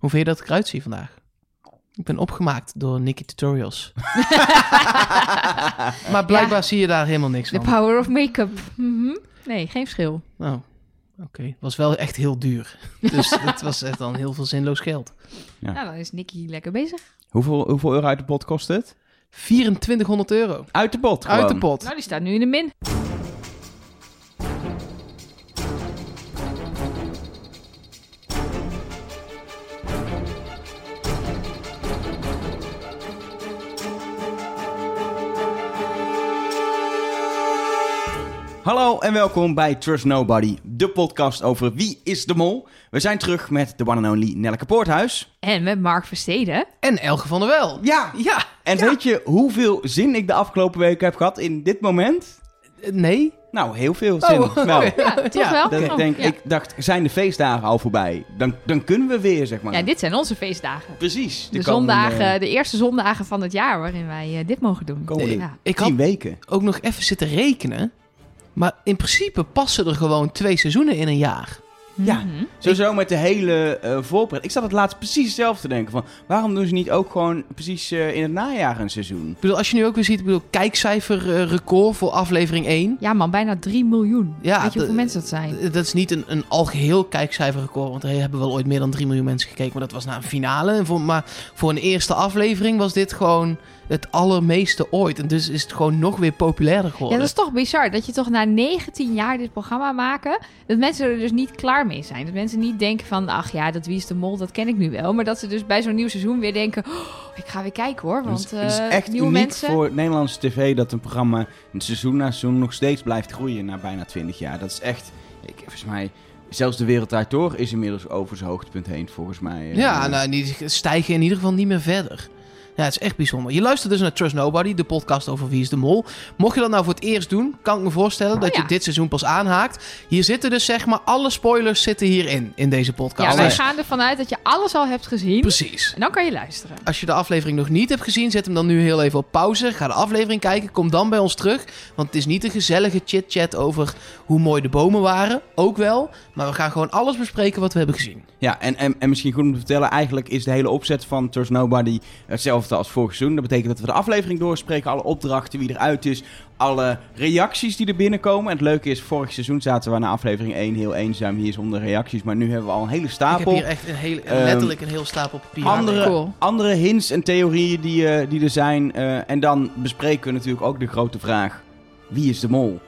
Hoe vind je dat ik eruit zie vandaag? Ik ben opgemaakt door Nicky Tutorials. maar blijkbaar zie je daar helemaal niks The van. power of make-up. Mhm. Nee, geen verschil. Oh, oké. Was wel echt heel duur. Dus het was echt dan heel veel zinloos geld. Ja. Nou, dan is Nicky lekker bezig. Hoeveel, hoeveel euro uit de pot kost het? 2400 euro. Uit de pot Uit de pot. Nou, die staat nu in de min. Hallo en welkom bij Trust Nobody, de podcast over wie is de mol. We zijn terug met de one and only Nelleke Poorthuis. En met Mark Versteden. En Elge van der Wel. Ja, Ja. en weet je hoeveel zin ik de afgelopen weken heb gehad in dit moment? Eh, Nee. Nou, heel veel zin. Oh, wel. Ja, toch Ja, wel? Dat ik Oh, denk, ja. ik dacht, zijn de feestdagen al voorbij? Dan, dan kunnen we weer, zeg maar. Ja, dit zijn onze feestdagen. Precies. De, zondagen, de eerste zondagen van het jaar waarin wij eh, dit mogen doen. Komende Ja. Ik had weken. ook nog even zitten rekenen. Maar in principe passen er gewoon twee seizoenen in een jaar. Ja. Mhm. Sowieso met de hele eh voorbereiding. Ik zat het laatst precies hetzelfde te denken. Van, waarom doen ze niet ook gewoon precies eh, in het najaar een seizoen? Ik bedoel, als je nu ook weer ziet, ik bedoel, kijkcijfer eh, record voor aflevering 1. Ja man, bijna 3 miljoen. Ja, Weet je hoeveel mensen dat zijn? Dat is niet een, een algeheel kijkcijferrecord, want er hebben wel ooit meer dan 3 miljoen mensen gekeken. Maar dat was na een finale. En voor, maar voor een eerste aflevering was dit gewoon het allermeeste ooit. En dus is het gewoon nog weer populairder Ja, geworden. dat is toch bizar. Dat je toch na 19 jaar dit programma maken... dat mensen er dus niet klaar mee zijn. Dat mensen niet denken van... ach ja, dat Wie is de Mol, dat ken ik nu wel. Maar dat ze dus bij zo'n nieuw seizoen weer denken... Oh, ik ga weer kijken hoor, want het is, het is eh, echt nieuwe uniek mensen... voor Nederlandse tv dat een programma een seizoen na seizoen nog steeds blijft groeien na bijna 20 jaar. Dat is echt, ik, volgens mij, zelfs de Wereld Draait Door is inmiddels over zijn hoogtepunt heen, volgens mij. Ja, Eh, nou, die stijgen in ieder geval niet meer verder. Ja, het is echt bijzonder. Je luistert dus naar Trust Nobody, de podcast over Wie is de Mol. Mocht je dat nou voor het eerst doen, kan ik me voorstellen Oh, dat ja. je dit seizoen pas aanhaakt. Hier zitten dus zeg maar alle spoilers zitten hierin, in deze podcast. ja, wij gaan ervan uit dat je alles al hebt gezien. Precies. En dan kan je luisteren. Als je de aflevering nog niet hebt gezien, zet hem dan nu heel even op pauze. Ga de aflevering kijken, kom dan bij ons terug. Want het is niet een gezellige chit-chat over hoe mooi de bomen waren. Ook wel. Maar we gaan gewoon alles bespreken wat we hebben gezien. Ja, en, en, en misschien goed om te vertellen, eigenlijk is de hele opzet van Trust Nobody hetzelfde als vorig seizoen. Dat betekent dat we de aflevering doorspreken, alle opdrachten, wie eruit is, alle reacties die er binnenkomen. En het leuke is, vorig seizoen zaten we na aflevering 1 heel eenzaam hier zonder reacties. Maar nu hebben we al een hele Ik heb stapel. hier echt een hele, Ehm, letterlijk een heel stapel papier. andere, cool. andere hints en theorieën die, eh, die er zijn. eh, en dan bespreken we natuurlijk ook de grote vraag: wie is de mol?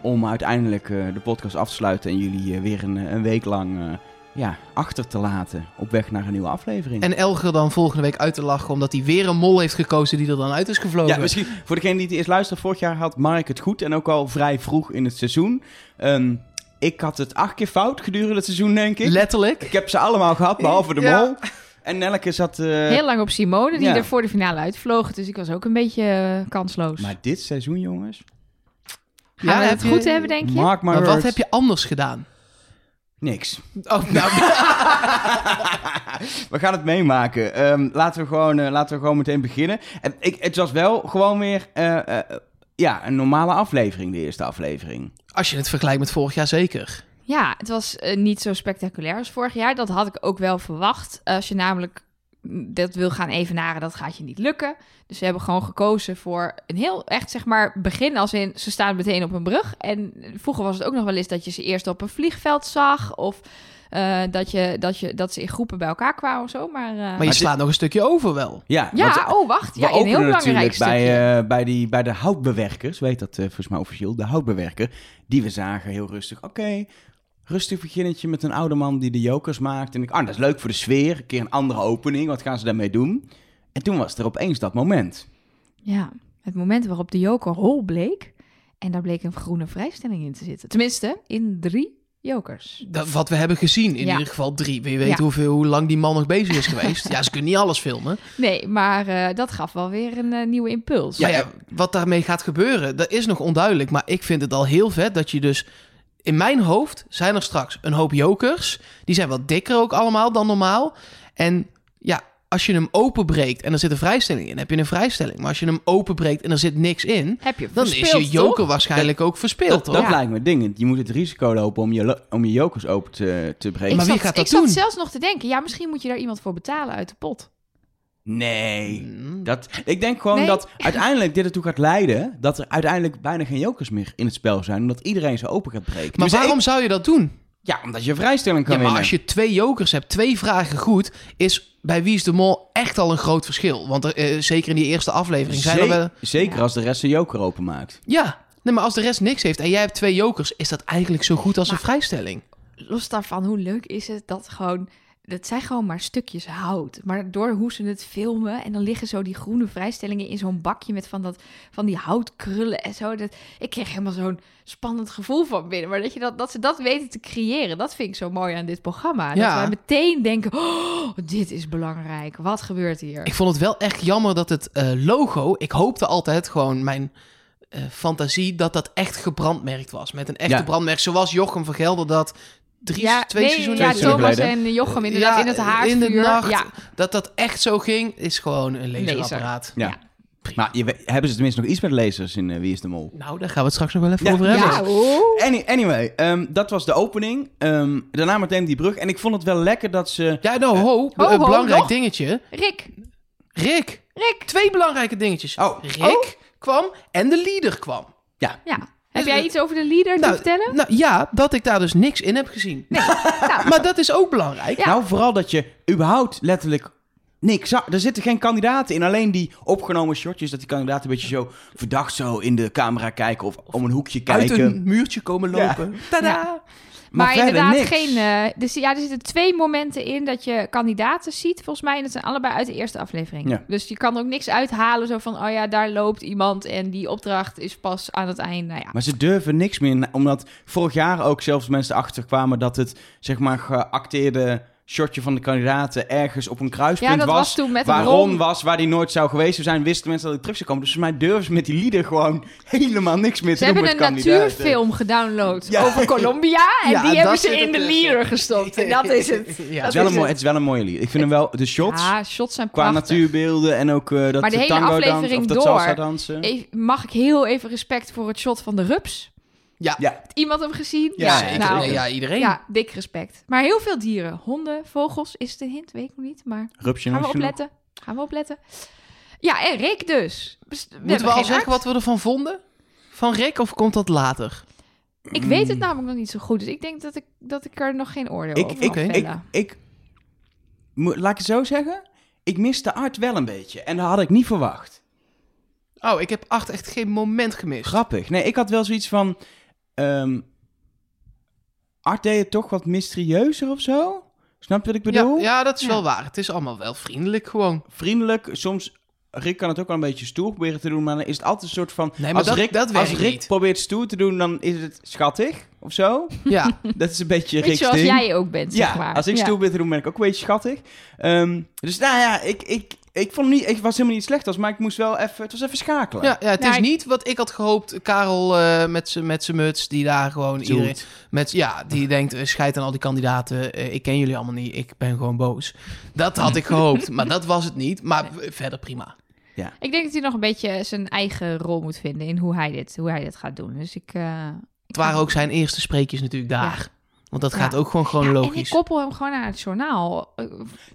Om uiteindelijk eh, de podcast af te sluiten en jullie weer een, een week lang eh, ja, achter te laten op weg naar een nieuwe aflevering. En Elger dan volgende week uit te lachen omdat hij weer een mol heeft gekozen die er dan uit is gevlogen. ja, misschien voor degene die het eerst luistert, vorig jaar had Mark het goed en ook al vrij vroeg in het seizoen. Ehm, ik had het acht keer fout gedurende het seizoen, denk ik. Letterlijk. Ik heb ze allemaal gehad, behalve de Ja. mol. En Nelleke zat... eh, Heel lang op Simone, die ja. er voor de finale uitvloog. Dus ik was ook een beetje eh, kansloos. Maar dit seizoen, jongens... Gaan we heb het je- goed hebben, denk je? Mark my Maar wat heb je anders gedaan? Niks. Oh, nou, we gaan het meemaken. Ehm, laten, we gewoon, eh, laten we gewoon meteen beginnen. En ik, het was wel gewoon weer eh, eh, ja, een normale aflevering, de eerste aflevering. als je het vergelijkt met vorig jaar zeker. Ja, het was niet zo spectaculair als vorig jaar. Dat had ik ook wel verwacht. Als je namelijk dat wil gaan evenaren, dat gaat je niet lukken. Dus ze hebben gewoon gekozen voor een heel echt, zeg maar, begin als in ze staan meteen op een brug. En vroeger was het ook nog wel eens dat je ze eerst op een vliegveld zag. Of eh, dat, je, dat, je, dat ze in groepen bij elkaar kwamen of zo. Maar, eh, Maar je slaat nog een stukje over wel. Ja, ja, want, oh wacht. we Ja, een heel belangrijk natuurlijk stukje. bij, eh, bij, die, bij de houtbewerkers, weet dat eh, volgens mij officieel, de houtbewerker, die we zagen heel rustig. Oké, rustig beginnetje met een oude man die de jokers maakt. En ik, ah, dat is leuk voor de sfeer, een keer een andere opening, wat gaan ze daarmee doen? En toen was er opeens dat moment. Ja, het moment waarop de joker hol bleek. En daar bleek een groene vrijstelling in te zitten. Tenminste, in drie jokers. Dat, wat we hebben gezien, in Ja. ieder geval drie. Wie weet Ja. hoeveel, hoe lang die man nog bezig is geweest. ja, ze kunnen niet alles filmen. Nee, maar eh, dat gaf wel weer een eh, nieuwe impuls. Ja, ja, wat daarmee gaat gebeuren, dat is nog onduidelijk. Maar ik vind het al heel vet dat je dus... In mijn hoofd zijn er straks een hoop jokers. Die zijn wat dikker ook allemaal dan normaal. En ja, als je hem openbreekt en er zit een vrijstelling in, heb je een vrijstelling. Maar als je hem openbreekt en er zit niks in, Heb je dan is je joker toch? waarschijnlijk ook verspeeld, Dat, toch? dat Ja. lijkt me dingend. Je moet het risico lopen om je, om je jokers open te, te breken. Ik Maar wie zat, gaat dat ik zat doen? zelfs nog te denken, ja, misschien moet je daar iemand voor betalen uit de pot. Nee. Mm. Dat, ik denk gewoon Nee. dat uiteindelijk dit ertoe gaat leiden dat er uiteindelijk bijna geen jokers meer in het spel zijn. Omdat iedereen ze open gaat breken. Maar Dus waarom ik- zou je dat doen? ja, omdat je een vrijstelling kan Ja, maar winnen. als je twee jokers hebt, twee vragen goed, is bij Wie is de Mol echt al een groot verschil. Want er, eh, zeker in die eerste aflevering zijn er Ze- wel... Zeker als de rest een joker openmaakt. Ja, nee, maar als de rest niks heeft en jij hebt twee jokers, is dat eigenlijk zo goed als een vrijstelling. Los daarvan, hoe leuk is het dat gewoon... Dat zijn gewoon maar stukjes hout. Maar door hoe ze het filmen... en dan liggen zo die groene vrijstellingen in zo'n bakje... met van, dat, van die houtkrullen en zo. Dat, ik kreeg helemaal zo'n spannend gevoel van binnen. Maar dat, je dat, dat ze dat weten te creëren... dat vind ik zo mooi aan dit programma. Ja. Dat wij meteen denken... Oh, dit is belangrijk. Wat gebeurt hier? Ik vond het wel echt jammer dat het eh, logo, ik hoopte altijd gewoon mijn eh, fantasie dat dat echt gebrandmerkt was. Met een echte Ja. brandmerk, zoals Jochem van Gelder dat drie, ja, twee nee, seizoenen ja, Twee seizoenen Thomas geleden. en Jochem inderdaad Ja, in het in haardvuur. de nacht. Ja, Dat dat echt zo ging, is gewoon een laserapparaat. Ja. Ja. Maar je, hebben ze tenminste nog iets met lasers in eh, Wie is de Mol? Nou, daar gaan we het straks nog wel even Ja, over hebben. ja. Any- anyway, ehm, dat was de opening. Ehm, daarna meteen die brug. En ik vond het wel lekker dat ze... Ja, nou, ho, Ho, een belangrijk dingetje. Rick, Rick, Rick. twee belangrijke dingetjes. Oh. Rick kwam en de leader kwam. Ja. Heb jij iets over de leader te Nou, vertellen? Nou ja, dat ik daar dus niks in heb gezien. Nou, Maar dat is ook belangrijk. Ja. Nou, vooral dat je überhaupt letterlijk niks zag. Er zitten geen kandidaten in. Alleen die opgenomen shotjes dat die kandidaten een beetje zo verdacht zo in de camera kijken of om een hoekje Uit kijken. een muurtje komen lopen. Tada! Ja. Maar, inderdaad, niks. geen. eh, dus ja, er zitten twee momenten in dat je kandidaten ziet, volgens mij. En dat zijn allebei uit de eerste aflevering. Ja. Dus je kan ook niks uithalen. Zo van: oh ja, daar loopt iemand. En die opdracht is pas aan het eind. Nou ja. Maar ze durven niks meer. Omdat vorig jaar ook zelfs mensen erachter kwamen dat het zeg maar geacteerde shotje van de kandidaten ergens op een kruispunt Ja, dat was, was. toen met Waar Ron. Ron was, waar die nooit zou geweest zijn, wisten mensen dat hij terug zou komen. Dus volgens mij durven ze met die lieden gewoon helemaal niks meer Ze te doen hebben met een kandidaten. natuurfilm gedownload Ja. over Colombia. En Ja, die dat hebben ze in de leader gestopt. En dat is het. Ja. Het is, Dat wel is een mooi, het. het is wel een mooie lied. Ik vind hem wel, de shots, shots zijn qua prachtig. natuurbeelden en ook eh, dat Maar de hele tango of dat door- dansen. Even- mag ik heel even respect voor het shot van de rups? Ja. Ja, Heeft iemand hem gezien? Ja, nou, Nee, ja, iedereen. Ja, dik respect. Maar heel veel dieren. Honden, vogels. Is het een hint? Weet ik nog niet. Maar rupsje gaan we opletten. Gaan we opletten. Ja, en Rick dus. We Moeten hebben we al zeggen arts. wat we ervan vonden? Van Rick of komt dat later? Ik weet het namelijk nog niet zo goed. Dus ik denk dat ik, dat ik er nog geen oordeel Ik, over ik, kan ik, ik, mo- laat ik het zo zeggen. Ik miste art wel een beetje. En dat had ik niet verwacht. Oh, ik heb acht echt geen moment gemist. Grappig. Nee, ik had wel zoiets van... ehm art deed het toch wat mysterieuzer of zo? Snap je wat ik Ja, bedoel? ja, dat is Ja. wel waar. Het is allemaal wel vriendelijk gewoon. Vriendelijk. Soms... Rick kan het ook wel een beetje stoer proberen te doen, maar dan is het altijd een soort van... Nee, maar als dat- Rick, dat als Rick niet. probeert stoer te doen, dan is het schattig of zo. Ja, Dat is een beetje Rick's zoals ding. jij ook bent, Ja, zeg maar. als ik Ja. stoer ben te doen, ben ik ook een beetje schattig. Ehm, dus nou ja, ik, ik, ik vond niet, ik was helemaal niet slecht als, maar ik moest wel even, het was even schakelen. ja, ja het is ik- niet wat ik had gehoopt. Karel eh, met zijn met zijn muts, die daar gewoon iedereen... Met, ja, die denkt, eh, scheid aan al die kandidaten. eh, ik ken jullie allemaal niet, ik ben gewoon boos. Dat had ik gehoopt, maar dat was het niet. Maar verder prima. Ik denk dat hij nog een beetje zijn eigen rol moet vinden in hoe hij dit, hoe hij dit gaat doen. Dus ik... eh, ik Het waren ook zijn eerste spreekjes natuurlijk daar. Want dat Ja. gaat ook gewoon Ja, en ik koppel hem gewoon aan het journaal. Eh,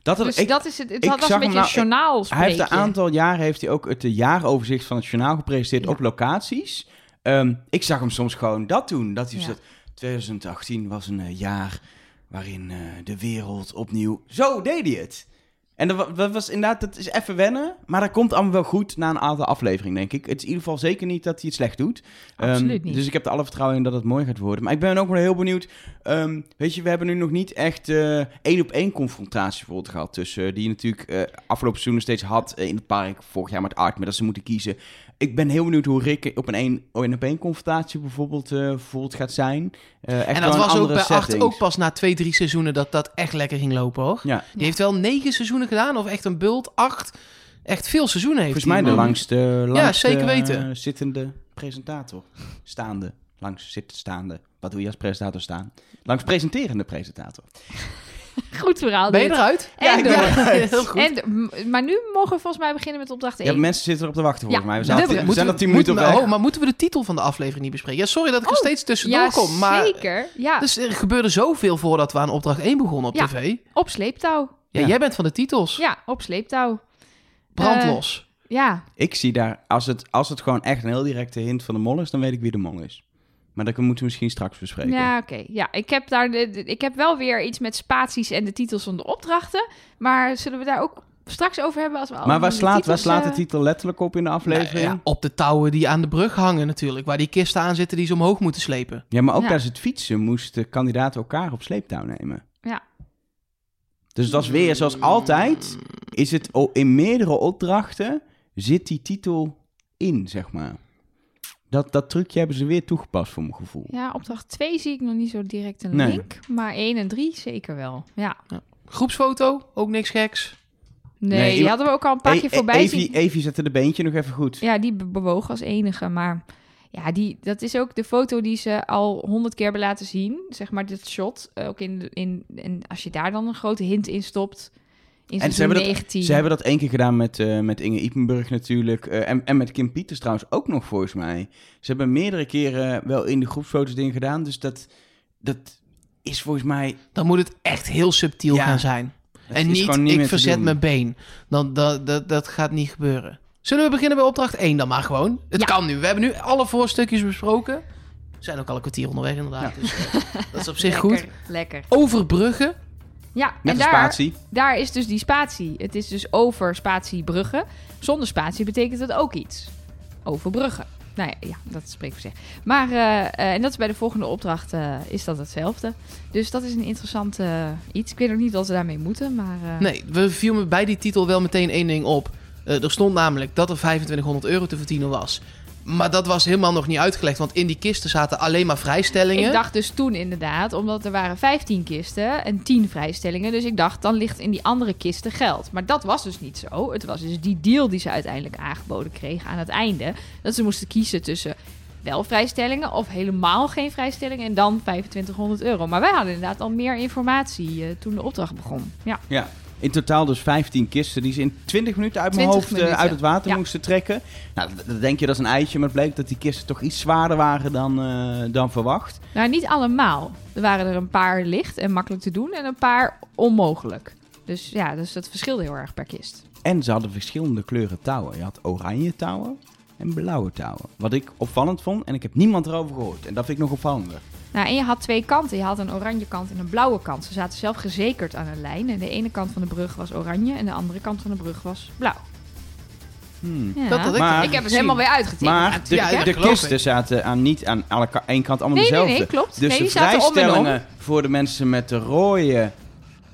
Dat Dus ik, dat is het. Het ik was zag een hem beetje nou- een journaal hij heeft een aantal jaren heeft hij ook het eh, jaaroverzicht van het journaal gepresenteerd Ja. op locaties. Ehm, ik zag hem soms gewoon dat doen. Dat hij Ja. zegt, 2018 was een eh, jaar waarin eh, de wereld opnieuw... Zo deed hij het. En dat, wa- dat was inderdaad, dat is even wennen. Maar dat komt allemaal wel goed na een aantal afleveringen, denk ik. Het is in ieder geval zeker niet dat hij het slecht doet. Ehm, Absoluut niet. Dus ik heb er alle vertrouwen in dat het mooi gaat worden. Maar ik ben ook wel heel benieuwd. Ehm, weet je, we hebben nu nog niet echt eh, één op één confrontatie bijvoorbeeld gehad. Tussen, die je natuurlijk eh, afgelopen seizoen steeds had eh, in het park. Vorig jaar met Art, maar dat ze moeten kiezen. Ik ben heel benieuwd hoe Rick op een één op één confrontatie bijvoorbeeld, bijvoorbeeld gaat zijn. Eh, echt En dat was ook bij ook pas na twee, drie seizoenen dat dat echt lekker ging lopen, hoor. Ja, Die Ja. heeft wel negen seizoenen gedaan, of echt een bult, acht. Echt veel seizoenen heeft volgens mij de man. langste, langste zeker weten. eh, zittende presentator. Staande. Langs zitten staande. Wat doe je als presentator staan? Langs presenterende presentator. Goed verhaal Ben je dit. eruit? En Ja, ik door. ben eruit. Heel goed. En, maar nu mogen we volgens mij beginnen met opdracht 1. Ja, mensen zitten erop te wachten volgens Ja, mij. We, dat zijn al tien minuten op oh, maar moeten we de titel van de aflevering niet bespreken? Ja, sorry dat ik er Oh, steeds tussendoor ja, kom. Maar zeker. Ja, dus er gebeurde zoveel voordat we aan opdracht 1 begonnen op Ja. tv. op sleeptouw. Ja, Ja. jij bent van de titels. Ja, op sleeptouw. Brandlos. Ja, Ik zie daar, als het, als het gewoon echt een heel directe hint van de mol is, dan weet ik wie de mol is. Maar dat moeten we misschien straks bespreken. ja oké. Ja, ik heb, daar de, de- ik heb wel weer iets met spaties en de titels van de opdrachten. Maar zullen we daar ook straks over hebben als we maar waar slaat, waar slaat de eh, titel letterlijk op in de aflevering? Nou ja, Ja, op de touwen die aan de brug hangen natuurlijk. Waar die kisten aan zitten die ze omhoog moeten slepen. maar ook Ja. tijdens het fietsen moesten kandidaten elkaar op sleeptouw nemen. Ja. Dus dat is weer, zoals altijd, is het in meerdere opdrachten zit die titel in, zeg maar. Dat, dat trucje hebben ze weer toegepast voor mijn gevoel. Ja, opdracht 2 zie ik nog niet zo direct een Nee. link. Maar 1 en 3 zeker wel. Ja. Groepsfoto, ook niks geks. Nee, Nee, die hadden we ook al een paar E- keer voorbij Evie, zien. Evie zette de beentje nog even goed. Ja, die be- bewoog als enige. Maar ja, die, dat is ook de foto die ze al honderd keer hebben laten zien. Zeg maar, dit shot. eh, Ook in, in, en als je daar dan een grote hint in stopt. In En ze hebben, dat, 19. ze hebben dat één keer gedaan met, eh, met Inge Ipenburg natuurlijk. eh, en, en met Kim Pieters trouwens ook nog, volgens mij. Ze hebben meerdere keren wel in de groepsfoto's dingen gedaan. Dus dat, dat is volgens mij... Dan moet het echt heel subtiel Ja. gaan zijn. en niet, ik verzet mijn been. Dan, dat, dat, dat gaat niet gebeuren. Zullen we beginnen bij opdracht 1 dan maar gewoon? Het Ja. kan nu. We hebben nu alle voorstukjes besproken. We zijn ook al een kwartier onderweg inderdaad. Dus, eh, dat is op zich lekker, goed. Lekker. Overbruggen. Ja, Met en daar, spatie. daar is dus die spatie. Het is dus over spatie bruggen. Zonder spatie betekent dat ook iets. Overbruggen. Nou ja, ja dat spreekt voor zich. Maar, eh, eh, en dat is bij de volgende opdracht, eh, is dat hetzelfde. Dus dat is een interessant iets. Ik weet nog niet wat ze daarmee moeten, maar... eh, Nee, we viel me bij die titel wel meteen één ding op. Eh, er stond namelijk dat er 2500 euro te verdienen was. Maar dat was helemaal nog niet uitgelegd, want in die kisten zaten alleen maar vrijstellingen. Ik dacht dus toen inderdaad, omdat er waren 15 kisten en 10 vrijstellingen. Dus ik dacht, dan ligt in die andere kisten geld. Maar dat was dus niet zo. Het was dus die deal die ze uiteindelijk aangeboden kregen aan het einde. Dat ze moesten kiezen tussen wel vrijstellingen of helemaal geen vrijstellingen en dan 2500 euro. Maar wij hadden inderdaad al meer informatie eh, toen de opdracht begon. Ja, Ja. In totaal dus 15 kisten die ze in 20 minuten uit mijn 20 hoofd eh, minuten. uit het water Ja. moesten trekken. Nou, dan denk je dat is een eitje, maar het bleek dat die kisten toch iets zwaarder waren dan, eh, dan verwacht. nou niet allemaal. Er waren er een paar licht en makkelijk te doen en een paar onmogelijk. Dus ja, dus dat verschilde heel erg per kist. En ze hadden verschillende kleuren touwen. Je had oranje touwen en blauwe touwen. Wat ik opvallend vond, en ik heb niemand erover gehoord. En dat vind ik nog opvallender. Nou, en je had twee kanten. Je had een oranje kant en een blauwe kant. Ze zaten zelf gezekerd aan een lijn. En de ene kant van de brug was oranje en de andere kant van de brug was blauw. Hmm. Ja. Dat had ik Maar- ik heb het helemaal weer uitgetekend. Maar de, ja, de kisten zaten aan, niet aan alle één kant allemaal Nee, nee, dezelfde. nee, klopt. Dus nee, de om om. vrijstellingen voor de mensen met de rode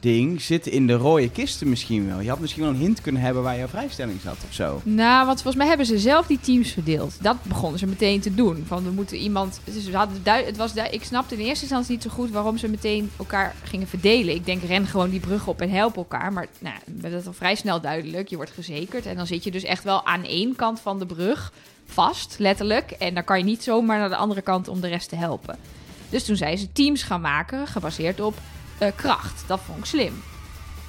ding zitten in de rode kisten misschien wel. Je had misschien wel een hint kunnen hebben waar jouw vrijstelling zat of zo. Nou, want volgens mij hebben ze zelf die teams verdeeld. Dat begonnen ze meteen te doen. Van we moeten iemand. Het was ik snapte in eerste instantie niet zo goed waarom ze meteen elkaar gingen verdelen. Ik denk, ren gewoon die brug op en help elkaar. Maar nou, dat is al vrij snel duidelijk. Je wordt gezekerd. En dan zit je dus echt wel aan één kant van de brug vast, letterlijk. En dan kan je niet zomaar naar de andere kant om de rest te helpen. Dus toen zijn ze teams gaan maken, gebaseerd op eh, kracht. Dat vond ik slim.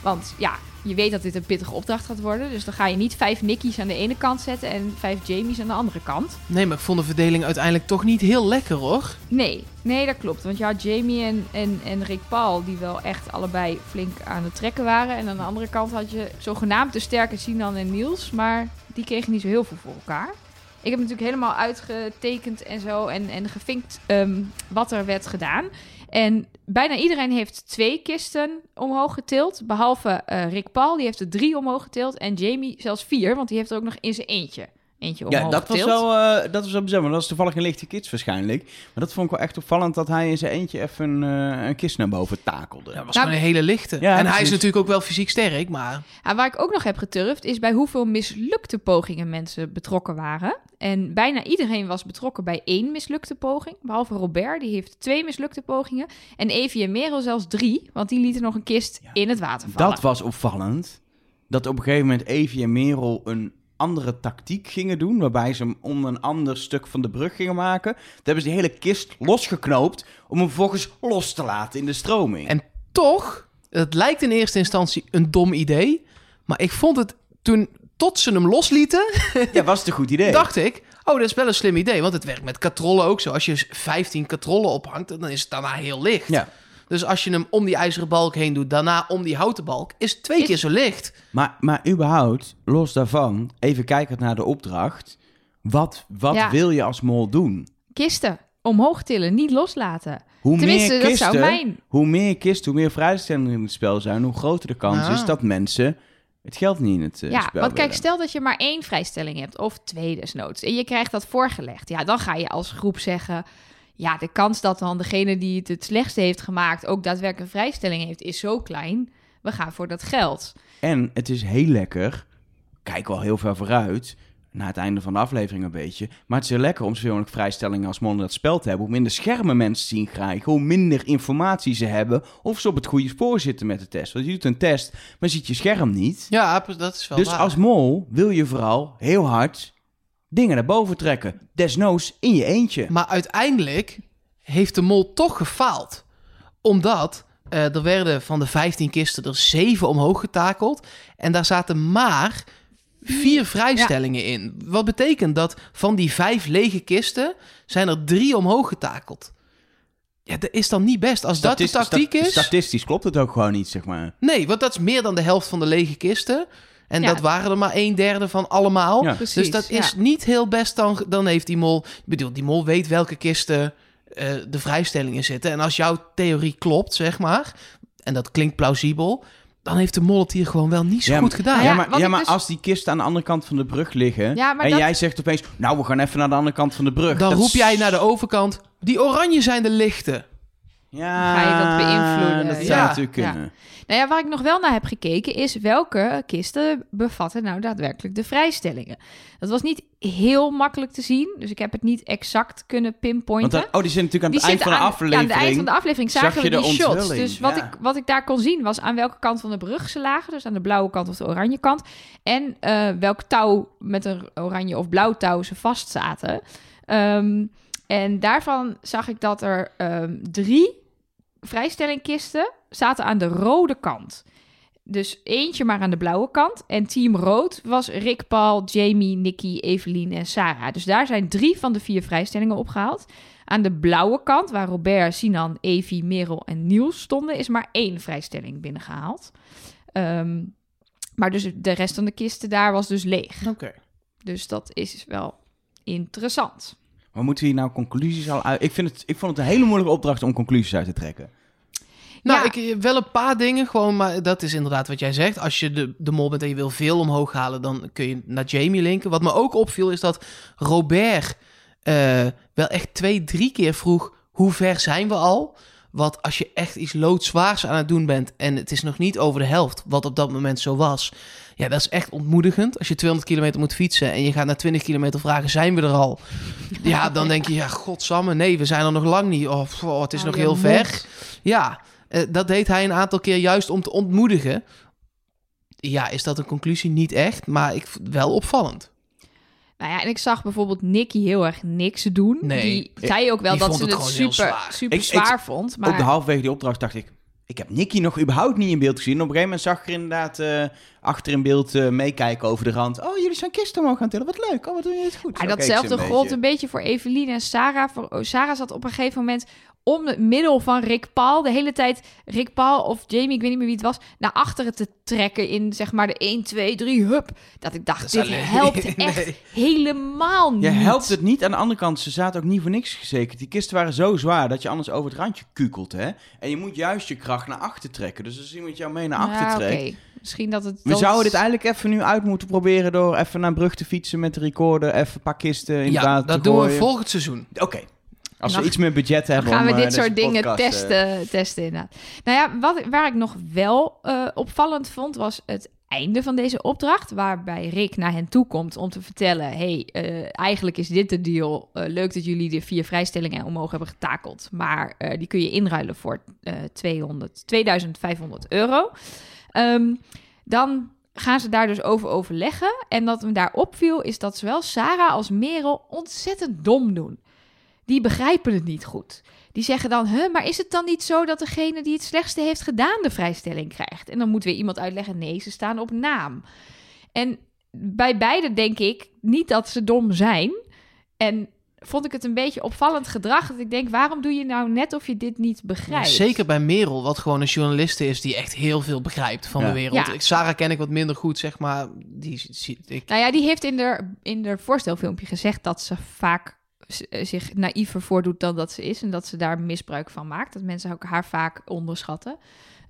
Want ja, je weet dat dit een pittige opdracht gaat worden. Dus dan ga je niet vijf Nickies aan de ene kant zetten en vijf Jamies aan de andere kant. Nee, maar ik vond de verdeling uiteindelijk toch niet heel lekker hoor. Nee, nee, dat klopt. Want je had Jamie en, en, en Rick Paul, die wel echt allebei flink aan het trekken waren. En aan de andere kant had je zogenaamd de sterke Sinan en Niels. Maar die kregen niet zo heel veel voor elkaar. Ik heb natuurlijk helemaal uitgetekend en zo en, en gevinkt ehm, wat er werd gedaan. En bijna iedereen heeft twee kisten omhoog getild. Behalve eh, Rick Paul, die heeft er drie omhoog getild. En Jamie zelfs vier, want die heeft er ook nog in zijn eentje. Eentje omhoog Ja, dat was, wel, eh, dat was wel bijzonder. Dat was toevallig een lichte kids waarschijnlijk. Maar dat vond ik wel echt opvallend dat hij in zijn eentje even een, een kist naar boven takelde. Ja, dat was Nou, gewoon een hele lichte. Ja, en hij is natuurlijk ook wel fysiek sterk, maar... En waar ik ook nog heb geturfd, is bij hoeveel mislukte pogingen mensen betrokken waren. En bijna iedereen was betrokken bij één mislukte poging. Behalve Robert, die heeft twee mislukte pogingen. En Evie en Merel zelfs drie, want die lieten nog een kist Ja, in het water vallen. Dat was opvallend. Dat op een gegeven moment Evie en Merel een andere tactiek gingen doen. Waarbij ze hem om een ander stuk van de brug gingen maken. Toen hebben ze die hele kist losgeknoopt. Om hem vervolgens los te laten in de stroming. En toch Het lijkt in eerste instantie een dom idee. Maar ik vond het toen, tot ze hem loslieten, Ja, was het een goed idee? dacht ik... Oh, dat is wel een slim idee. Want het werkt met katrollen ook zo. Als je 15 katrollen ophangt, dan is het daarna heel licht. Ja. Dus als je hem om die ijzeren balk heen doet, daarna om die houten balk, is het twee Is- keer zo licht. Maar, maar überhaupt, los daarvan, even kijkend naar de opdracht. Wat, wat Ja. wil je als mol doen? Kisten omhoog tillen, niet loslaten. Hoe Tenminste, meer dat kisten, zou mijn... hoe meer kisten, hoe meer vrijstellingen in het spel zijn, hoe groter de kans Ah. is dat mensen het geld niet in het eh, Ja, spel want kijk, stel dat je maar één vrijstelling hebt, of twee desnoods, en je krijgt dat voorgelegd. Ja, dan ga je als groep zeggen, ja, de kans dat dan degene die het het slechtste heeft gemaakt ook daadwerkelijk een vrijstelling heeft, is zo klein. We gaan voor dat geld. En het is heel lekker, kijk wel heel ver vooruit, na het einde van de aflevering een beetje. Maar het is heel lekker om zoveel mogelijk vrijstellingen als mol in dat spel te hebben. Hoe minder schermen mensen zien krijgen, hoe minder informatie ze hebben. Of ze op het goede spoor zitten met de test. Want je doet een test, maar ziet je scherm niet. Ja, dat is wel Dus waar. als mol wil je vooral heel hard dingen naar boven trekken. Desnoods in je eentje. Maar uiteindelijk heeft de mol toch gefaald. Omdat eh, er werden van de 15 kisten er 7 omhoog getakeld. En daar zaten maar vier vrijstellingen in. Wat betekent dat van die vijf lege kisten zijn er drie omhoog getakeld. Ja, dat is dan niet best. Als dat de tactiek sta- is... Statistisch klopt het ook gewoon niet, zeg maar. Nee, want dat is meer dan de helft van de lege kisten. En Ja. dat waren er maar een derde van allemaal. Ja. Precies, dus dat is ja. niet heel best. Dan, dan heeft die mol... Ik bedoel, die mol weet welke kisten eh, de vrijstellingen zitten. En als jouw theorie klopt, zeg maar... En dat klinkt plausibel... Dan heeft de mol het hier gewoon wel niet zo Ja, goed gedaan. Ja, maar, ja, maar dus- als die kisten aan de andere kant van de brug liggen... Ja, en dat- jij zegt opeens... Nou, we gaan even naar de andere kant van de brug. dan Dat roep is- jij naar de overkant... Die oranje zijn de lichte. Ja, Ga je dat beïnvloeden? Dat zou Ja. natuurlijk Ja. kunnen. Nou ja, waar ik nog wel naar heb gekeken is welke kisten bevatten nou daadwerkelijk de vrijstellingen. Dat was niet heel makkelijk te zien, dus ik heb het niet exact kunnen Want pinpointen. dat, oh, die zit natuurlijk aan Die het eind van de zitten aan, ja, aflevering. aan het eind van de aflevering zag zagen je we de die shots. Dus wat, ja. ik, wat ik daar kon zien was aan welke kant van de brug ze lagen. Dus aan de blauwe kant of de oranje kant. En eh, welk touw met een oranje of blauw touw ze vast zaten. Ehm, en daarvan zag ik dat er ehm, drie vrijstellingkisten zaten aan de rode kant. Dus eentje maar aan de blauwe kant. En team rood was Rick, Paul, Jamie, Nicky, Evelien en Sarah. Dus daar zijn drie van de vier vrijstellingen opgehaald. Aan de blauwe kant, waar Robert, Sinan, Evie, Merel en Niels stonden, is maar één vrijstelling binnengehaald. Ehm, maar dus de rest van de kisten daar was dus leeg. Oké. Dus dat is wel interessant. Maar moeten we hier nou conclusies al uit... Ik, vind het, ik vond het een hele moeilijke opdracht om conclusies uit te trekken. Nou, Ja. ik, eh, wel een paar dingen gewoon, maar dat is inderdaad wat jij zegt. Als je de, de mol bent en je wil veel omhoog halen, dan kun je naar Jamie linken. Wat me ook opviel is dat Robert eh, wel echt twee, drie keer vroeg, hoe ver zijn we al? Wat als je echt iets loodzwaars aan het doen bent en het is nog niet over de helft, wat op dat moment zo was. Ja, dat is echt ontmoedigend. Als je 200 kilometer moet fietsen en je gaat na 20 kilometer vragen, zijn we er al? Ja, dan denk je, ja, godsamme, nee, we zijn er nog lang niet. Oh, pff, oh, het is Hou nog heel ver. Ja, eh, dat deed hij een aantal keer juist om te ontmoedigen. Ja, is dat een conclusie? Niet echt, maar ik, wel opvallend. Nou ja, en ik zag bijvoorbeeld Nicky heel erg niks doen. Nee, die zei ook wel dat ze het super, zwaar. super Ik- ik- zwaar vond. Maar Op de halfwege die opdracht dacht ik... Ik heb Nicky nog überhaupt niet in beeld gezien. Op een gegeven moment zag ik er inderdaad eh, achter in beeld eh, meekijken over de rand. Oh, jullie zijn kisten omhoog gaan tillen. Wat leuk. Oh, wat doen jullie het goed. Ze datzelfde gold een beetje voor Evelien en Sarah. Voor, oh, Sarah zat op een gegeven moment om het middel van Rick Paul... de hele tijd Rick Paul of Jamie, ik weet niet meer wie het was... naar achteren te trekken in zeg maar de 1, 2, 3, hup. Dat ik dacht, Dat dit alleen- helpt Nee. echt helemaal niet. Je helpt het niet. Aan de andere kant, ze zaten ook niet voor niks gezekerd. Die kisten waren zo zwaar dat je anders over het randje kukelt, hè. En je moet juist je kracht naar achter trekken. Dus als iemand jou mee naar achter Ja, trekt... oké. Misschien dat het... We dat- zouden dit eigenlijk even nu uit moeten proberen door even naar brug te fietsen met de recorder. Even een paar kisten in Ja, water dat te doen we volgend seizoen. Oké. Als we iets meer budget Dan hebben gaan we om, eh, dit deze soort dingen podcast, eh, testen, testen inderdaad. Nou ja, wat, waar ik nog wel eh, opvallend vond, was het einde van deze opdracht. Waarbij Rick naar hen toe komt om te vertellen... hey, eh, eigenlijk is dit de deal. Eh, leuk dat jullie de vier vrijstellingen omhoog hebben getakeld. Maar eh, die kun je inruilen voor eh 200, 2500 euro. Ehm, dan gaan ze daar dus over overleggen. En wat me daar opviel is dat zowel Sarah als Merel ontzettend dom doen. Die begrijpen het niet goed. Die zeggen dan, huh, maar is het dan niet zo dat degene die het slechtste heeft gedaan de vrijstelling krijgt? En dan moet weer iemand uitleggen, nee, ze staan op naam. En bij beide denk ik niet dat ze dom zijn. En vond ik het een beetje opvallend gedrag. Dat ik denk, waarom doe je nou net of je dit niet begrijpt? Zeker bij Merel, wat gewoon een journaliste is die echt heel veel begrijpt van Ja. de wereld. Ja. Ik- Sarah ken ik wat minder goed, zeg maar. Die ziet ik. Nou ja, die heeft in de, in de voorstelfilmpje gezegd dat ze vaak zich naïver voordoet dan dat ze is. En dat ze daar misbruik van maakt. Dat mensen ook haar vaak onderschatten.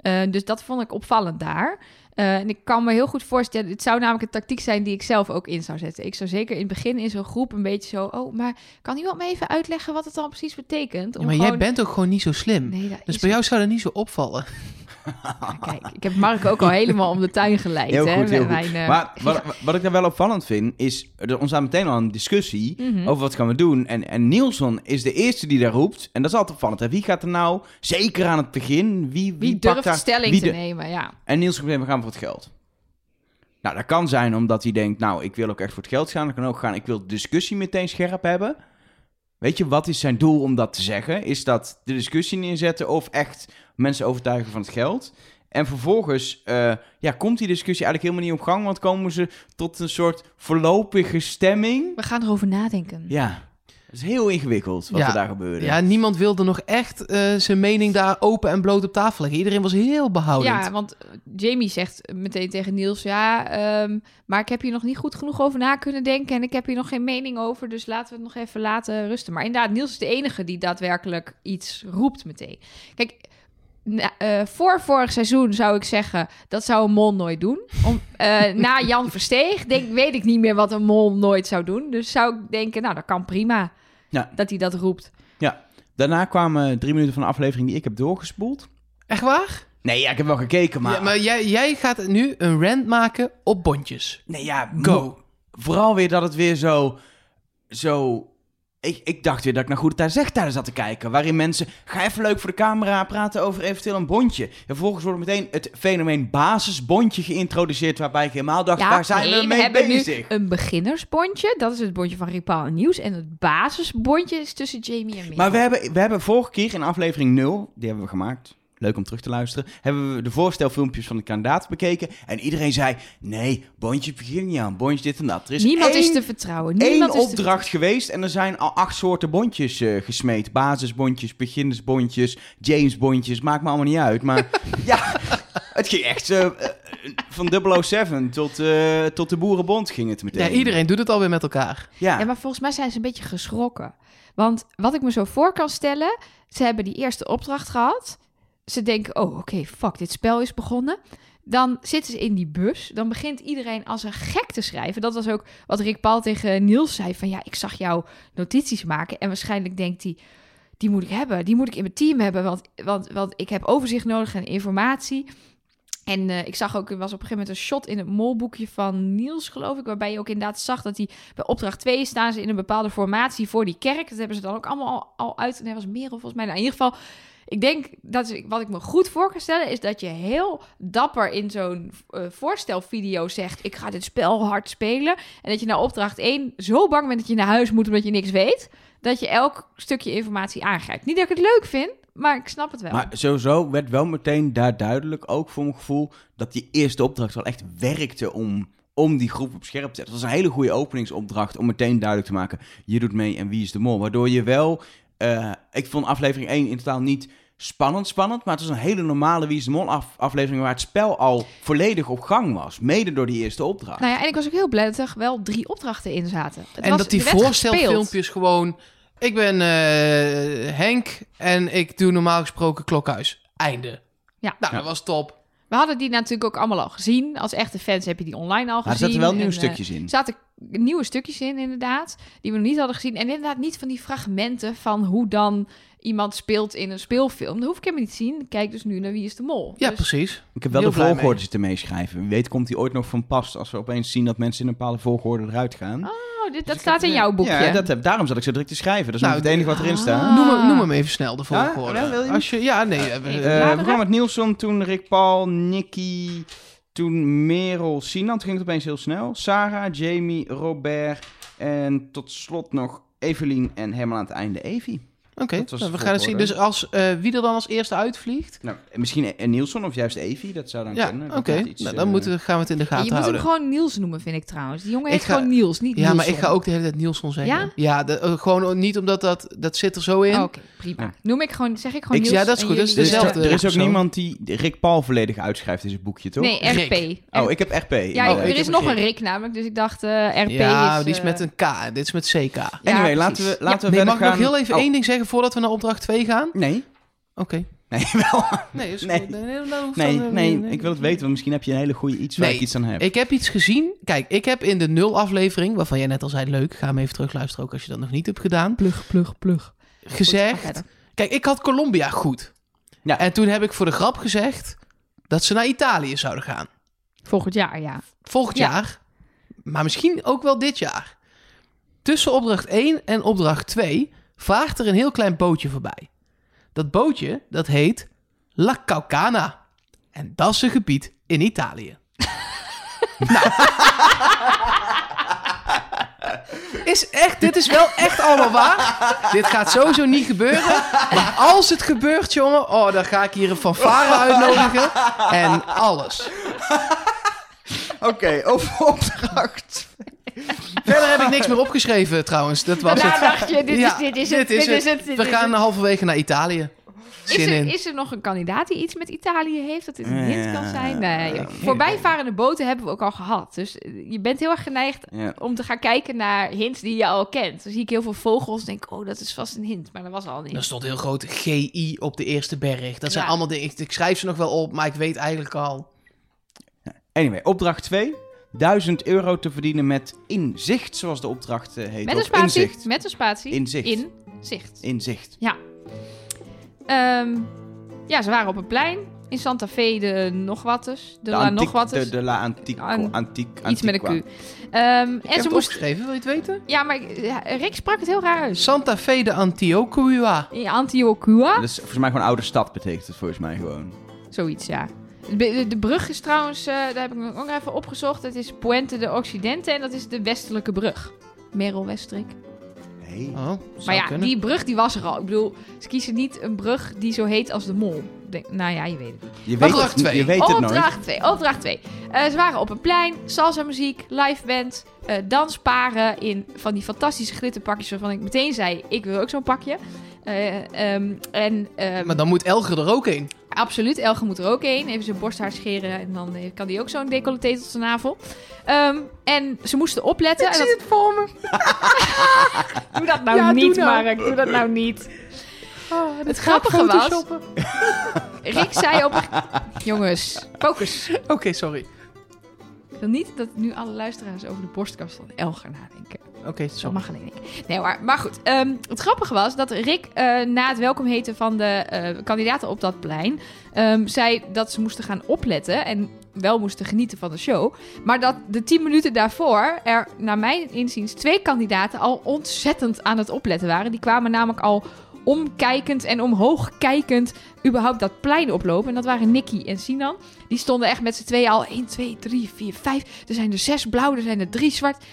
Eh, dus dat vond ik opvallend daar. Eh, en ik kan me heel goed voorstellen, het zou namelijk een tactiek zijn die ik zelf ook in zou zetten. Ik zou zeker in het begin in zo'n groep een beetje zo, oh, maar kan iemand me even uitleggen wat het dan precies betekent? Ja, Om maar jij bent ook gewoon niet zo slim. Nee, Dus bij jou zou dat niet zo opvallen. Kijk, ik heb Mark ook al helemaal om de tuin geleid. Heel hè, goed, heel met goed. mijn, eh, maar wat, wat ik daar wel opvallend vind, is... Er ontstaat meteen al een discussie mhm. over wat gaan we doen. En, en Nielsen is de eerste die daar roept. En dat is altijd opvallend. Hè? Wie gaat er nou, zeker aan het begin, wie, wie, Wie durft daar... stelling wie te nemen, ja. En Niels zegt, we gaan voor het geld. Nou, dat kan zijn omdat hij denkt, nou, ik wil ook echt voor het geld gaan. Dat kan ook gaan, ik wil de discussie meteen scherp hebben. Weet je, wat is zijn doel om dat te zeggen? Is dat de discussie neerzetten of echt mensen overtuigen van het geld? En vervolgens eh, ja, komt die discussie eigenlijk helemaal niet op gang, want komen ze tot een soort voorlopige stemming. We gaan erover nadenken. Ja, dat is heel ingewikkeld wat Ja. er daar gebeurde. Ja, niemand wilde nog echt eh, zijn mening daar open en bloot op tafel leggen. Iedereen was heel behoudend. Ja, want eh, Jamie zegt meteen tegen Niels: Ja, ehm, maar ik heb hier nog niet goed genoeg over na kunnen denken. En ik heb hier nog geen mening over. Dus laten we het nog even laten rusten. Maar inderdaad, Niels is de enige die daadwerkelijk iets roept meteen. Kijk. Na- eh, voor vorig seizoen zou ik zeggen dat zou een mol nooit doen. Om, eh, na Jan Versteeg denk, weet ik niet meer wat een mol nooit zou doen. Dus zou ik denken, nou dat kan prima Ja. dat hij dat roept. Daarna kwamen drie minuten van de aflevering die ik heb doorgespoeld. Echt waar? Nee, ja, ik heb wel gekeken, maar... Maar, ja, maar jij, jij gaat nu een rant maken op bondjes. Nee, ja, Go. Vooral weer dat het weer zo... zo ik, ik dacht weer dat ik naar Goede Tijd Zegtijden zat te kijken. Waarin mensen... Ga even leuk voor de camera praten over eventueel een bondje. En vervolgens wordt meteen het fenomeen basisbondje geïntroduceerd. Waarbij ik helemaal dacht, waar zijn nee, we mee hebben bezig? nu een beginnersbondje. Dat is het bondje van Ripaal en Nieuws. En het basisbondje is tussen Jamie en Merel. Maar we hebben, we hebben vorige keer in aflevering 0, die hebben we gemaakt. Leuk om terug te luisteren. Hebben we de voorstelfilmpjes van de kandidaat bekeken. En iedereen zei: Nee, bondje begin niet aan. Bondje dit en dat. Er is Niemand één, is te vertrouwen. één Niemand is te opdracht geweest. En er zijn al acht soorten bondjes eh, gesmeed: basisbondjes, beginnersbondjes, Jamesbondjes. Maakt me allemaal niet uit. Maar ja, het ging echt eh, van 007 tot, eh, tot de Boerenbond ging het meteen. Ja, iedereen doet het alweer met elkaar. Ja. Ja, maar volgens mij zijn ze een beetje geschrokken. Want wat ik me zo voor kan stellen, ze hebben die eerste opdracht gehad. Ze denken, oh oké, fuck, dit spel is begonnen. Dan zitten ze in die bus. Dan begint iedereen als een gek te schrijven. Dat was ook wat Rick Paul tegen Niels zei. Van ja, ik zag jou notities maken. En waarschijnlijk denkt hij, die moet ik hebben. Die moet ik in mijn team hebben. Want, want, want ik heb overzicht nodig en informatie. En eh, ik zag ook, er was op een gegeven moment een shot in het molboekje van Niels, geloof ik. Waarbij je ook inderdaad zag dat hij bij opdracht 2 staan ze in een bepaalde formatie voor die kerk. Dat hebben ze dan ook allemaal al, uit. En hij was meer volgens mij. Nou, in ieder geval, ik denk dat wat ik me goed voor kan stellen, is dat je heel dapper in zo'n eh, voorstelvideo zegt: Ik ga dit spel hard spelen. En dat je na opdracht 1 zo bang bent dat je naar huis moet omdat je niks weet. Dat je elk stukje informatie aangrijpt. Niet dat ik het leuk vind, maar ik snap het wel. Maar sowieso werd wel meteen daar duidelijk, ook voor mijn gevoel, dat die eerste opdracht wel echt werkte om, om die groep op scherp te zetten. Het was een hele goede openingsopdracht om meteen duidelijk te maken, je doet mee en wie is de mol. Waardoor je wel, eh, ik vond aflevering 1 in totaal niet spannend spannend, maar het was een hele normale Wie is de Mol af- aflevering waar het spel al volledig op gang was. Mede door die eerste opdracht. Nou ja, en ik was ook heel blij dat er wel drie opdrachten in zaten. Het en was- dat die voorstelfilmpjes gewoon... Ik ben eh, Henk en ik doe normaal gesproken klokhuis. Einde. Ja. Nou, Ja. dat was top. We hadden die natuurlijk ook allemaal al gezien. Als echte fans heb je die online al maar er gezien. zaten wel nieuwe En, eh, stukjes in. Er zaten nieuwe stukjes in, inderdaad. Die we nog niet hadden gezien. En inderdaad niet van die fragmenten van hoe dan iemand speelt in een speelfilm. Dat hoef ik helemaal niet te zien. Kijk dus nu naar Wie is de Mol. Ja, Dus- precies. Ik heb wel de volgorde zitten meeschrijven. Wie weet komt die ooit nog van pas als we opeens zien dat mensen in een bepaalde volgorde eruit gaan. Oh, dit, dat Dus ik staat heb- in jouw boekje. Ja, dat heb, daarom zat ik zo druk te schrijven. Dat is Nou, nog het enige wat erin staat. Ah. Noem, hem, noem hem even snel, de volgorde. Ja, wil je hem? Als je, ja, nee. eh, we- even Eh, we begonnen met Nielsen, toen Rick Paul, Nicky, toen Merel, Sinan. Toen ging het opeens heel snel. Sarah, Jamie, Robert en tot slot nog Evelien en helemaal aan het einde Evie. Oké, nou, we gaan het zien. Dus als, eh, wie er dan als eerste uitvliegt? Nou, misschien een Nielsen of juist Evie, dat zou dan Ja, kunnen. oké. Dat het iets, Nou, dan eh, moeten we, gaan we het in de je gaten moet hem houden. gewoon Niels noemen, vind ik trouwens. Die jongen Ik heet ga- gewoon Niels, niet Ja, maar ik ga ook de hele tijd Nielsen zeggen. Ja? Ja, de- eh, gewoon niet omdat dat, dat zit er zo in. Oh, Oké, prima. Ja. Noem ik gewoon, zeg ik gewoon Ik- Niels. ja, dat is goed, dat is jullie- Dus dezelfde er is ook niemand die Rick Paul volledig uitschrijft in zijn boekje, toch? Nee, Rick. RP. Oh, ik heb RP. Ja, Oh, er is nog een Rick namelijk, dus ik dacht eh, RP ja, is... die is eh, met een K. Dit is met CK. ja, Anyway, laten we, laten we mag ik gaan. nog heel even Oh, één ding zeggen voordat we naar opdracht 2 gaan? Nee, Oké. nee, wel. Nee, is Nee. nee, nee, ik wil het weten, want misschien heb je een hele goede iets waar Nee, ik iets aan heb. Ik heb iets gezien. Kijk, ik heb in de nul aflevering, waarvan jij net al zei, leuk, ga hem even terugluisteren ook als je dat nog niet hebt gedaan, Plug, plug, plug. Gezegd. Kijk, ik had Colombia goed. Ja. En toen heb ik voor de grap gezegd dat ze naar Italië zouden gaan. Volgend jaar, ja. Volgend Ja. jaar, maar misschien ook wel dit jaar. Tussen opdracht 1 en opdracht 2 vaart er een heel klein bootje voorbij. Dat bootje, dat heet La Caucana. En dat is een gebied in Italië. nou. Is echt, dit is wel echt allemaal waar. Dit gaat sowieso niet gebeuren. Maar als het gebeurt, jongen, oh, dan ga ik hier een fanfare uitnodigen. En alles. Oké, over opdracht. Verder heb ik niks meer opgeschreven trouwens. Dat was Daarna het. dacht je, dit, Ja, is, dit is het, dit is dit is het. We gaan het. halverwege naar Italië. Is Zin er, in. is er nog een kandidaat die iets met Italië heeft? Dat dit een hint kan zijn? Nee. ja. Voorbijvarende boten hebben we ook al gehad. Dus je bent heel erg geneigd Ja. om te gaan kijken naar hints die je al kent. Dan zie ik heel veel vogels en denk oh, dat is vast een hint. Maar dat was al niet. Er stond heel groot GI op de eerste berg. Dat zijn Ja. allemaal dingen. Ik, ik schrijf ze nog wel op, maar ik weet eigenlijk al. Anyway, opdracht 2. 1000 euro te verdienen met inzicht, zoals de opdracht eh, heet. Met een spatie. Inzicht. Met een spatie. Inzicht. Inzicht. Inzicht. Ehm, ja, ze waren op een plein in Santa Fe de nog wat dus. De, la antiek- nog wat De, de la antico, An- antiek, Iets met een Q. Ehm, Ik en heb ze het moest. opgeschreven, wil je het weten? Ja, maar ja, Rick sprak het heel raar uit. Santa Fe de Antioquia. In Antioquia. Dat is volgens mij gewoon oude stad, betekent het volgens mij gewoon. Zoiets, ja. De, de, brug is trouwens, eh, daar heb ik nog ook even opgezocht. Het is Puente de Occidente en dat is de westelijke brug. Merel Westrik. Nee. Oh, zou Maar ja, kunnen. die brug die was er al. Ik bedoel, ze kiezen niet een brug die zo heet als de mol. Denk, nou ja, je weet het niet. Je weet, Opdracht het, twee. je weet het nooit. Opdracht 2, opdracht 2. ze waren op een plein, salsa muziek, live band, eh, dansparen in van die fantastische glitterpakjes waarvan ik meteen zei, ik wil ook zo'n pakje. Eh, ehm, en ehm, Maar dan moet Elger er ook in. Absoluut, Elge moet er ook heen. Even zijn borsthaar scheren en dan eh, kan die ook zo'n decolleté tot zijn navel. Ehm, en ze moesten opletten. en dat- het voor me. Doe dat nou Ja, doe niet, nou. Mark. Doe dat nou niet. Oh, Het grappige was... Rick zei op... Jongens, focus. Oké, sorry. Ik wil niet dat nu alle luisteraars over de borstkast van Elger nadenken. Oké, Dat sorry. mag alleen ik. Nee, maar, maar goed. ehm, het grappige was dat Rick eh, na het welkom heten van de eh, kandidaten op dat plein... ehm, zei dat ze moesten gaan opletten en wel moesten genieten van de show. Maar dat de tien minuten daarvoor er, naar mijn inziens, twee kandidaten al ontzettend aan het opletten waren. Die kwamen namelijk al omkijkend en omhoog kijkend überhaupt dat plein oplopen. En dat waren Nicky en Sinan. Die stonden echt met z'n tweeën al 1, 2, 3, 4, 5. Er zijn er zes blauw, er zijn er drie zwart.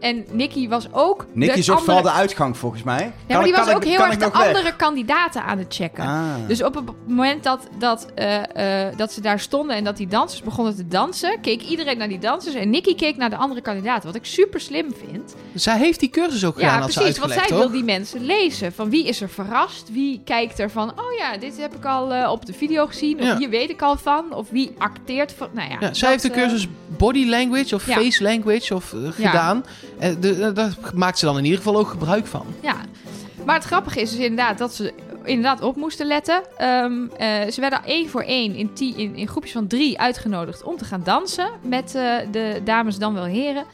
En Nicky was ook Nicky de zocht andere... vooral de uitgang, volgens mij. Ja, maar die Kan was ik- ook heel kan erg ik de weg? andere kandidaten aan het checken. Ah. Dus op het moment dat, dat, eh, eh, dat ze daar stonden en dat die dansers begonnen te dansen, keek iedereen naar die dansers en Nicky keek naar de andere kandidaten. Wat ik super slim vind. Zij heeft die cursus ook gedaan, Ja, ze precies. Want zij toch? wil die mensen lezen. Van wie is er verrast? Wie kijkt er van, oh ja, dit heb ik al eh, op de video gezien. Of Ja. hier weet ik al van. Of wie acteert van, nou ja. Ja, dat, zij heeft de cursus body language of ja. face language of, gedaan. De, de- daar maakt ze dan in ieder geval ook gebruik van. Ja, maar het grappige is dus inderdaad dat ze inderdaad op moesten letten. Ehm, eh, ze werden één voor één in, in, in groepjes van drie uitgenodigd om te gaan dansen met eh, de dames dan wel heren.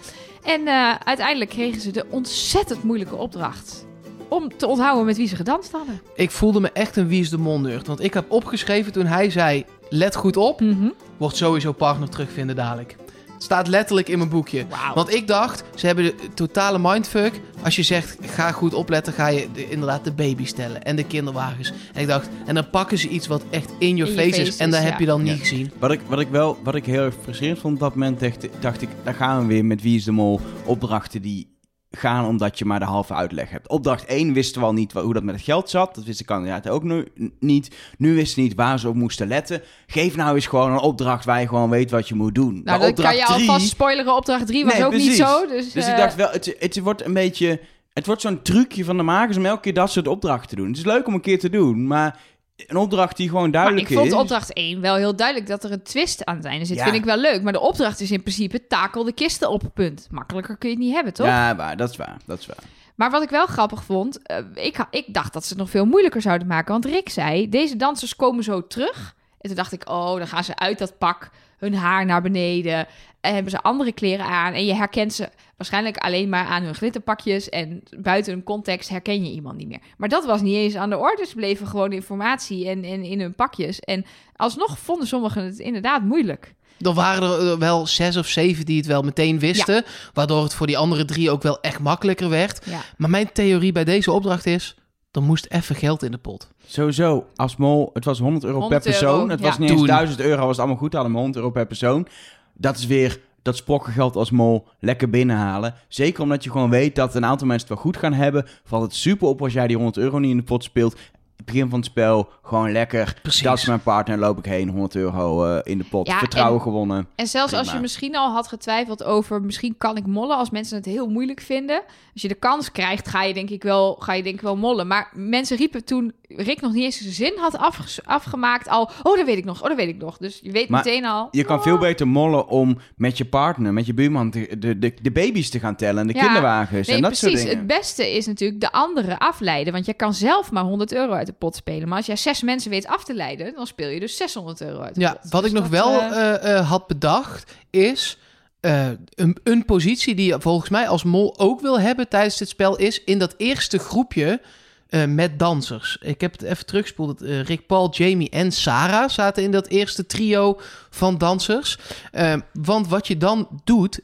En eh, uiteindelijk kregen ze de ontzettend moeilijke opdracht om te onthouden met wie ze gedanst hadden. Ik voelde me echt een Wie is de Mol nerd. Want ik heb opgeschreven toen hij zei, let goed op. Mhm. Wordt sowieso partner terugvinden dadelijk. Staat letterlijk in mijn boekje. Wauw. Want ik dacht, ze hebben de totale mindfuck. Als je zegt, ga goed opletten, ga je de- inderdaad de baby stellen. En de kinderwagens. En ik dacht, en dan pakken ze iets wat echt in your In face, your is. En dat heb ja. je dan Ja. niet gezien. Wat ik, wat, ik wel, wat ik heel erg frustrerend vond op dat moment, dacht, dacht ik, daar gaan we weer met Wie is de Mol opdrachten die gaan omdat je maar de halve uitleg hebt. Opdracht 1 wisten we al niet hoe dat met het geld zat. Dat wist de kandidaat ook nu niet. Nu wisten ze niet waar ze op moesten letten. Geef nou eens gewoon een opdracht waar je gewoon weet wat je moet doen. Nou, opdracht kan je drie- alvast spoileren. Opdracht 3 was Nee, ook niet zo. Dus, Dus eh, ik dacht wel, het, het wordt een beetje... Het wordt zo'n trucje van de makers om elke keer dat soort opdrachten te doen. Het is leuk om een keer te doen, maar een opdracht die gewoon Maar duidelijk ik vond is... opdracht 1 wel heel duidelijk dat er een twist aan het einde zit. Ja. Vind ik wel leuk. Maar de opdracht is in principe takel de kisten op, punt. Makkelijker kun je het niet hebben, toch? Ja, waar, dat is waar, dat is waar. Maar wat ik wel grappig vond, eh, ik, ik dacht dat ze het nog veel moeilijker zouden maken. Want Rick zei, deze dansers komen zo terug. En toen dacht ik, oh, dan gaan ze uit dat pak, hun haar naar beneden. En hebben ze andere kleren aan. En je herkent ze waarschijnlijk alleen maar aan hun glitterpakjes. En buiten hun context herken je iemand niet meer. Maar dat was niet eens aan de orde. Ze bleven gewoon informatie en, en in hun pakjes. En alsnog vonden sommigen het inderdaad moeilijk. Er waren er eh, wel zes of zeven die het wel meteen wisten. Waardoor het voor die andere drie ook wel echt makkelijker werd. Ja. Maar mijn theorie bij deze opdracht is... er moest even geld in de pot. Sowieso, als mol, het was 100 euro 100 per persoon. euro, het ja. was niet eens Toen. 1000 euro, was het allemaal goed. Hadden we 100 euro per persoon. Dat is weer dat spokkengeld als mol lekker binnenhalen. Zeker omdat je gewoon weet dat een aantal mensen het wel goed gaan hebben. Valt het super op als jij die 100 euro niet in de pot speelt. Het begin van het spel, gewoon lekker. Precies. Dat is mijn partner, loop ik heen, 100 euro eh, in de pot. Ja, Vertrouwen en- gewonnen. En zelfs als je misschien al had getwijfeld over misschien kan ik mollen als mensen het heel moeilijk vinden. Als je de kans krijgt, ga je denk ik wel, ga je denk ik wel mollen. Maar mensen riepen toen Rick nog niet eens zijn zin had afgemaakt al. Oh, dat weet ik nog. Oh, dat weet ik nog. Dus je weet Maar meteen al. Je kan oh. veel beter mollen om met je partner, met je buurman, de, de, de, de baby's te gaan tellen en de Ja. kinderwagens Nee, en dat precies. soort dingen. Het beste is natuurlijk de andere afleiden. Want je kan zelf maar 100 euro uit de pot spelen. Maar als jij zes mensen weet af te leiden, dan speel je dus 600 euro uit de Ja, pot. wat Dus ik nog dat, wel eh, eh, eh, had bedacht is... eh, een, een positie die je volgens mij als mol ook wil hebben tijdens dit spel... is in dat eerste groepje eh, met dansers. Ik heb het even teruggespoeld. Eh, Rick, Paul, Jamie en Sarah zaten in dat eerste trio van dansers. Eh, want wat je dan doet,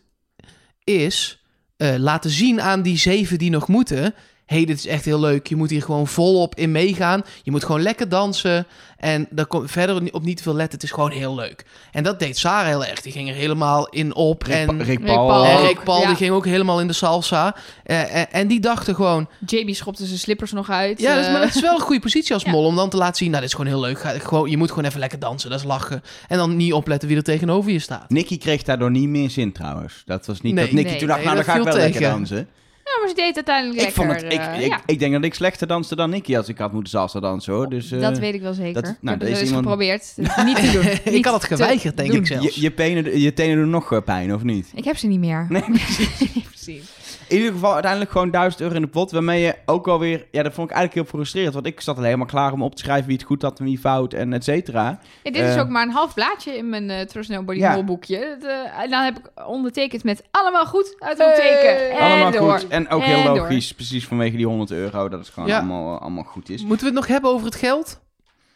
is eh, laten zien aan die zeven die nog moeten... hey, dit is echt heel leuk. Je moet hier gewoon volop in meegaan. Je moet gewoon lekker dansen. En daar komt verder op niet te veel letten. Het is gewoon heel leuk. En dat deed Sarah heel erg. Die ging er helemaal in op. Rick, en Rick Rick Paul. En Rick Paul ja. die ging ook helemaal in de salsa. Eh, eh, en die dachten gewoon... Jamie schopte zijn slippers nog uit. Ja, dat is, maar eh, dat is wel een goede positie als Ja. mol. Om dan te laten zien, nou, dit is gewoon heel leuk. Ga, gewoon, je moet gewoon even lekker dansen. Dat is lachen. En dan niet opletten wie er tegenover je staat. Nicky kreeg daardoor niet meer zin trouwens. Dat was niet Nee. dat Nicky Nee, toen dacht, nee, nou dan ga ik wel lekker dansen. Ja, maar ze deed het uiteindelijk ik, lekker. vond het, ik, eh, ik, ja. ik denk dat ik slechter danste dan Nicky als ik had moeten salsa dansen hoor. Dus, eh, dat weet ik wel zeker. dat- ik nou, heb het iemand- geprobeerd. Niet te doen. ik Niet had het geweigerd, denk doen. ik zelfs. je, je, tenen, je tenen doen nog eh, pijn of niet? Ik heb ze niet meer. Nee, precies. In ieder geval uiteindelijk gewoon 1000 euro in de pot. Waarmee je ook alweer... Ja, dat vond ik eigenlijk heel frustrerend. Want ik zat al helemaal klaar om op te schrijven wie het goed had en wie fout en et cetera. Ja, dit is Eh, ook maar een half blaadje in mijn uh, Trust Nobody Ja. Boekje. Eh, en dan heb ik ondertekend met allemaal goed uitroepteken. En Allemaal door. goed. En ook En heel door. logisch. Precies vanwege die 100 euro. Dat het gewoon Ja. allemaal, allemaal goed is. Moeten we het nog hebben over het geld?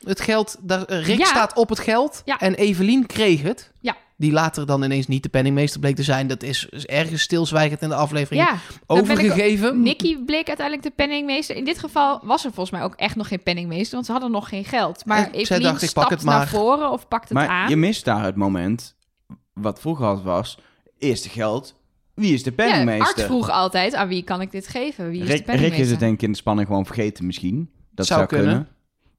Het geld, daar, eh, Rick Ja. staat op het geld. Ja. En Evelien kreeg het. Ja. Die later dan ineens niet de penningmeester bleek te zijn. Dat is, is ergens stilzwijgend in de aflevering Ja, ik- overgegeven. Nicky bleek uiteindelijk de penningmeester. In dit geval was er volgens mij ook echt nog geen penningmeester, want ze hadden nog geen geld. Maar zij Evelien dacht, ik pak het naar maar. voren of pakt het Maar aan. je mist daar het moment, wat vroeger al was, eerste geld, wie is de ja, Art penningmeester? vroeg altijd, aan wie kan ik dit geven? Wie is de Rick, Rick penningmeester? is het denk ik in de spanning gewoon vergeten misschien. Dat Zou zou, kunnen. kunnen.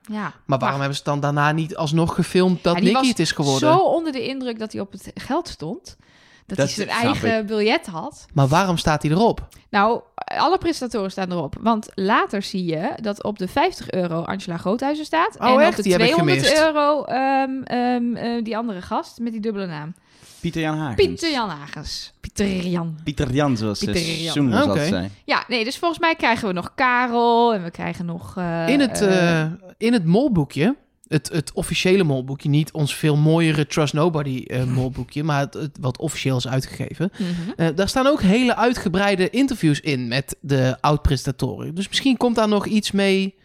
Ja, Maar waarom hebben ze dan daarna niet alsnog gefilmd dat Ja, Nicky het is geworden? Zo onder de indruk dat hij op het geld stond. Dat, Dat hij zijn eigen biljet had. Maar waarom staat hij erop? Nou, alle presentatoren staan erop. Want later zie je dat op de 50 euro Angela Groothuizen staat. Oh, en echt? op de Die heb ik 200 gemist. euro ehm, ehm, eh, die andere gast met die dubbele naam. Pieter Jan Hagens. Pieter Jan Hagens. Pieter Jan. Pieter Jan, zoals Pieter Pieter Jan. Zei. Ja, nee, dus volgens mij krijgen we nog Karel en we krijgen nog... eh, In het, eh, eh, in het molboekje, het, het officiële molboekje, niet ons veel mooiere Trust Nobody eh, molboekje, maar het, het wat officieel is uitgegeven. mhm. Eh, daar staan ook hele uitgebreide interviews in met de oud-presentatoren. Dus misschien komt daar nog iets mee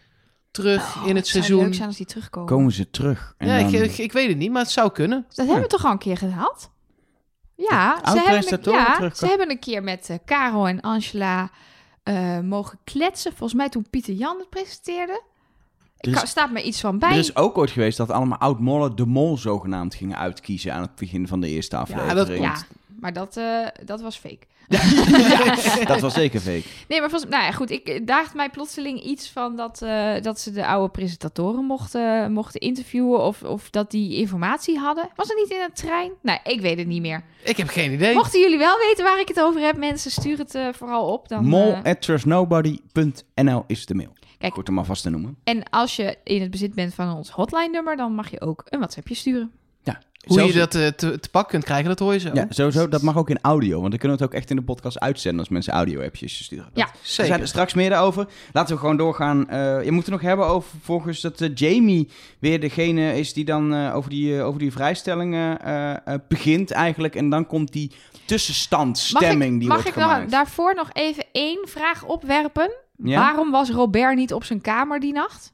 terug Oh, in het zou seizoen. leuk zijn als die terugkomen. Komen ze terug. En Ja, ik, dan- ik, ik weet het niet, maar het zou kunnen. Dat hebben we toch al een keer gehad? Ja, ze hebben, een, ja ze hebben een keer met Caro en Angela eh, mogen kletsen. Volgens mij toen Pieter Jan het presenteerde. Er ka- staat me iets van bij. Er is ook ooit geweest dat allemaal oud-mollen de mol zogenaamd gingen uitkiezen aan het begin van de eerste aflevering. dat ja, klopt. Maar dat, eh, dat was fake. Dat was zeker fake. Nee, maar volgens, nou ja, goed, ik eh, daagde mij plotseling iets van dat, eh, dat ze de oude presentatoren mochten, mochten interviewen of, of dat die informatie hadden. Was het niet in een trein? Nee, ik weet het niet meer. Ik heb geen idee. Mochten jullie wel weten waar ik het over heb, mensen, stuur het eh, vooral op. Dan, Mol at trustnobody.nl is de mail. Kijk. Goed om alvast te noemen. en als je in het bezit bent van ons hotline-nummer, dan mag je ook een WhatsAppje sturen. Ja. Hoe Zelfs- je dat eh, te, te pak kunt krijgen, dat hoor je zo. Ja, sowieso. Dat mag ook in audio. Want dan kunnen we het ook echt in de podcast uitzenden als mensen audio-appjes sturen. Ja, Er Zeker. zijn er straks meer daarover. Laten we gewoon doorgaan. Eh, je moet het nog hebben over volgens dat eh, Jamie weer degene is die dan eh, over, die, over die vrijstellingen eh, eh, begint eigenlijk. En dan komt die tussenstandstemming mag ik, die mag wordt ik gemaakt. daarvoor nog even één vraag opwerpen? Ja? Waarom was Robert niet op zijn kamer die nacht?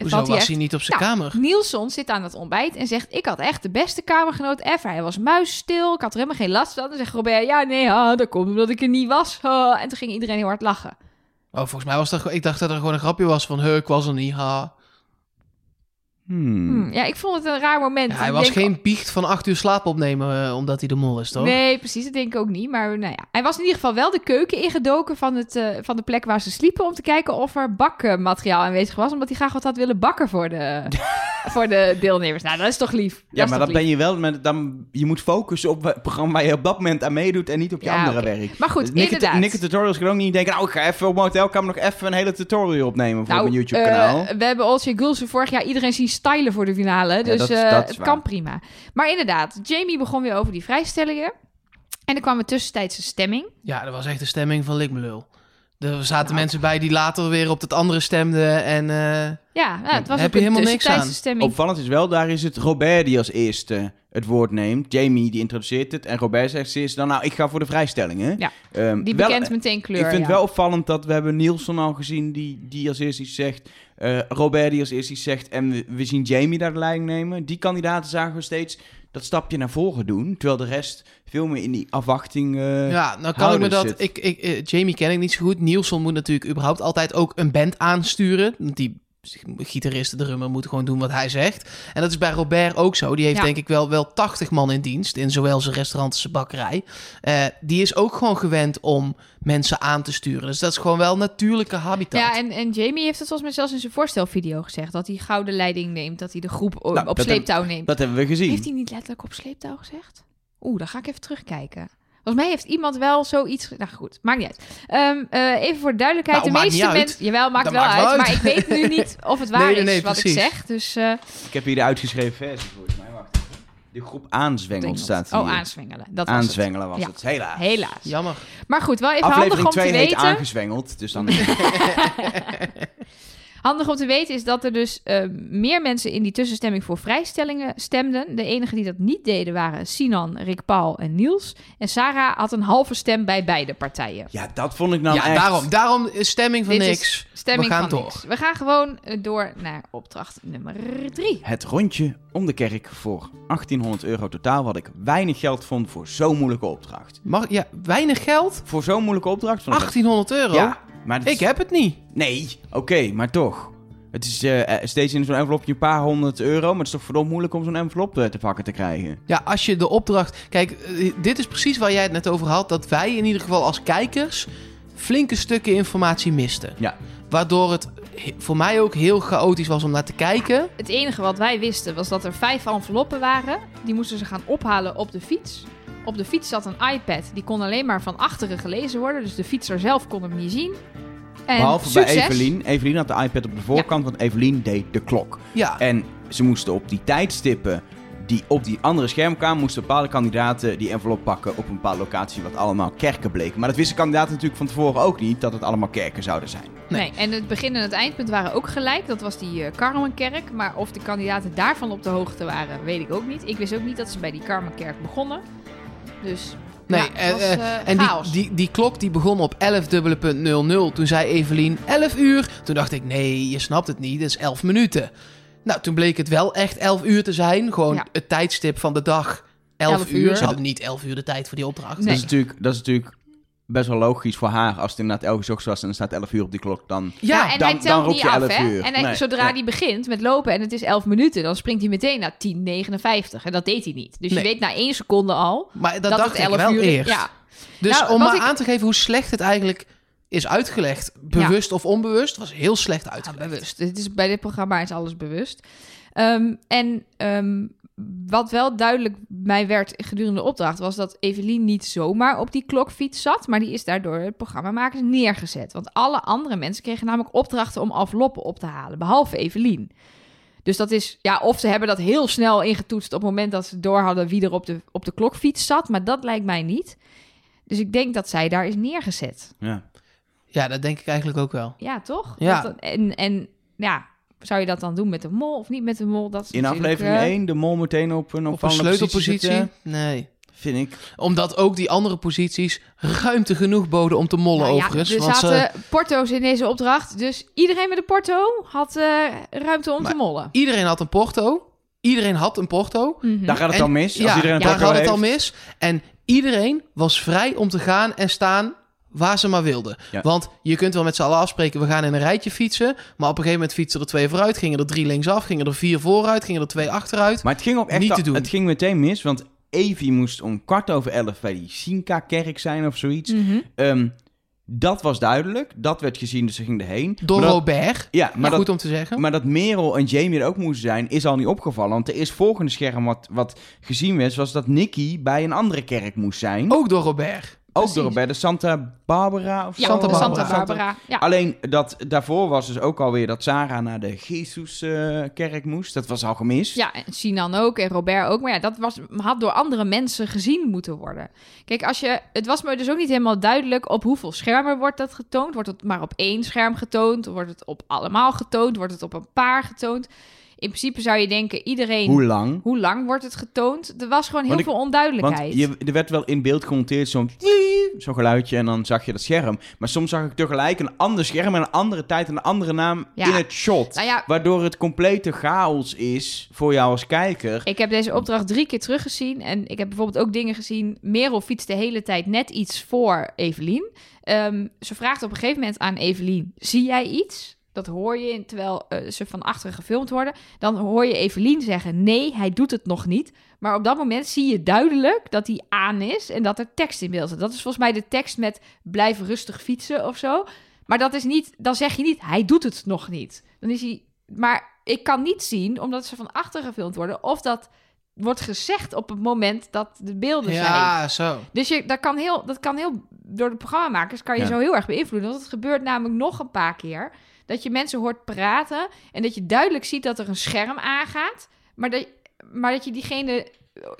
Hoezo hij was echt- hij niet op zijn Nou, kamer? Nielson zit aan het ontbijt en zegt: Ik had echt de beste kamergenoot ever. Hij was muisstil, ik had er helemaal geen last van. Dan zegt Robert: Ja, nee, ah, dat komt omdat ik er niet was. Ah. En toen ging iedereen heel hard lachen. Oh, volgens mij was dat... Ik dacht dat er gewoon een grapje was van... Huh, ik was er niet, ha. Hmm. Hm, ja, ik vond het een raar moment. Ja, hij Ik was denk- geen biecht van acht uur slaap opnemen... eh, omdat hij de mol is, toch? Nee, precies, dat denk ik ook niet. Maar nou ja, hij was in ieder geval wel de keuken ingedoken van, het, eh, van de plek waar ze sliepen... om te kijken of er bakmateriaal aanwezig was... omdat hij graag wat had willen bakken voor de, voor de deelnemers. Nou, dat is toch lief? Ja, maar dat dan ben je wel... met- Dan, je moet focussen op het programma waar je op dat moment aan meedoet... en niet op je Ja, andere werk. Maar goed, Nikke, inderdaad. Nikke Tutorials kan ook niet denken... nou, ik ga even op mijn hotelkamer nog even een hele tutorial opnemen... voor Nou, mijn YouTube-kanaal. eh, we hebben Olsje Gulsen vorig jaar iedereen zien stylen voor de finale. Dus dat eh, dat het waar. kan prima. Maar inderdaad, Jamie begon weer over die vrijstellingen. En er kwam een tussentijdse stemming. Ja, dat was echt de stemming van Likmelul. Er zaten Nou. mensen bij die later weer op het andere stemden. En eh, Ja, nou, het was Heb ook je een helemaal niks aan. stemming. Opvallend is wel, daar is het Robert die als eerste het woord neemt. Jamie die introduceert het. En Robert zegt eerst dan, nou, ik ga voor de vrijstellingen. Ja, Ehm, Die wel- bekent meteen kleur. Ik vind het ja. wel opvallend dat we hebben Nielsen al gezien die, die als eerste iets zegt. eh, Robert die als eerste iets zegt. En we, we zien Jamie daar de leiding nemen. Die kandidaten zagen we steeds dat stapje naar voren doen. Terwijl de rest veel meer in die afwachting eh, ja, nou kan ik me dat... zit. Ik, ik, eh, Jamie ken ik niet zo goed. Nielsen moet natuurlijk überhaupt altijd ook een band aansturen. Want Die gitarist, de drummer, moet gewoon doen wat hij zegt. En dat is bij Robert ook zo. Die heeft Ja. denk ik wel, wel 80 man in dienst. In zowel zijn restaurant als zijn bakkerij. Eh, die is ook gewoon gewend om mensen aan te sturen. Dus dat is gewoon wel natuurlijke habitat. Ja, en, en Jamie heeft het volgens mij zelfs in zijn voorstelvideo gezegd. Dat hij gouden leiding neemt. Dat hij de groep Nou, op dat sleeptouw neemt. Dat hebben we gezien. Heeft hij niet letterlijk op sleeptouw gezegd? Oeh, dan ga ik even terugkijken. Volgens mij heeft iemand wel zoiets... Nou goed, maakt niet uit. Ehm, eh, even voor de duidelijkheid. Nou, de maakt meeste mensen... Jawel, maakt Dat wel maakt uit. Maar ik weet nu niet of het waar Nee, nee, nee, is wat precies. ik zeg. Dus... eh, Ik heb hier de uitgeschreven versie volgens mij. Wacht even. De groep aanzwengelt staat hier. Oh, aanzwengelen. Dat was Aanzwengelen was Ja. het. Helaas. Helaas. Jammer. Maar goed, wel even Aflevering handig om 2 te heet weten. aangezwengeld. Dus dan... Handig om te weten is dat er dus eh, meer mensen in die tussenstemming voor vrijstellingen stemden. De enigen die dat niet deden waren Sinan, Rick Paul en Niels. En Sarah had een halve stem bij beide partijen. ja, dat vond ik nou ja, echt... daarom. Daarom is stemming van Dit is niks. Stemming We gaan van niks. We gaan gewoon eh, door naar opdracht nummer drie. Het rondje om de kerk voor 1800 euro totaal, wat ik weinig geld vond voor zo'n moeilijke opdracht. Mag, ja, weinig geld? Voor zo'n moeilijke opdracht vond ik het- 1800 euro? Ja, maar is- Ik heb het niet. Nee, oké, maar toch. Het is eh, eh, steeds in zo'n envelopje een paar honderd euro, maar het is toch verdomd moeilijk om zo'n envelop eh, te pakken te krijgen. Ja, als je de opdracht... Kijk, dit is precies waar jij het net over had. Dat wij in ieder geval als kijkers flinke stukken informatie misten. Ja. Waardoor het he- voor mij ook heel chaotisch was om naar te kijken. Het enige wat wij wisten was dat er vijf enveloppen waren. Die moesten ze gaan ophalen op de fiets. Op de fiets zat een iPad. Die kon alleen maar van achteren gelezen worden. Dus de fietser zelf kon hem niet zien. En Behalve bij. Evelien. Evelien had de iPad op de voorkant, want Evelien deed de klok. Ja, En ze moesten op die tijdstippen die op die andere scherm kwamen, moesten bepaalde kandidaten die envelop pakken op een bepaalde locatie, wat allemaal kerken bleken. Maar dat wisten kandidaten natuurlijk van tevoren ook niet, dat het allemaal kerken zouden zijn. Nee. en het begin en het eindpunt waren ook gelijk. Dat was die uh, Karmenkerk. Maar of de kandidaten daarvan op de hoogte waren, weet ik ook niet. Ik wist ook niet dat ze bij die Karmenkerk begonnen. Dus nee. ja, het eh, was, eh, eh, en die, chaos. die, die klok die begon op 11 dubbele punt 00. Toen zei Evelien 11 uur. Toen dacht ik, nee, je snapt het niet. Dat is 11 minuten. Nou, toen bleek het wel echt 11 uur te zijn. Gewoon Ja. het tijdstip van de dag. 11, 11 uur. uur. Ze hadden niet 11 uur de tijd voor die opdracht. Nee. Dat, is natuurlijk, dat is natuurlijk best wel logisch voor haar. Als het inderdaad elke ochtend was en er staat 11 uur op die klok, dan... Ja, en dan- hij dan telt roep niet je af, 11 hè? uur. En hij- Nee, zodra ja. hij begint met lopen en het is 11 minuten, dan springt hij meteen naar 10,59. En dat deed hij niet. Dus Nee. je weet na één seconde al Maar dat, dat, dacht het ik 11 wel uur eerst. Ja, Dus Nou, om maar ik- aan te geven hoe slecht het eigenlijk is uitgelegd, bewust of onbewust, was heel slecht Ja, uitgelegd. bewust. Het is, bij dit programma is alles bewust. Ehm, en ehm, wat wel duidelijk mij werd gedurende de opdracht... was dat Evelien niet zomaar op die klokfiets zat... maar die is daardoor het programmamakers neergezet. Want alle andere mensen kregen namelijk opdrachten om afloppen op te halen... behalve Evelien. Dus dat is, ja, of ze hebben dat heel snel ingetoetst... op het moment dat ze door hadden wie er op de, op de klokfiets zat... maar dat lijkt mij niet. Dus ik denk dat zij daar is neergezet. Ja. Ja, dat denk ik eigenlijk ook wel. Ja, toch? Ja. Dat- en, en ja, zou je dat dan doen met de mol of niet met de mol? Dat is In aflevering eh, 1 de mol meteen op een Op een sleutelpositie? positie Nee. vind ik. Omdat ook die andere posities ruimte genoeg boden om te mollen nou ja, overigens. er want ze- zaten porto's in deze opdracht, dus iedereen met een porto had eh, ruimte om Maar- te mollen. iedereen had een porto. Iedereen had een porto. Mhm. Daar gaat het En- al mis. Als ja, iedereen een daar porto had het al mis. En iedereen was vrij om te gaan en staan waar ze maar wilden. Ja. Want je kunt wel met z'n allen afspreken, we gaan in een rijtje fietsen. Maar op een gegeven moment fietsen er twee vooruit, gingen er drie linksaf, gingen er vier vooruit, gingen er twee achteruit. Maar het ging ook echt Niet te doen. Het ging meteen mis, want Evie moest om kwart over elf bij die Sinka-kerk zijn of zoiets. Mhm. Ehm, dat was duidelijk. Dat werd gezien, dus ze ging erheen. Door maar dat, Robert. ja, maar, Maar dat, goed om te zeggen. maar dat Merel en Jamie er ook moesten zijn, is al niet opgevallen. Want er is volgende scherm wat, wat gezien werd, was dat Nicky bij een andere kerk moest zijn. ook door Robert. Ook door bij de Santa Barbara of Ja, Santa Barbara. Santa Barbara. Ja. Alleen dat daarvoor was dus ook alweer dat Sarah naar de Jezus-kerk moest. Dat was al gemist. Ja, en Sinan ook en Robert ook. Maar ja, dat was, had door andere mensen gezien moeten worden. Kijk, als je, het was me dus ook niet helemaal duidelijk op hoeveel schermen wordt dat getoond. Wordt het maar op één scherm getoond? Wordt het op allemaal getoond? Wordt het op een paar getoond? In principe zou je denken, iedereen... Hoe lang? Hoe lang wordt het getoond? Er was gewoon heel Want ik- veel Want onduidelijkheid. je, er werd wel in beeld gemonteerd zo'n zo'n geluidje en dan zag je dat scherm. Maar soms zag ik tegelijk een ander scherm en een andere tijd en een andere naam Ja. in het shot. Nou ja, Waardoor het complete chaos is voor jou als kijker. ik heb deze opdracht drie keer teruggezien. En ik heb bijvoorbeeld ook dingen gezien. Merel fietst de hele tijd net iets voor Evelien. Ehm, ze vraagt op een gegeven moment aan Evelien: Zie jij iets? Dat hoor je terwijl eh, ze van achteren gefilmd worden. Dan hoor je Evelien zeggen: Nee, hij doet het nog niet. Maar op dat moment zie je duidelijk dat hij aan is en dat er tekst in beeld zit. Dat is volgens mij de tekst met blijf rustig fietsen of zo. Maar dat is niet, dan zeg je niet, hij doet het nog niet. Dan is hij, maar ik kan niet zien, omdat ze van achter gefilmd worden, of dat wordt gezegd op het moment dat de beelden zijn. Ja, zo. Dus je, dat, kan heel, dat kan heel, door de programmamakers kan je Ja. zo heel erg beïnvloeden. Want het gebeurt namelijk nog een paar keer. Dat je mensen hoort praten en dat je duidelijk ziet dat er een scherm aangaat. Maar dat, maar dat je diegene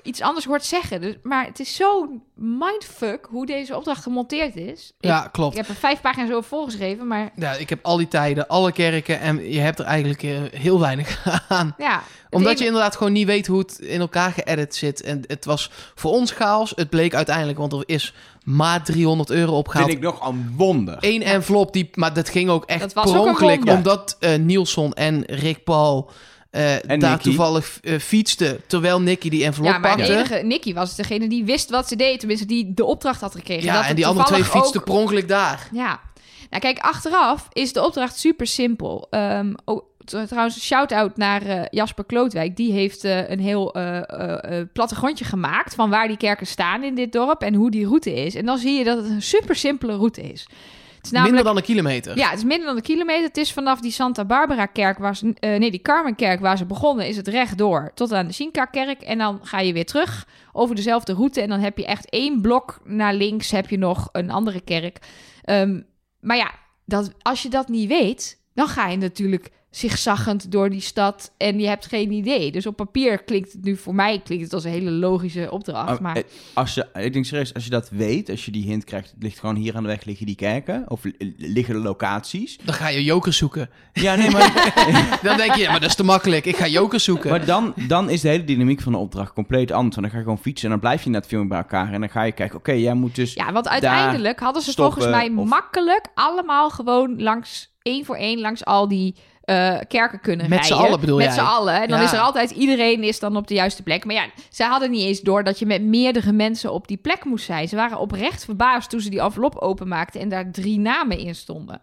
iets anders hoort zeggen. Dus, maar het is zo'n mindfuck hoe deze opdracht gemonteerd is. Ik- Ja, Ik, klopt. heb er vijf pagina's over volgeschreven, maar Ja, ik heb al die tijden, alle kerken en je hebt er eigenlijk eh, heel weinig aan. ja. Omdat ene- je inderdaad gewoon niet weet hoe het in elkaar geëdit zit. En het was voor ons chaos. Het bleek uiteindelijk, want er is maar 300 euro opgehaald. Vind ik nog een wonder. Eén envelop, die, maar dat ging ook echt Dat was per ook een ongeluk. Omdat eh Nielsen en Rick Paul eh, En daar Nicky. toevallig eh, fietsten. Terwijl Nicky die envelop Ja, maar de pakte. enige, Nicky was degene die wist wat ze deed. Tenminste, die de opdracht had gekregen. Ja, Dat en die andere twee fietsten ook- per ongeluk daar. Ja. Nou, kijk, achteraf is de opdracht super simpel. Ehm, oh, trouwens, shout-out naar eh, Jasper Klootwijk. Die heeft eh, een heel eh, plattegrondje gemaakt... van waar die kerken staan in dit dorp en hoe die route is. En dan zie je dat het een super simpele route is. Het is namelijk... Minder dan een kilometer. Ja, het is minder dan een kilometer. Het is vanaf die Santa Barbara kerk, waar ze, eh, nee, die Carmenkerk waar ze begonnen, is het rechtdoor tot aan de Sinka kerk. En dan ga je weer terug over dezelfde route. En dan heb je echt één blok naar links, heb je nog een andere kerk. Ehm, maar ja, dat, als je dat niet weet, dan ga je natuurlijk zigzaggend door die stad en je hebt geen idee. Dus op papier klinkt het nu voor mij klinkt het als een hele logische opdracht. Oh, Maar eh, Als je, ik denk serieus, als je dat weet, als je die hint krijgt, het ligt gewoon hier aan de weg liggen die kerken, of li- liggen de locaties. Dan ga je jokers zoeken. Ja, nee, maar, Dan denk je, ja, maar dat is te makkelijk. Ik ga jokers zoeken. maar dan, dan is de hele dynamiek van de opdracht compleet anders. Want dan ga je gewoon fietsen en dan blijf je net filmen bij elkaar. En dan ga je kijken, oké, jij moet dus... Ja, want uiteindelijk hadden ze stoppen volgens mij of- makkelijk allemaal gewoon langs één voor één langs al die eh, kerken kunnen Met z'n rijden. allen bedoel Met z'n allen. En dan Ja. is er altijd iedereen is dan op de juiste plek. Maar ja, zij hadden niet eens door dat je met meerdere mensen op die plek moest zijn. Ze waren oprecht verbaasd toen ze die envelop openmaakten en daar drie namen in stonden.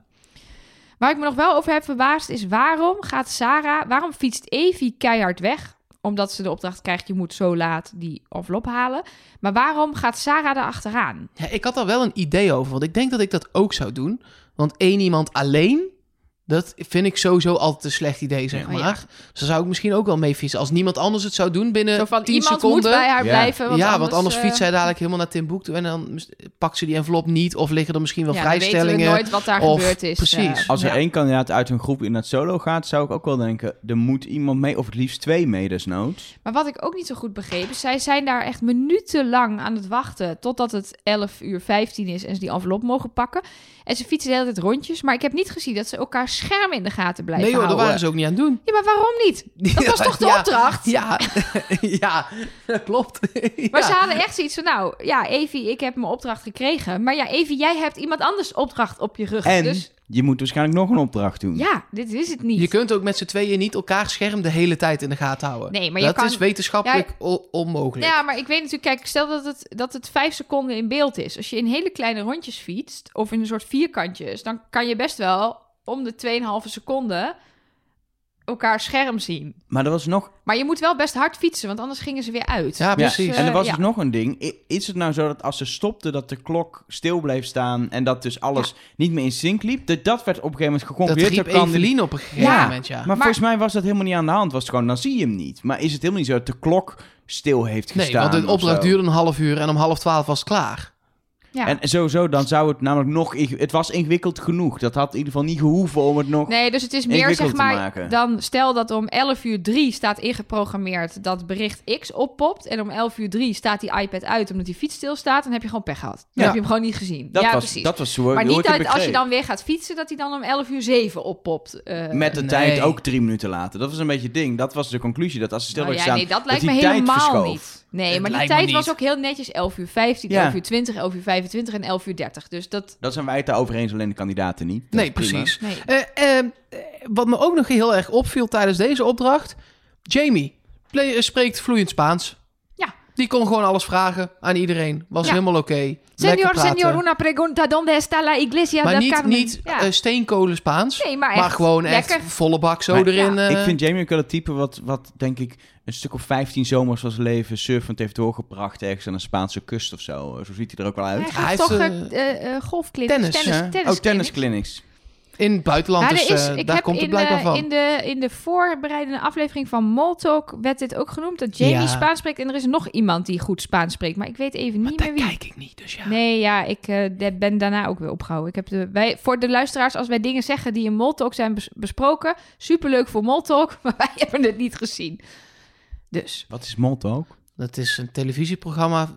Waar ik me nog wel over heb verbaasd is waarom gaat Sarah, waarom fietst Evie keihard weg? Omdat ze de opdracht krijgt, je moet zo laat die envelop halen. Maar waarom gaat Sarah daar achteraan? Ja, ik had daar wel een idee over, want ik denk dat ik dat ook zou doen. Want één iemand alleen, dat vind ik sowieso altijd een slecht idee, zeg Ja. Oh, maar. Dus dan zou ik misschien ook wel mee fietsen. Als niemand anders het zou doen binnen Zo van, 10 iemand seconden. moet bij haar Ja. blijven. Want ja, anders, want anders eh, fietst zij dadelijk helemaal naar Timbuktu en dan pakt ze die envelop niet. Of liggen er misschien wel ja, dan weten we vrijstellingen. nooit wat daar of- gebeurd is. precies. eh, Als er ja. één kandidaat uit hun groep in het solo gaat, zou ik ook wel denken, er moet iemand mee, of het liefst twee mee desnoods. Maar wat ik ook niet zo goed begreep, is zij zijn daar echt minutenlang aan het wachten totdat het 11 uur 15 is en ze die envelop mogen pakken. En ze fietsen de hele tijd rondjes, maar ik heb niet gezien dat ze elkaar scherm in de gaten blijven Nee dat houden. waren ze ook niet aan het doen. Ja, maar waarom niet? Dat was toch de Ja, opdracht? Ja, ja, klopt. Maar Ja. ze hadden echt zoiets van, nou, ja, Evie, ik heb mijn opdracht gekregen. Maar ja, Evie, jij hebt iemand anders opdracht op je rug. En Dus je moet waarschijnlijk nog een opdracht doen. ja, dit is het niet. Je kunt ook met z'n tweeën niet elkaar scherm de hele tijd in de gaten houden. Nee, maar je dat kan- is wetenschappelijk onmogelijk. Ja, maar ik weet natuurlijk, kijk, stel dat het, dat het vijf seconden in beeld is. Als je in hele kleine rondjes fietst, of in een soort vierkantjes, dan kan je best wel om de 2,5 seconden elkaar scherm zien. Maar er was nog Maar je moet wel best hard fietsen, want anders gingen ze weer uit. Ja, precies. en er was ja. dus nog een ding. Is het nou zo dat als ze stopte, dat de klok stil bleef staan en dat dus alles niet meer in sync liep? Dat, dat werd op een gegeven moment dat geconcludeerd. riep kan- Evelien op een gegeven Ja, moment, ja. Maar, volgens mij was dat helemaal niet aan de hand. Was het gewoon, dan zie je hem niet. Maar is het helemaal niet zo dat de klok stil heeft nee, gestaan? want de opdracht duurde een half uur en om half twaalf was het klaar. Ja. En sowieso, dan zou het namelijk nog... Het was ingewikkeld genoeg. Dat had in ieder geval niet gehoeven om het nog... Nee, dus het is meer zeg maar. Dan stel dat om 11 uur 3 staat ingeprogrammeerd dat bericht X oppopt. En om 11 uur 3 staat die iPad uit omdat die fiets stilstaat. Dan heb je gewoon pech gehad. Dan Ja. heb je hem gewoon niet gezien. Dat, ja, was, precies. dat was zo maar niet uit, als je dan weer gaat fietsen, dat hij dan om 11 uur 7 oppopt. eh. Met de Nee. tijd ook drie minuten later. Dat was een beetje het ding. Dat was de conclusie. Dat als ze stil Nou ja, staan, nee, dat lijkt me die tijd helemaal verschoof. niet. Nee, Het maar die tijd was ook heel netjes 11 uur 15, Ja. 11 uur 20, 11 uur 25 en 11 uur 30. Dus dat... Dat zijn wij het daarover eens, alleen de kandidaten niet. Dat nee, precies. Nee. Eh, eh, wat me ook nog heel erg opviel tijdens deze opdracht... Jamie play- eh, spreekt vloeiend Spaans. Ja. Die kon gewoon alles vragen aan iedereen. Was Ja. helemaal oké. Lekker Senor, una pregunta, donde está la iglesia Maar niet, niet Ja. steenkolen Spaans. nee, maar, maar echt gewoon lekker. echt volle bak zo Maar- erin. Ja. Ik vind Jamie ook wel het type wat, wat, denk ik, een stuk of 15 zomers van zijn leven surfend heeft doorgebracht ergens aan een Spaanse kust of zo. Zo ziet hij er ook wel uit. Hij Hij gaat heeft, toch uh, uh, golfclinics, tennis, tennis, tennis, oh, tennisclinics. in het buitenland, dus is, daar komt het in, blijkbaar van. in, de, in de voorbereidende aflevering van Moltalk werd dit ook genoemd, dat Jamie Ja. Spaans spreekt. En er is nog iemand die goed Spaans spreekt, maar ik weet even maar niet meer wie. kijk ik niet, dus ja. Nee, ja, ik ben daarna ook weer opgehouden. Ik heb de, wij, voor de luisteraars, als wij dingen zeggen die in Moltalk zijn bes- besproken, superleuk voor Moltalk, maar wij hebben het niet gezien. Dus, Wat is Moltalk? Dat is een televisieprogramma.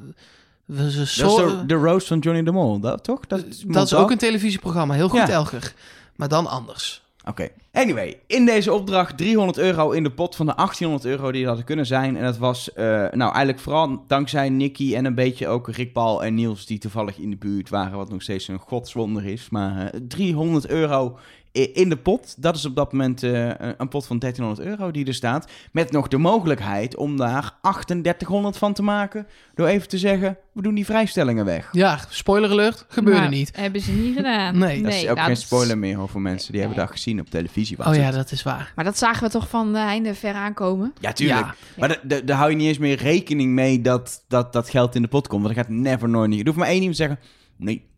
We- ze Dat is zo- de, de roast van Johnny de Mol, dat toch? Dat is, dat is ook een televisieprogramma. Heel goed, Ja. Elger. Maar dan anders. Oké. Anyway, in deze opdracht 300 euro in de pot van de 1800 euro die er hadden kunnen zijn. En dat was, eh, nou eigenlijk vooral dankzij Nicky en een beetje ook Rick Paul en Niels die toevallig in de buurt waren. Wat nog steeds een godswonder is. Maar eh, 300 euro i- in de pot. Dat is op dat moment eh, een pot van 1300 euro die er staat. Met nog de mogelijkheid om daar 3800 van te maken. Door even te zeggen, we doen die vrijstellingen weg. Ja, spoiler alert. Gebeurde maar niet. Hebben ze niet gedaan. Nee. Dat is ook nou, geen spoiler meer hoor, voor mensen die hebben dat gezien op televisie. was Oh ja, het. dat is waar. Maar dat zagen we toch van de einde ver aankomen. Ja, tuurlijk. Ja. Maar da- da- daar hou je niet eens meer rekening mee dat, dat dat geld in de pot komt. Want dat gaat never nooit niet. Er hoeft maar één iemand te zeggen, nee.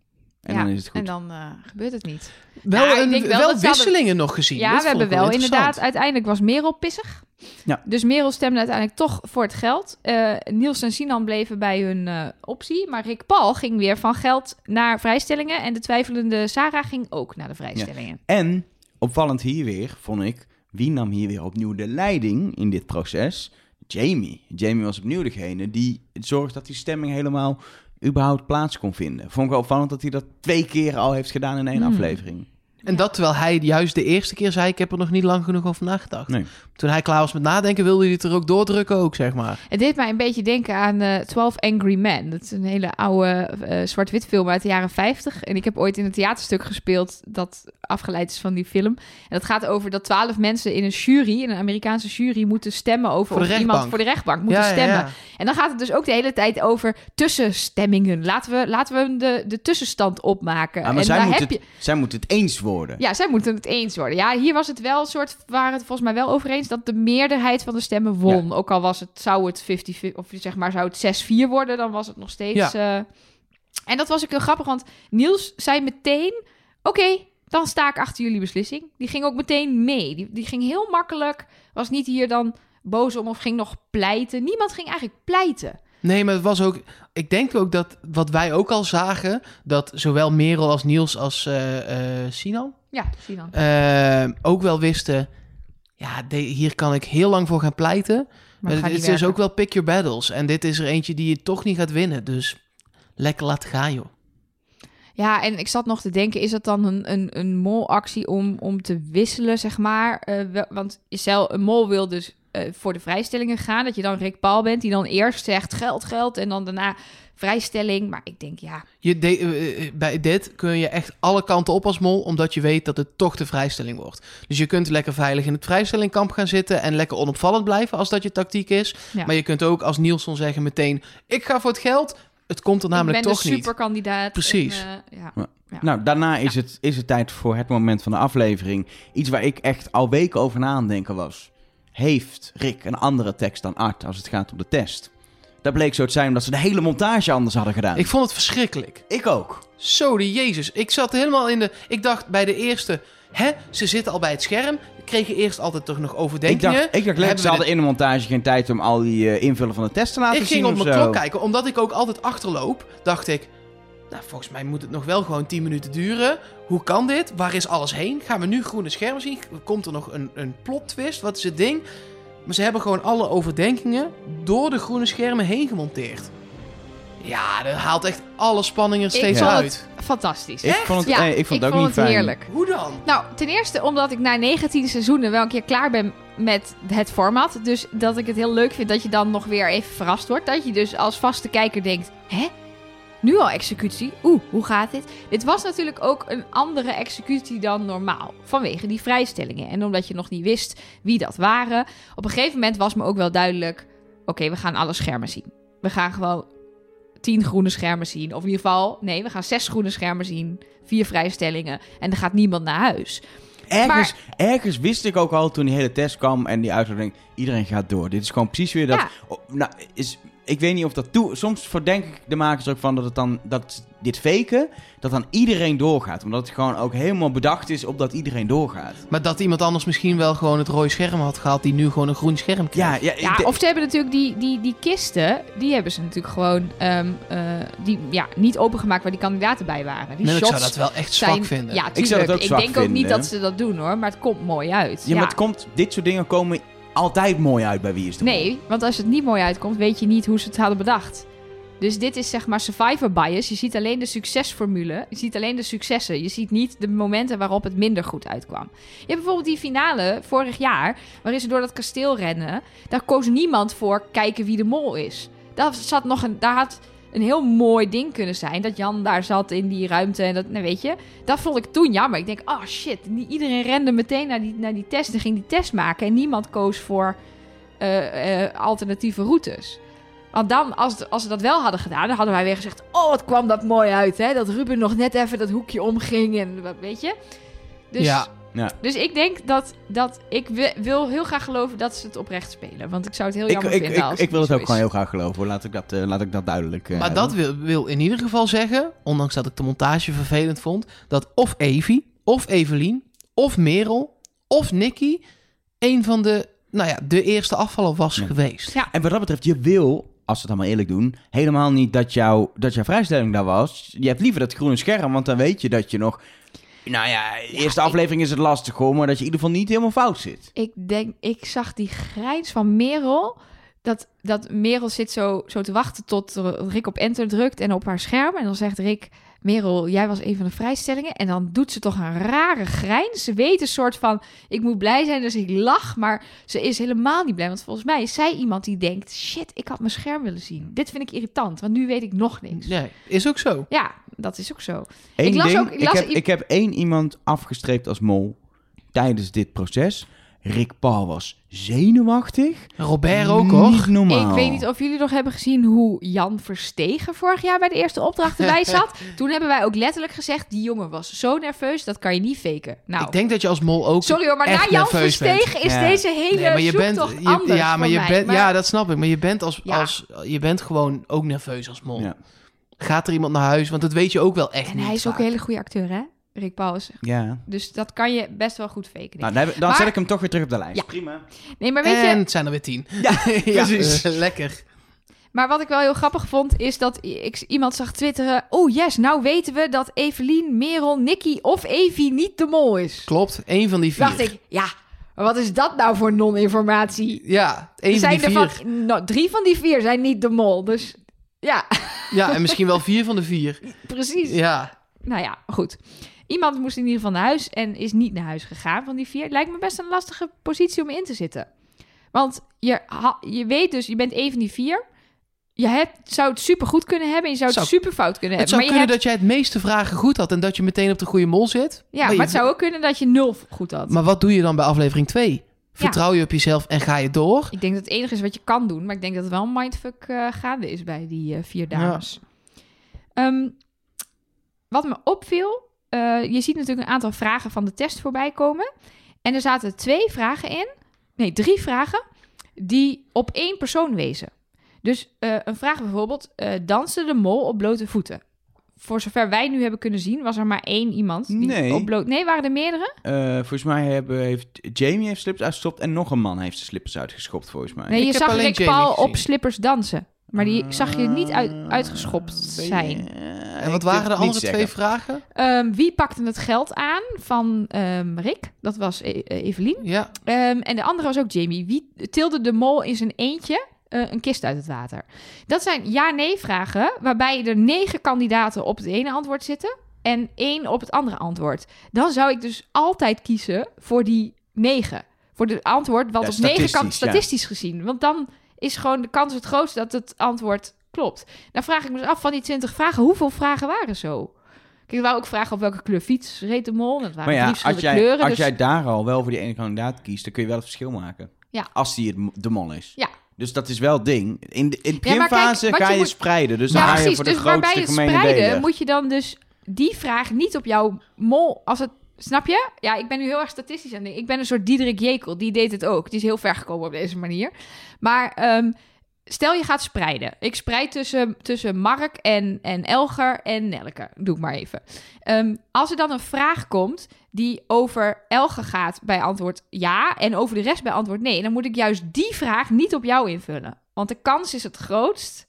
En ja, dan is het goed. En dan eh, gebeurt het niet. Wel, Ja, ik een- denk wel hadden- wisselingen nog gezien. Ja, Dat we hebben wel inderdaad. Uiteindelijk was Merel pissig. Ja. Dus Merel stemde uiteindelijk toch voor het geld. Eh, Niels en Sinan bleven bij hun eh, optie. Maar Rick Paul ging weer van geld naar vrijstellingen. En de twijfelende Sarah ging ook naar de vrijstellingen. En, opvallend hier weer, vond ik, wie nam hier weer opnieuw de leiding in dit proces? Jamie. Jamie was opnieuw degene die zorgt dat die stemming helemaal überhaupt plaats kon vinden. Vond ik wel opvallend dat hij dat twee keer al heeft gedaan in één Hmm. aflevering. En dat terwijl hij juist de eerste keer zei... ik heb er nog niet lang genoeg over nagedacht. Nee. Toen hij klaar was met nadenken... wilde hij het er ook doordrukken ook, zeg maar. Het deed mij een beetje denken aan eh 12 Angry Men. Dat is een hele oude eh, zwart-wit film uit de jaren 50. En ik heb ooit in een theaterstuk gespeeld dat afgeleid is van die film. En dat gaat over dat 12 mensen in een jury, in een Amerikaanse jury, moeten stemmen over of iemand voor de rechtbank moeten Ja, stemmen. ja. En dan gaat het dus ook de hele tijd over tussenstemmingen. Laten we, laten we de, de tussenstand opmaken. Ah, maar en zij daar moet, heb het, je... zij moet het eens worden. Ja, zij moeten het eens worden. Ja, hier was het wel een soort, waren het volgens mij wel over eens dat de meerderheid van de stemmen won. Ook al was het, zou het 50, of zeg maar, zou het 6-4 worden, dan was het nog steeds. eh, En dat was ook heel grappig, want Niels zei meteen: Oké, dan sta ik achter jullie beslissing. Die ging ook meteen mee. Die, die ging heel makkelijk, was niet hier dan boos om of ging nog pleiten. Niemand ging eigenlijk pleiten. Nee, maar het was ook... Ik denk ook dat wat wij ook al zagen... dat zowel Merel als Niels als eh eh Sinan... Ja, eh, ook wel wisten... Ja, de- hier kan ik heel lang voor gaan pleiten. Maar Maar het het is dus werken. ook wel pick your battles. En dit is er eentje die je toch niet gaat winnen. Dus lekker laten gaan, joh. Ja, en ik zat nog te denken, is dat dan een, een, een molactie om, om te wisselen, zeg maar? Want zelf, een mol wil dus eh, voor de vrijstellingen gaan. Dat je dan Rick Paul bent, die dan eerst zegt geld, geld en dan daarna vrijstelling. Maar ik denk, ja, Je de- eh, eh, bij dit kun je echt alle kanten op als mol, omdat je weet dat het toch de vrijstelling wordt. Dus je kunt lekker veilig in het vrijstellingkamp gaan zitten en lekker onopvallend blijven als dat je tactiek is. Ja. Maar je kunt ook als Nielsen zeggen meteen, ik ga voor het geld. Het komt er namelijk ik ben toch de niet. superkandidaat. Precies. En, ja. Nou, daarna is, het, is het tijd voor het moment van de aflevering. Iets waar ik echt al weken over na aan denken was. Heeft Rick een andere tekst dan Art als het gaat om de test? Dat bleek zo te zijn omdat ze de hele montage anders hadden gedaan. Ik vond het verschrikkelijk. ik ook. Zo de Jezus. Ik zat helemaal in de... Ik dacht bij de eerste... Hè, ze zitten al bij het scherm. Kregen eerst altijd toch nog Ik overdenkingen. dacht, ik dacht lekker, ze hadden in de montage geen tijd om al die eh, invullen van de test te laten Ik zien ging op mijn klok kijken, omdat ik ook altijd achterloop. Dacht ik, nou, volgens mij moet het nog wel gewoon 10 minuten duren. Hoe kan dit? Waar is alles heen? Gaan we nu groene schermen zien? Komt er nog een, een plot twist? Wat is het ding? Maar ze hebben gewoon alle overdenkingen door de groene schermen heen gemonteerd. Ja, dat haalt echt alle spanning er steeds vond uit. het fantastisch. Ik vond het, Ja, eh, ik vond het ook niet fijn. heerlijk. Hoe dan? Nou, ten eerste omdat ik na 19 seizoenen wel een keer klaar ben met het format. Dus dat ik het heel leuk vind dat je dan nog weer even verrast wordt. Dat je dus als vaste kijker denkt, hè? Nu al executie? Oeh, hoe gaat dit? Dit was natuurlijk ook een andere executie dan normaal. Vanwege die vrijstellingen. En omdat je nog niet wist wie dat waren. Op een gegeven moment was me ook wel duidelijk... Oké, we gaan alle schermen zien. We gaan gewoon tien groene schermen zien. Of in ieder geval, nee, we gaan zes groene schermen zien. Vier vrijstellingen. En er gaat niemand naar huis. Ergens, ergens wist ik ook al toen die hele test kwam en die uitzending, iedereen gaat door. Dit is gewoon precies weer dat. Ja. oh, nou, is, ik weet niet of dat toe. Soms verdenk ik de makers ook van dat het dan dat dit faken, dat dan iedereen doorgaat, omdat het gewoon ook helemaal bedacht is op dat iedereen doorgaat. Maar dat iemand anders misschien wel gewoon het rode scherm had gehad... die nu gewoon een groen scherm krijgt. Ja, ja, Ja, ik de- of ze hebben natuurlijk die, die, die kisten, die hebben ze natuurlijk gewoon ehm, eh, die, ja, niet opengemaakt waar die kandidaten bij waren. Die Nee, ik shots zou dat wel echt zwak zijn, vinden. Ja, Ik zou dat ook Ik zwak denk ook niet dat ze dat doen hoor, maar het komt mooi uit. ja, maar het komt, dit soort dingen komen altijd mooi uit bij Wie is de Mol. Nee, want als het niet mooi uitkomt, weet je niet hoe ze het hadden bedacht. Dus dit is zeg maar survivor bias. Je ziet alleen de succesformule. Je ziet alleen de successen. Je ziet niet de momenten waarop het minder goed uitkwam. Je hebt bijvoorbeeld die finale vorig jaar, waarin ze door dat kasteel rennen. Daar koos niemand voor kijken wie de mol is. Daar, zat nog een, daar had een heel mooi ding kunnen zijn. Dat Jan daar zat in die ruimte. En dat, nou weet je, dat vond ik toen jammer. Ik denk, oh shit. Iedereen rende meteen naar die, naar die test en ging die test maken. En niemand koos voor eh, eh, alternatieve routes. Want dan, als, als ze dat wel hadden gedaan, dan hadden wij weer gezegd: Oh, wat kwam dat mooi uit, hè? Dat Ruben nog net even dat hoekje omging en wat weet je. Dus, Ja. Ja. dus ik denk dat, dat ik wi- wil heel graag geloven dat ze het oprecht spelen. Want ik zou het heel Ik, jammer ik, vinden ik, als ik wil niet het ook gewoon heel graag geloven. hoor. Laat ik dat, eh, laat ik dat duidelijk eh, Maar dat wil, wil in ieder geval zeggen, ondanks dat ik de montage vervelend vond, dat of Evie, of Evelien, of Merel, of Nicky een van de, nou ja, de eerste afvaller was Ja. geweest. Ja. En wat dat betreft, je wil, als we het allemaal eerlijk doen, helemaal niet dat, jou, dat jouw vrijstelling daar was. Je hebt liever dat groene scherm, want dan weet je dat je nog... Nou ja, de eerste aflevering is het lastig hoor, maar dat je in ieder geval niet helemaal fout zit. Ik denk, ik zag die grijns van Merel dat, dat Merel zit zo, zo te wachten tot Rick op enter drukt en op haar scherm. En dan zegt Rick, Merel, jij was een van de vrijstellingen. En dan doet ze toch een rare grijns. Ze weet een soort van, ik moet blij zijn, dus ik lach. Maar ze is helemaal niet blij. Want volgens mij is zij iemand die denkt, shit, ik had mijn scherm willen zien. Dit vind ik irritant, want nu weet ik nog niks. Nee, is ook zo. Ja, dat is ook zo. Eén Ik las ding, ook- ik ik, las heb, i- ik heb één iemand afgestreept als mol tijdens dit proces. Rick Paul was zenuwachtig. Robert ook, hoor. Niet normaal. Ik weet niet of jullie nog hebben gezien hoe Jan Verstegen vorig jaar bij de eerste opdracht erbij zat. Toen hebben wij ook letterlijk gezegd, die jongen was zo nerveus, dat kan je niet faken. Nou, Ik denk dat je als mol ook sorry hoor, maar na Jan bent. Verstegen is Ja. deze hele Nee, maar je bent, je- anders ja, maar je mij. bent, Maar- ja, dat snap ik. Maar je bent als, Ja. als, je bent gewoon ook nerveus als mol. Ja. Gaat er iemand naar huis? Want dat weet je ook wel echt En niet. hij is ook een hele goede acteur, hè? Rick Pauwels. Ja. Dus dat kan je best wel goed faken. Nou, dan, heb- dan Maar- zet ik hem toch weer terug op de lijst. Ja. Prima. Nee, maar weet en je, het zijn er weer tien. Ja, precies. eh, lekker. maar wat ik wel heel grappig vond, is dat ik iemand zag twitteren. Oh yes, nou weten we dat Evelien, Merel, Nicky of Evie niet de mol is. Klopt, één van die vier. Dacht ik, ja, maar wat is dat nou voor non-informatie? Ja, één van die zijn vier. er van, nou, drie van die vier zijn niet de mol. Dus ja, Ja, en misschien wel vier van de vier. precies. Ja, Nou ja, goed. Iemand moest in ieder geval naar huis en is niet naar huis gegaan van die vier. Lijkt me best een lastige positie om in te zitten. Want je, je weet dus, je bent een van die vier. Je hebt, zou het super goed kunnen hebben en je zou het Zou- super fout kunnen het hebben. zou maar je kunnen dat jij het meeste vragen goed had en dat je meteen op de goede mol zit. ja, maar het zou ook kunnen dat je nul goed had. Maar wat doe je dan bij aflevering 2? Vertrouw je op jezelf en ga je door? Ik denk dat het enige is wat je kan doen. Maar ik denk dat het wel een mindfuck eh, gaande is bij die eh, vier dames. Ehm, wat me opviel, eh, je ziet natuurlijk een aantal vragen van de test voorbij komen. En er zaten twee vragen in, nee, drie vragen, die op één persoon wezen. Dus eh, een vraag bijvoorbeeld, eh danste de mol op blote voeten? Voor zover wij nu hebben kunnen zien, was er maar één iemand die Nee. op bloot... Nee, waren er meerdere? Volgens mij hebben, heeft Jamie heeft slippers uitgestopt en nog een man heeft zijn slippers uitgeschopt, volgens mij. Nee, Ik je heb zag Rick Paul gezien. op slippers dansen. Maar die zag je niet uit, uitgeschopt je- zijn. En wat waren de andere twee vragen? Ehm, wie pakte het geld aan van ehm, Rick? Dat was E- eh, Evelien. Ja, Ehm, en de andere was ook Jamie. Wie tilde de mol in zijn eentje eh, een kist uit het water? Dat zijn ja-nee vragen, waarbij er negen kandidaten op het ene antwoord zitten en één op het andere antwoord. Dan zou ik dus altijd kiezen voor die negen. Voor het antwoord wat Ja, op negen kan, statistisch, ja. gezien. Want dan is gewoon de kans het grootst dat het antwoord klopt. Dan vraag ik me dus af van die 20 vragen, hoeveel vragen waren zo? Kijk, ik wou ook vragen op welke kleur fiets reed de mol. Dat waren Maar ja, als jij, kleuren. als dus... jij daar al wel voor die ene kandidaat kiest, dan kun je wel het verschil maken. Ja. Als die het de mol is. Ja. Dus dat is wel het ding. In de, in de Ja, maar kijk, beginfase ga je je, moet- spreiden. Dus dan ja, ga je voor de Dus waarbij grootste gemene spreiden moet je dan dus die vraag niet op jouw mol... Als het, snap je? Ja, ik ben nu heel erg statistisch aan het denken. Ik ben een soort Diederik Jekel. Die deed het ook. Die is heel ver gekomen op deze manier. Maar ehm, stel je gaat spreiden. Ik spreid tussen, tussen Mark en, en Elger en Nelke. Doe ik maar even. Ehm, als er dan een vraag komt die over Elger gaat bij antwoord ja... en over de rest bij antwoord nee... dan moet ik juist die vraag niet op jou invullen. Want de kans is het grootst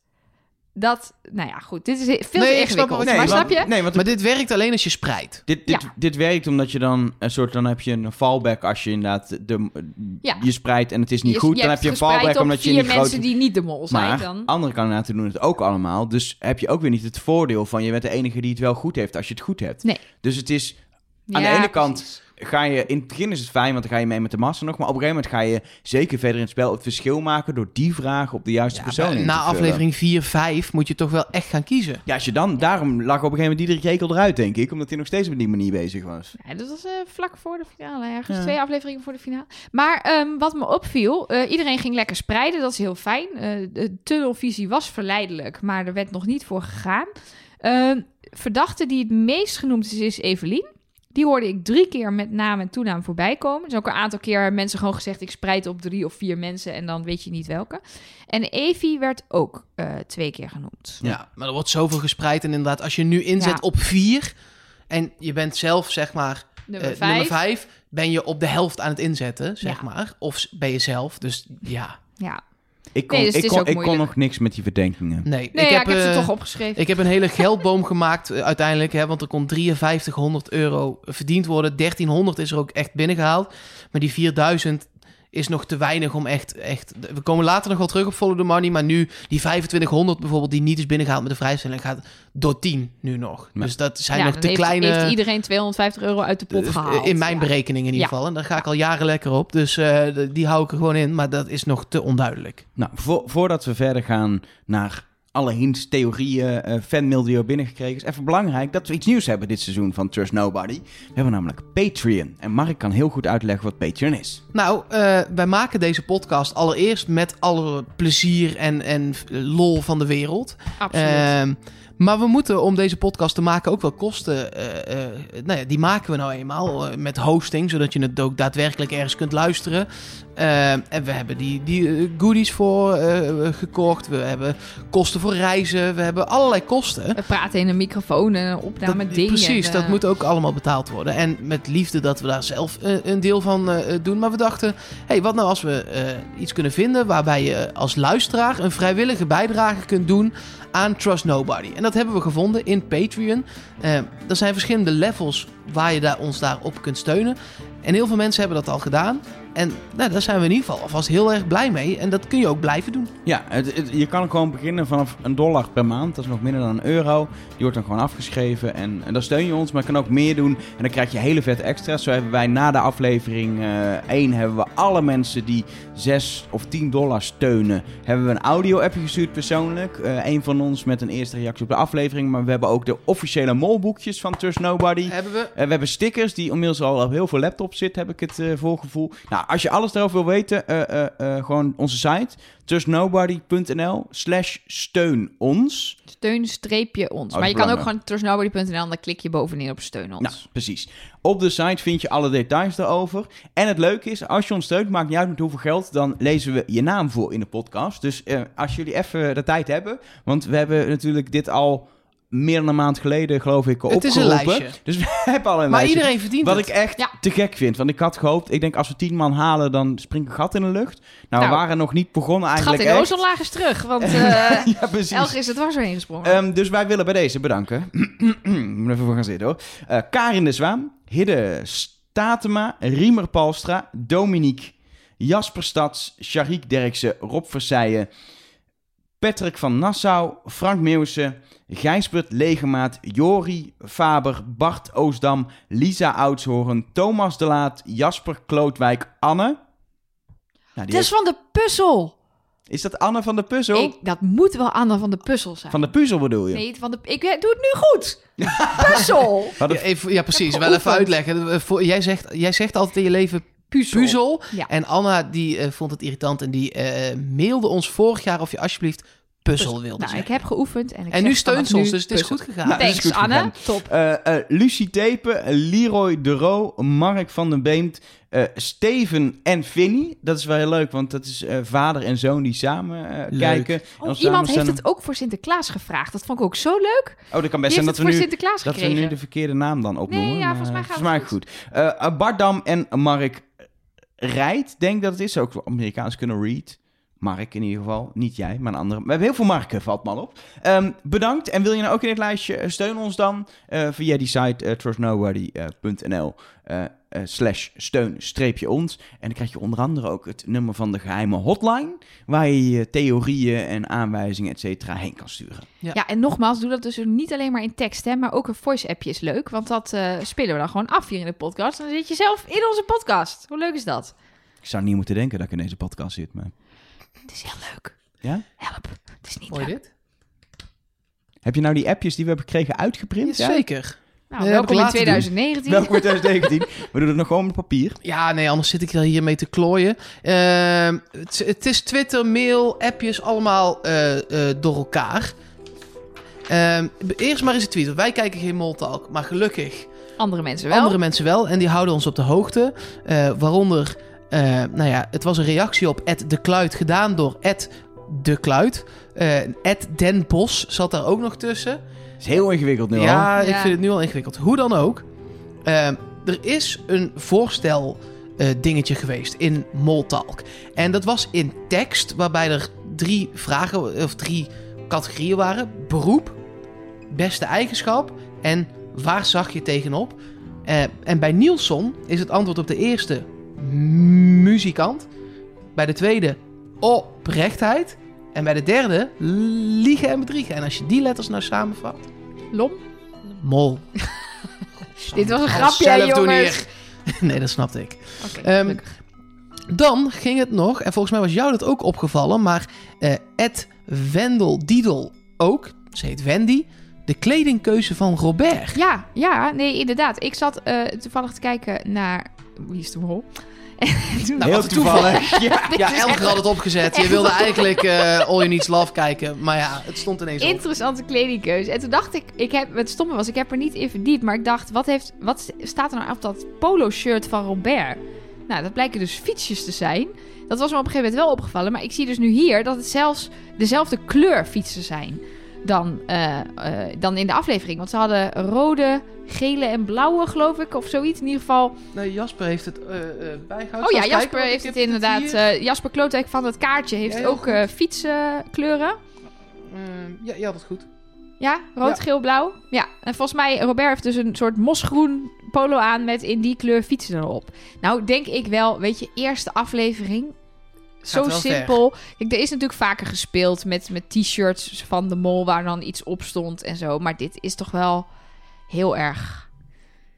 dat... Nou ja, goed. Dit is veel Nee, te ingewikkeld. maar snap je? Nee, want maar dit werkt alleen als je spreidt. dit, dit, Ja. dit werkt omdat je dan een soort... Dan heb je een fallback als je inderdaad de, Ja. je spreidt en het is niet Je- goed. je dan heb je een fallback omdat je vier niet mensen die niet de mol zijn Maar dan. andere kandidaten doen het ook allemaal. Dus heb je ook weer niet het voordeel van... je bent de enige die het wel goed heeft als je het goed hebt. Nee. Dus het is... Aan Ja, de ene kant. Ga je... In het begin is het fijn, want dan ga je mee met de massa nog. Maar op een gegeven moment ga je zeker verder in het spel... het verschil maken door die vraag op de juiste persoon in te Na vullen. aflevering 4, 5 moet je toch wel echt gaan kiezen. Ja, als je dan... Daarom lag op een gegeven moment Diederik Jekel eruit, denk ik. Omdat hij nog steeds op die manier bezig was. Ja, dat was eh, vlak voor de finale ergens. Ja. Twee afleveringen voor de finale. Maar ehm, wat me opviel, eh, iedereen ging lekker spreiden. Dat is heel fijn. Eh, de tunnelvisie was verleidelijk, maar er werd nog niet voor gegaan. Ehm, verdachte die het meest genoemd is, is Evelien. Die hoorde ik drie keer met naam en toenaam voorbij komen. Is ook een aantal keer mensen gewoon gezegd... ik spreid op drie of vier mensen en dan weet je niet welke. En Evie werd ook eh, twee keer genoemd. Ja, maar er wordt zoveel gespreid. En inderdaad, als je nu inzet Ja. op 4 en je bent zelf, zeg maar, Nummer eh, vijf. nummer 5, ben je op de helft aan het inzetten, zeg Ja. maar. Of ben je zelf. Dus ja, Ja. Ik kon, Nee, dus ik kon, ik nog niks met die verdenkingen. nee. Nee, ja, ik heb ze eh, toch opgeschreven. Ik heb een hele geldboom gemaakt eh, uiteindelijk, hè, want er kon 5300 euro verdiend worden. 1300 is er ook echt binnengehaald. Maar die 4000 is nog te weinig om echt, echt... We komen later nog wel terug op Follow the Money, maar nu die 2500 bijvoorbeeld die niet is binnengehaald met de vrijstelling gaat door 10 nu nog. Ja. Dus dat zijn Ja, nog te heeft, kleine... heeft iedereen 250 euro uit de pot Eh, gehaald. In mijn Ja. berekening in ieder Ja. geval. En daar ga ik al jaren lekker op. Dus eh, die hou ik er gewoon in. Maar dat is nog te onduidelijk. Nou, vo- voordat we verder gaan naar alle hints, theorieën, eh fanmail die we binnengekregen is even belangrijk dat we iets nieuws hebben dit seizoen van Trust Nobody. We hebben namelijk Patreon. En Mark kan heel goed uitleggen wat Patreon is. Nou, eh, wij maken deze podcast allereerst met alle plezier en, en lol van de wereld. Absoluut. Ehm, maar we moeten om deze podcast te maken ook wel kosten. eh, eh, nou ja, die maken we nou eenmaal eh, met hosting, zodat je het ook daadwerkelijk ergens kunt luisteren. En we hebben die, die goodies voor gekocht. We hebben kosten voor reizen. We hebben allerlei kosten. we praten in een microfoon en een opname Dat- dingen. Precies, dat moet ook allemaal betaald worden. En met liefde dat we daar zelf een deel van doen. Maar we dachten, hey, wat nou als we iets kunnen vinden waarbij je als luisteraar een vrijwillige bijdrage kunt doen aan Trust Nobody. En dat hebben we gevonden in Patreon. Eh, er zijn verschillende levels waar je daar, ons daarop kunt steunen. En heel veel mensen hebben dat al gedaan. En nou, daar zijn we in ieder geval alvast heel erg blij mee. En dat kun je ook blijven doen. Ja, het, het- je kan gewoon beginnen vanaf een dollar per maand. Dat is nog minder dan een euro. Die wordt dan gewoon afgeschreven. En, en dan steun je ons, maar je kan ook meer doen. En dan krijg je hele vette extra's. Zo hebben wij na de aflevering eh 1 hebben we alle mensen die 6 of 10 dollar steunen. Hebben we een audio-appje gestuurd persoonlijk. Eh een van ons met een eerste reactie op de aflevering. Maar we hebben ook de officiële molboekjes van Trust Nobody. Hebben we Eh, we hebben stickers die inmiddels al op heel veel laptops zitten, heb ik het voorgevoel. Nou, als je alles daarover wil weten, eh, eh, eh, gewoon onze site, trustnobody.nl slash steun ons. Steun streepje ons. Oh, maar je kan ook gewoon trustnobody.nl en dan klik je bovenin op steun ons. Nou, precies. Op de site vind je alle details daarover. En het leuke is, als je ons steunt, maakt niet uit met hoeveel geld, dan lezen we je naam voor in de podcast. Dus als jullie even de tijd hebben, want we hebben natuurlijk dit al meer dan een maand geleden, geloof ik, Het is een opgeroepen. lijstje. Dus we hebben al een maar lijstje. iedereen verdient Wat het. ik echt Ja. te gek vind. Want ik had gehoopt, ik denk als we tien man halen, dan springt een gat in de lucht. Nou, we Nou, waren nog niet begonnen het gaat eigenlijk in echt. Ozonlaag is terug, want ja, precies. Elge is het dwars doorheen gesprongen. Ehm, dus wij willen bij deze bedanken. Moet even voor gaan zitten hoor. Eh, Karin de Zwaan, Hidde Statema, Riemer Palstra, Dominique, Jasper Stads, Sharik Derksen, Rob Versijen, Patrick van Nassau, Frank Meeuwse, Gijsbert Legemaat, Jori Faber, Bart Oosdam, Lisa Oudshoorn, Thomas de Laat, Jasper Klootwijk, Anne. Nou, die is van de puzzel. is dat Anne van de puzzel? Ik, dat moet wel Anne van de puzzel zijn. Van de puzzel bedoel je? Nee, van de... Ik doe het nu goed. Puzzel. Ja, even, ja precies. Wel even geoefend. uitleggen. Eh, voor- Jij zegt, jij zegt altijd in je leven Puzzel. puzzel. Ja. En Anna die eh, vond het irritant en die eh, mailde ons vorig jaar of je alsjeblieft puzzel wilde Nou, ik heb geoefend en ik En nu steunt ze ons, nu dus het is goed gegaan. Nou, Thanks, goed Anne. gegaan. Top. Eh, eh, Lucie Tepen, Leroy de Roo, Mark van den Beemt, eh, Steven en Vinnie. Dat is wel heel leuk, want dat is eh, vader en zoon die samen Leuk. kijken. En Oh, iemand samen heeft het ook voor Sinterklaas gevraagd. Dat vond ik ook zo leuk. Oh, dat kan best zijn dat we, nu, Sinterklaas dat we nu de verkeerde naam dan opnoemen. Nee, ja, volgens mij gaat volgens mij het goed. Eh, eh, Bart Dam en Mark Rijt, denk dat het is. Ook Amerikaans kunnen read. Mark in ieder geval. Niet jij, maar een andere. We hebben heel veel Marken, valt mal op. Ehm, bedankt. En wil je nou ook in dit lijstje, eh, steun ons dan eh, via die site eh, trustnobody.nl eh, slash steun streepje ons. En dan krijg je onder andere ook het nummer van de geheime hotline, waar je je theorieën en aanwijzingen, et cetera, heen kan sturen. Ja. Ja. en nogmaals, doe dat dus niet alleen maar in tekst, hè, maar ook een voice-appje is leuk. Want dat eh, spelen we dan gewoon af hier in de podcast. En dan zit je zelf in onze podcast. Hoe leuk is dat? Ik zou niet moeten denken dat ik in deze podcast zit, maar... Het is heel leuk. Ja? Help. Het is niet Hoor je leuk. dit? Heb je nou die appjes die we hebben gekregen uitgeprint? Ja, zeker. Nou, welkom in heb ik laten doen. 2019. Welkom in 2019. We doen het nog gewoon met papier. Ja, nee, anders zit ik er hiermee te klooien. Ehm, het, het is Twitter, mail, appjes, allemaal eh, eh, door elkaar. Ehm, eerst maar eens een tweet. Wij kijken geen Moltalk, maar gelukkig Andere mensen wel. andere mensen wel. En die houden ons op de hoogte. Eh, waaronder, nou ja, het was een reactie op Ed de Kluit gedaan door Ed de Kluit. Ed Den Bos zat daar ook nog tussen. Is heel ingewikkeld nu al. Ja, ik vind het nu al ingewikkeld. Hoe dan ook. ehm, er is een voorstel eh, dingetje geweest in Moltalk. En dat was in tekst, waarbij er drie vragen of drie categorieën waren: beroep, beste eigenschap en waar zag je tegenop. Eh, en bij Nielsen is het antwoord op de eerste muzikant. Bij de tweede oprechtheid. En bij de derde liegen en bedriegen. En als je die letters nou samenvat... Lom? Mol. Dit was een grapje, zelf jongens. nee, dat snapte ik. Ehm. Dan ging het nog, en volgens mij was jou dat ook opgevallen, maar eh Ed Wendel Diedel ook, ze heet Wendy, de kledingkeuze van Robert. Ja, ja, nee, inderdaad. Ik zat eh, toevallig te kijken naar... Wie is de mol? En toen- Nou, Heel wat toevallig. toevallig. ja. Ja, Elger echt- had het opgezet. Je wilde eigenlijk eh, All You Needs Love kijken, maar ja, het stond ineens op. Interessante kledingkeuze. En toen dacht ik, ik heb, het stomme was, ik heb er niet in verdiept. Maar ik dacht, wat, heeft, wat staat er nou op dat polo-shirt van Robert? Nou, dat blijken dus fietsjes te zijn. Dat was me op een gegeven moment wel opgevallen. Maar ik zie dus nu hier dat het zelfs dezelfde kleur fietsen zijn dan, eh, eh, dan in de aflevering. Want ze hadden rode, gele en blauwe, geloof ik, of zoiets. In ieder geval. Nee, Jasper heeft het eh, bijgehouden. Oh ja, Jasper kijken, heeft het inderdaad. Jasper Klootwijk van het kaartje heeft Ja, ook fietskleuren. Eh, ja, je had het goed. Ja, rood, Ja. geel, blauw. Ja, en volgens mij, Robert heeft dus een soort mosgroen polo aan met in die kleur fietsen erop. Nou, denk ik wel, weet je, eerste aflevering. Zo simpel. Kijk, er is natuurlijk vaker gespeeld met, met t-shirts van de mol waar dan iets op stond en zo. Maar dit is toch wel heel erg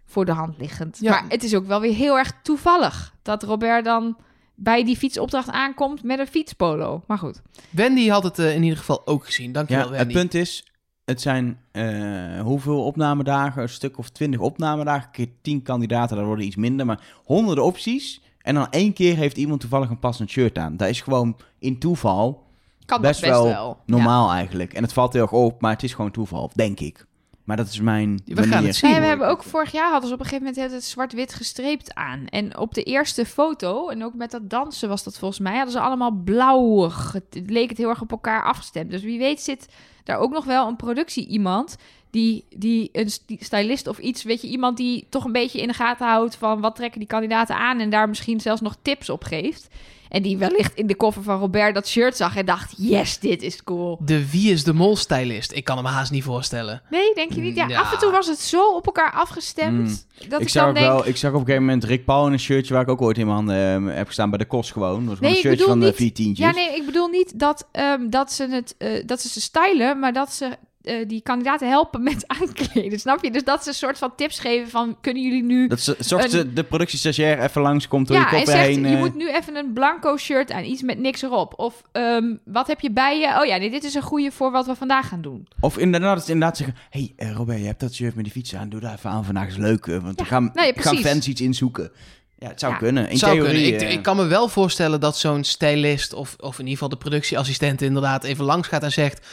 voor de hand liggend. Ja. Maar het is ook wel weer heel erg toevallig dat Robert dan bij die fietsopdracht aankomt met een fietspolo. Maar goed. Wendy had het eh, in ieder geval ook gezien. Dankjewel, Ja, het Wendy. punt is, het zijn eh, hoeveel opnamedagen? Een stuk of twintig opnamedagen. Keer tien kandidaten, daar worden iets minder. Maar honderden opties. En dan één keer heeft iemand toevallig een passend shirt aan. Dat is gewoon in toeval Kan best, best wel, wel. normaal eigenlijk. En het valt heel erg op, maar het is gewoon toeval, denk ik. Maar dat is mijn We gaan het zien. We hebben ook vorig jaar hadden ze op een gegeven moment het zwart-wit gestreept aan. En op de eerste foto, en ook met dat dansen was dat volgens mij, hadden ze allemaal blauw. ge- Het leek het heel erg op elkaar afgestemd. Dus wie weet zit daar ook nog wel een productie iemand die, die een st- stylist of iets, weet je, iemand die toch een beetje in de gaten houdt van wat trekken die kandidaten aan en daar misschien zelfs nog tips op geeft. En die wellicht in de koffer van Robert dat shirt zag en dacht, yes, dit is cool. De Wie is de Mol stylist. Ik kan hem haast niet voorstellen. Nee, denk je niet? Ja, Ja. af en toe was het zo op elkaar afgestemd. Dat ik, Ik zag, dan ook denk, wel, ik zag op een gegeven moment Rick Paul in een shirtje waar ik ook ooit in mijn handen eh, heb gestaan bij de Kos gewoon. Dat was Nee, een shirtje van de niet- vier tientjes. Ja, nee, ik bedoel niet dat, ehm, dat, ze, het, eh, dat ze ze stylen, maar dat ze eh, die kandidaten helpen met aankleden. Snap je? Dus dat ze een soort van tips geven van, kunnen jullie nu... Dat ze, zorgt Een- ze de productiestagiair even langskomt door ja, je en koffer zegt, heen. je eh, moet nu even een blanco shirt aan, iets met niks erop. Of ehm, wat heb je bij je? Oh ja, nee, dit is een goede voor wat we vandaag gaan doen. Of inderdaad, inderdaad zeggen... hey, eh, Robert, je hebt dat shirt met die fiets aan. Doe daar even aan. Vandaag is leuk. want Ja, we gaan, nou ja, we gaan fans iets inzoeken. Ja, het zou Ja. kunnen. In Zou theorie... kunnen. Ik, ik kan me wel voorstellen dat zo'n stylist of, of in ieder geval de productieassistent inderdaad even langs gaat en zegt: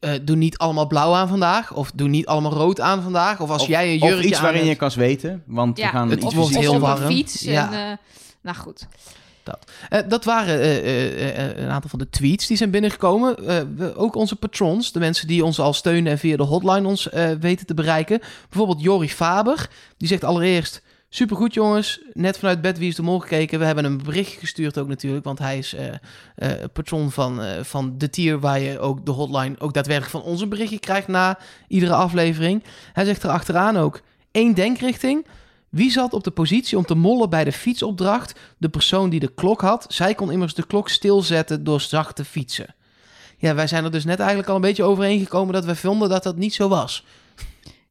eh, Doe niet allemaal blauw aan vandaag. Of doe niet allemaal rood aan vandaag. Of als of- jij een of jurkje iets aan waarin je kan zweten. Want Ja, we gaan het iets wordt heel of warm. een fiets. Ja. En, eh, nou goed. Eh, dat waren eh, eh, eh, een aantal van de tweets die zijn binnengekomen. Eh, we, ook onze patrons, de mensen die ons al steunen en via de hotline ons eh, weten te bereiken. Bijvoorbeeld Jori Faber, die zegt allereerst... Supergoed jongens, net vanuit bed Wie is de Mol gekeken. We hebben een berichtje gestuurd ook natuurlijk, want hij is eh, patron van, eh, van de tier waar je ook de hotline ook daadwerkelijk van ons een berichtje krijgt na iedere aflevering. Hij zegt er achteraan ook één denkrichting. Wie zat op de positie om te mollen bij de fietsopdracht? De persoon die de klok had. Zij kon immers de klok stilzetten door zacht te fietsen. Ja, wij zijn er dus net eigenlijk al een beetje overeengekomen dat we vonden dat dat niet zo was.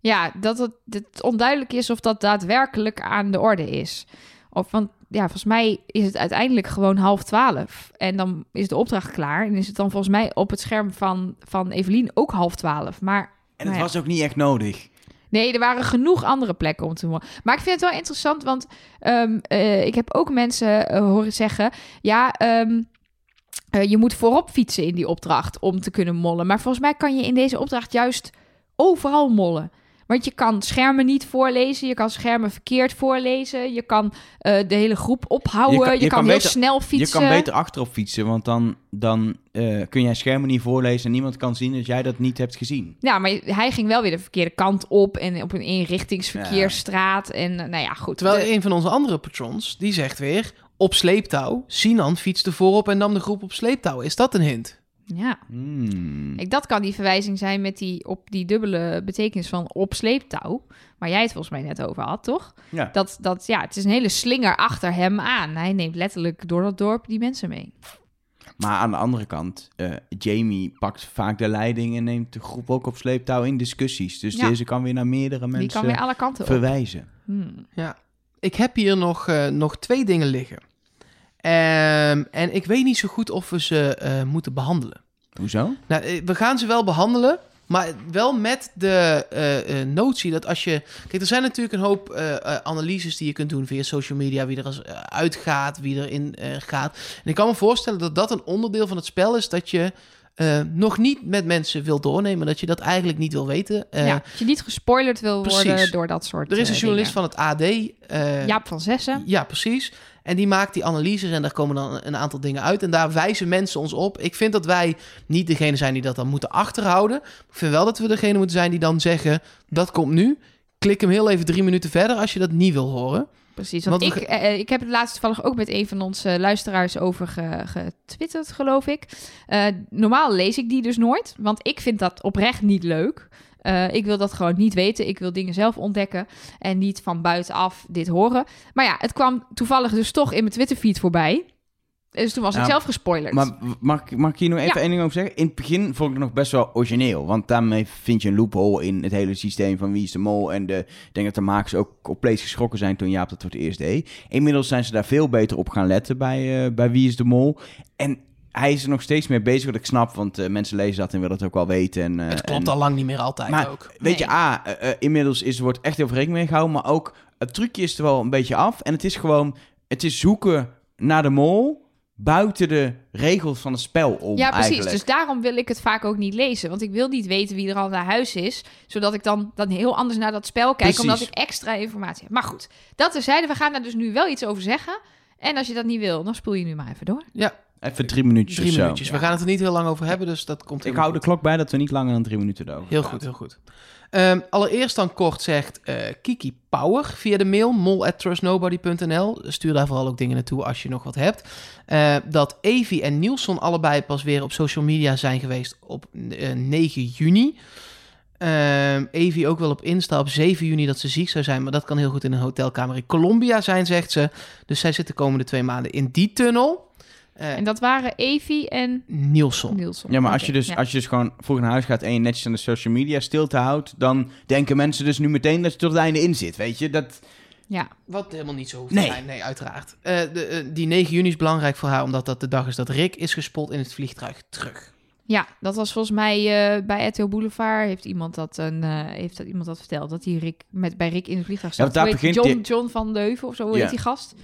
Ja, dat het, het onduidelijk is of dat daadwerkelijk aan de orde is. Of, want ja, volgens mij is het uiteindelijk gewoon half twaalf. En dan is de opdracht klaar. En is het dan volgens mij op het scherm van, van Evelien ook half twaalf. Maar En het Nou ja. was ook niet echt nodig. nee, er waren genoeg andere plekken om te doen. Maar ik vind het wel interessant, want ehm, eh, ik heb ook mensen eh, horen zeggen... Ja, ehm, eh, je moet voorop fietsen in die opdracht om te kunnen mollen. Maar volgens mij kan je in deze opdracht juist overal mollen. Want je kan schermen niet voorlezen, je kan schermen verkeerd voorlezen, je kan eh, de hele groep ophouden, Je kan- kan, je kan heel beter- snel fietsen. Je kan beter achterop fietsen, want dan, dan eh, kun jij schermen niet voorlezen en niemand kan zien dat jij dat niet hebt gezien. Ja, maar hij ging wel weer de verkeerde kant op en op een inrichtingsverkeersstraat. En eh, nou ja, goed. Terwijl De- een van onze andere patrons, die zegt weer... Op sleeptouw, Sinan fietste voorop en nam de groep op sleeptouw. Is dat een hint? Ja. Hmm. Ik, dat kan die verwijzing zijn met die, op die dubbele betekenis van op sleeptouw. Waar jij het volgens mij net over had, toch? Ja. Dat, dat, ja, het is een hele slinger achter hem aan. Hij neemt letterlijk door dat dorp die mensen mee. Maar aan de andere kant, eh, Jamie pakt vaak de leiding en neemt de groep ook op sleeptouw in discussies. Dus Ja. deze kan weer naar meerdere Die kan mensen weer alle kanten op. verwijzen. Hmm. Ja. Ik heb hier nog, eh, nog twee dingen liggen. Ehm, en ik weet niet zo goed of we ze eh, moeten behandelen. Hoezo? Nou, eh, we gaan ze wel behandelen, maar wel met de eh, eh, notie dat als je... Kijk, er zijn natuurlijk een hoop analyses die je kunt doen via social media. Wie er als, uitgaat, wie erin eh, gaat. En ik kan me voorstellen dat dat een onderdeel van het spel is... dat je eh, nog niet met mensen wil doornemen. Dat je dat eigenlijk niet wil weten. Eh, ja, dat je niet gespoilerd wil worden door dat soort Er is een journalist dingen. van het AD. eh, Jaap van Zessen. ja, precies. En die maakt die analyses en daar komen dan een aantal dingen uit. En daar wijzen mensen ons op. Ik vind dat wij niet degene zijn die dat dan moeten achterhouden. Ik vind wel dat we degene moeten zijn die dan zeggen... dat komt nu. Klik hem heel even drie minuten verder als je dat niet wil horen. Precies, want, Want we ik, eh, ik heb het laatst toevallig ook met een van onze luisteraars over ge- getwitterd, geloof ik. Eh, normaal lees ik die dus nooit, want ik vind dat oprecht niet leuk. Eh, ik wil dat gewoon niet weten. Ik wil dingen zelf ontdekken en niet van buitenaf dit horen. Maar ja, het kwam toevallig dus toch in mijn Twitterfeed voorbij. Dus toen was ik zelf gespoilerd. Maar mag, ik- mag ik hier nog even Ja. één ding over zeggen? In het begin vond ik het nog best wel origineel. Want daarmee vind je een loophole in het hele systeem van wie is de mol. En de, ik denk dat de makers ook compleet geschrokken zijn toen Jaap dat voor het eerst deed. Inmiddels zijn ze daar veel beter op gaan letten bij, eh, bij wie is de mol. En hij is er nog steeds mee bezig, wat ik snap. Want eh, mensen lezen dat en willen het ook wel weten. En, eh, Het klopt en- al lang niet meer altijd maar ook. weet je. A, eh, inmiddels is, wordt echt heel veel rekening mee gehouden. Maar ook het trucje is er wel een beetje af. En het is gewoon, het is zoeken naar de mol buiten de regels van het spel om ja, precies. eigenlijk. Dus daarom wil ik het vaak ook niet lezen. Want ik wil niet weten wie er al naar huis is. Zodat ik dan, dan heel anders naar dat spel kijk. Precies. Omdat ik extra informatie heb. Maar goed, dat terzijde. We gaan daar dus nu wel iets over zeggen. En als je dat niet wil, dan spoel je nu maar even door. Ja, Even drie minuutjes drie zo. minuutjes. We gaan het er niet heel lang over hebben, dus dat komt Ik hou de klok bij dat we niet langer dan drie minuten erover Heel praten. goed, heel goed. Ehm, allereerst dan kort zegt eh, Kiki Power via de mail mol@trustnobody.nl. Stuur daar vooral ook dingen naartoe als je nog wat hebt. Eh, dat Evi en Nielsen allebei pas weer op social media zijn geweest op eh, 9 juni. Ehm Evi ook wel op Insta op 7 juni dat ze ziek zou zijn, maar dat kan heel goed in een hotelkamer in Colombia zijn, zegt ze. Dus zij zit de komende twee maanden in die tunnel. Eh En dat waren Evi en Nielsen. Nielsen. Ja, maar als je, dus, ja. als je dus gewoon vroeg naar huis gaat en je netjes aan de social media stilte houdt, dan denken mensen dus nu meteen dat je tot het einde in zit, weet je? Dat, Ja, Wat helemaal niet zo hoeft Nee. te zijn, nee, uiteraard. Eh, de, eh, die 9 juni is belangrijk voor haar, omdat dat de dag is dat Rick is gespot in het vliegtuig terug. ja, dat was volgens mij eh, bij RTL Boulevard. Heeft iemand dat, een, eh, heeft dat iemand dat verteld? Dat hij Rick, met, bij Rick in het vliegtuig Ja, zat. want daar begint John, die- John van Deuven of zo, hoe Ja. heet die gast?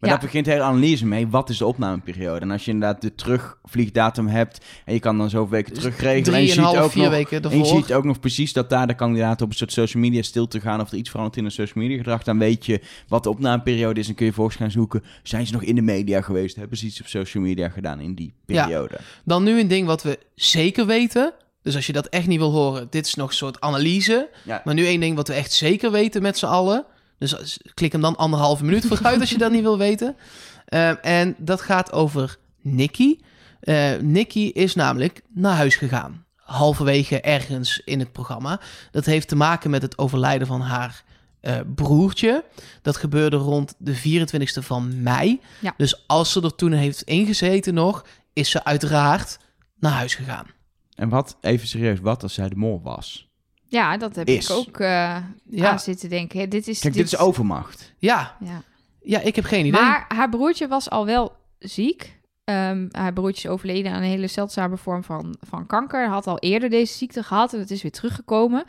Maar Ja. daar begint de hele analyse mee. Wat is de opnameperiode? En als je inderdaad de terugvliegdatum hebt en je kan dan zoveel weken Dus terugregelen. En je ziet ook nog En je ziet ook nog precies dat daar de kandidaten op een soort social media stil te gaan of er iets verandert in een social media gedrag. Dan weet je wat de opnameperiode is en kun je volgens gaan zoeken. Zijn ze nog in de media geweest? Hebben ze iets op social media gedaan in die Ja. periode? Dan nu een ding wat we zeker weten. Dus als je dat echt niet wil horen, dit is nog een soort analyse. Ja. Maar nu één ding wat we echt zeker weten met z'n allen. Dus klik hem dan anderhalve minuut vooruit als je dat niet wil weten. Ehm, en dat gaat over Nicky. Eh Nicky is namelijk naar huis gegaan. Halverwege ergens in het programma. Dat heeft te maken met het overlijden van haar eh, broertje. Dat gebeurde rond de 24e van mei. Ja. Dus als ze er toen heeft ingezeten nog, is ze uiteraard naar huis gegaan. En wat, even serieus, wat als zij de mol was? Ja, dat heb Is. ik ook eh Ja. aan zitten denken. Dit is, Kijk, dit is overmacht. Ja, Ja. ja ik heb geen idee. Maar haar broertje was al wel ziek. Ehm, haar broertje is overleden aan een hele zeldzame vorm van, van kanker. Hij had al eerder deze ziekte gehad en het is weer teruggekomen.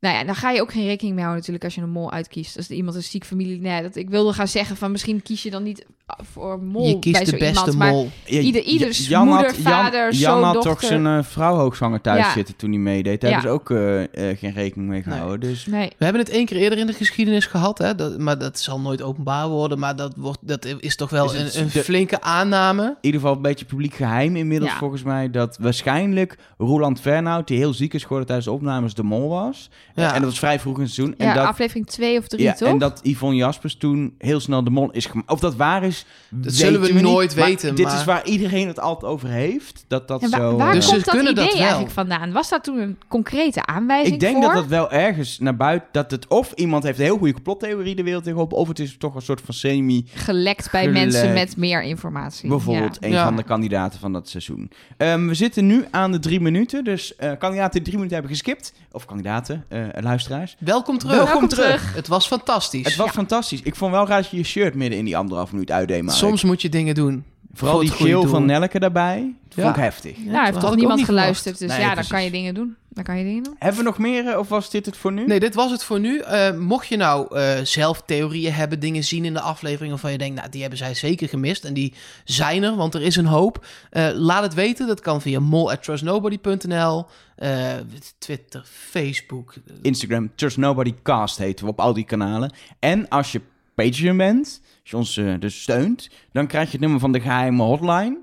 Nou ja, dan ga je ook geen rekening mee houden natuurlijk als je een mol uitkiest. Als er iemand een ziek familie... Nee, dat, ik wilde gaan zeggen van misschien kies je dan niet voor mol je kiest bij de zo beste iemand. Maar mol. Ja, Ieder- ieders Jan moeder, had- Jan- vader, Jan zoon, had toch zijn eh, vrouw hoogzwanger thuis Ja. zitten toen hij meedeed. Daar Ja. hebben ze ook eh, eh, geen rekening mee gehouden. Dus nee, We hebben het één keer eerder in de geschiedenis gehad, hè? Dat, maar dat zal nooit openbaar worden. Maar dat, wordt, dat is toch wel een, een de- flinke aanname. in ieder geval een beetje publiek geheim inmiddels Ja. volgens mij... dat waarschijnlijk Roland Fernhout, die heel ziek is geworden tijdens de opnames, de mol was. Ja. En dat was vrij vroeg in het seizoen. Ja, en dat, aflevering 2 of 3, ja, toch? en dat Yvonne Jaspers toen heel snel de mol is gemaakt. Of dat waar is, Dat zullen we niet, nooit maar weten, Dit maar- is waar iedereen het altijd over heeft. Dat dat En wa- zo... waar Dus eh, ze komt dat kunnen idee dat wel. eigenlijk vandaan? Was dat toen een concrete aanwijzing ik denk voor? dat dat wel ergens naar buiten... Dat het of iemand heeft een heel goede complottheorie de wereld tegenop... of het is toch een soort van semi... Gelekt bij Gelekt. mensen met meer informatie. Bijvoorbeeld Ja. een Ja. van de kandidaten van dat seizoen. Ehm, we zitten nu aan de drie minuten. Dus eh, kandidaten die drie minuten hebben geskipt. Of kandidaten, eh, luisteraars. Welkom terug. Welkom, Welkom terug. terug. Het was fantastisch. Het was Ja. fantastisch. Ik vond wel raar dat je je shirt midden in die anderhalf minuut uitdeed. Soms moet je dingen doen. Vooral voor die geel van Nelke daarbij. Ja. Vond ik heftig. Nou, heeft had toch niemand geluisterd. Dus Nee, ja, dan kan je dingen doen. Dan kan je dingen doen. Hebben we nog meer eh, of was dit het voor nu? Nee, dit was het voor nu. Eh, mocht je nou eh, zelf theorieën hebben, dingen zien in de aflevering waarvan je denkt, nou, die hebben zij zeker gemist. En die zijn er, want er is een hoop. Eh, laat het weten. Dat kan via mol@trustnobody.nl, eh, Twitter, Facebook. Instagram, Trust Nobody Cast heten we op al die kanalen. En als je Patreon bent, als je ons eh, dus steunt, dan krijg je het nummer van de geheime hotline.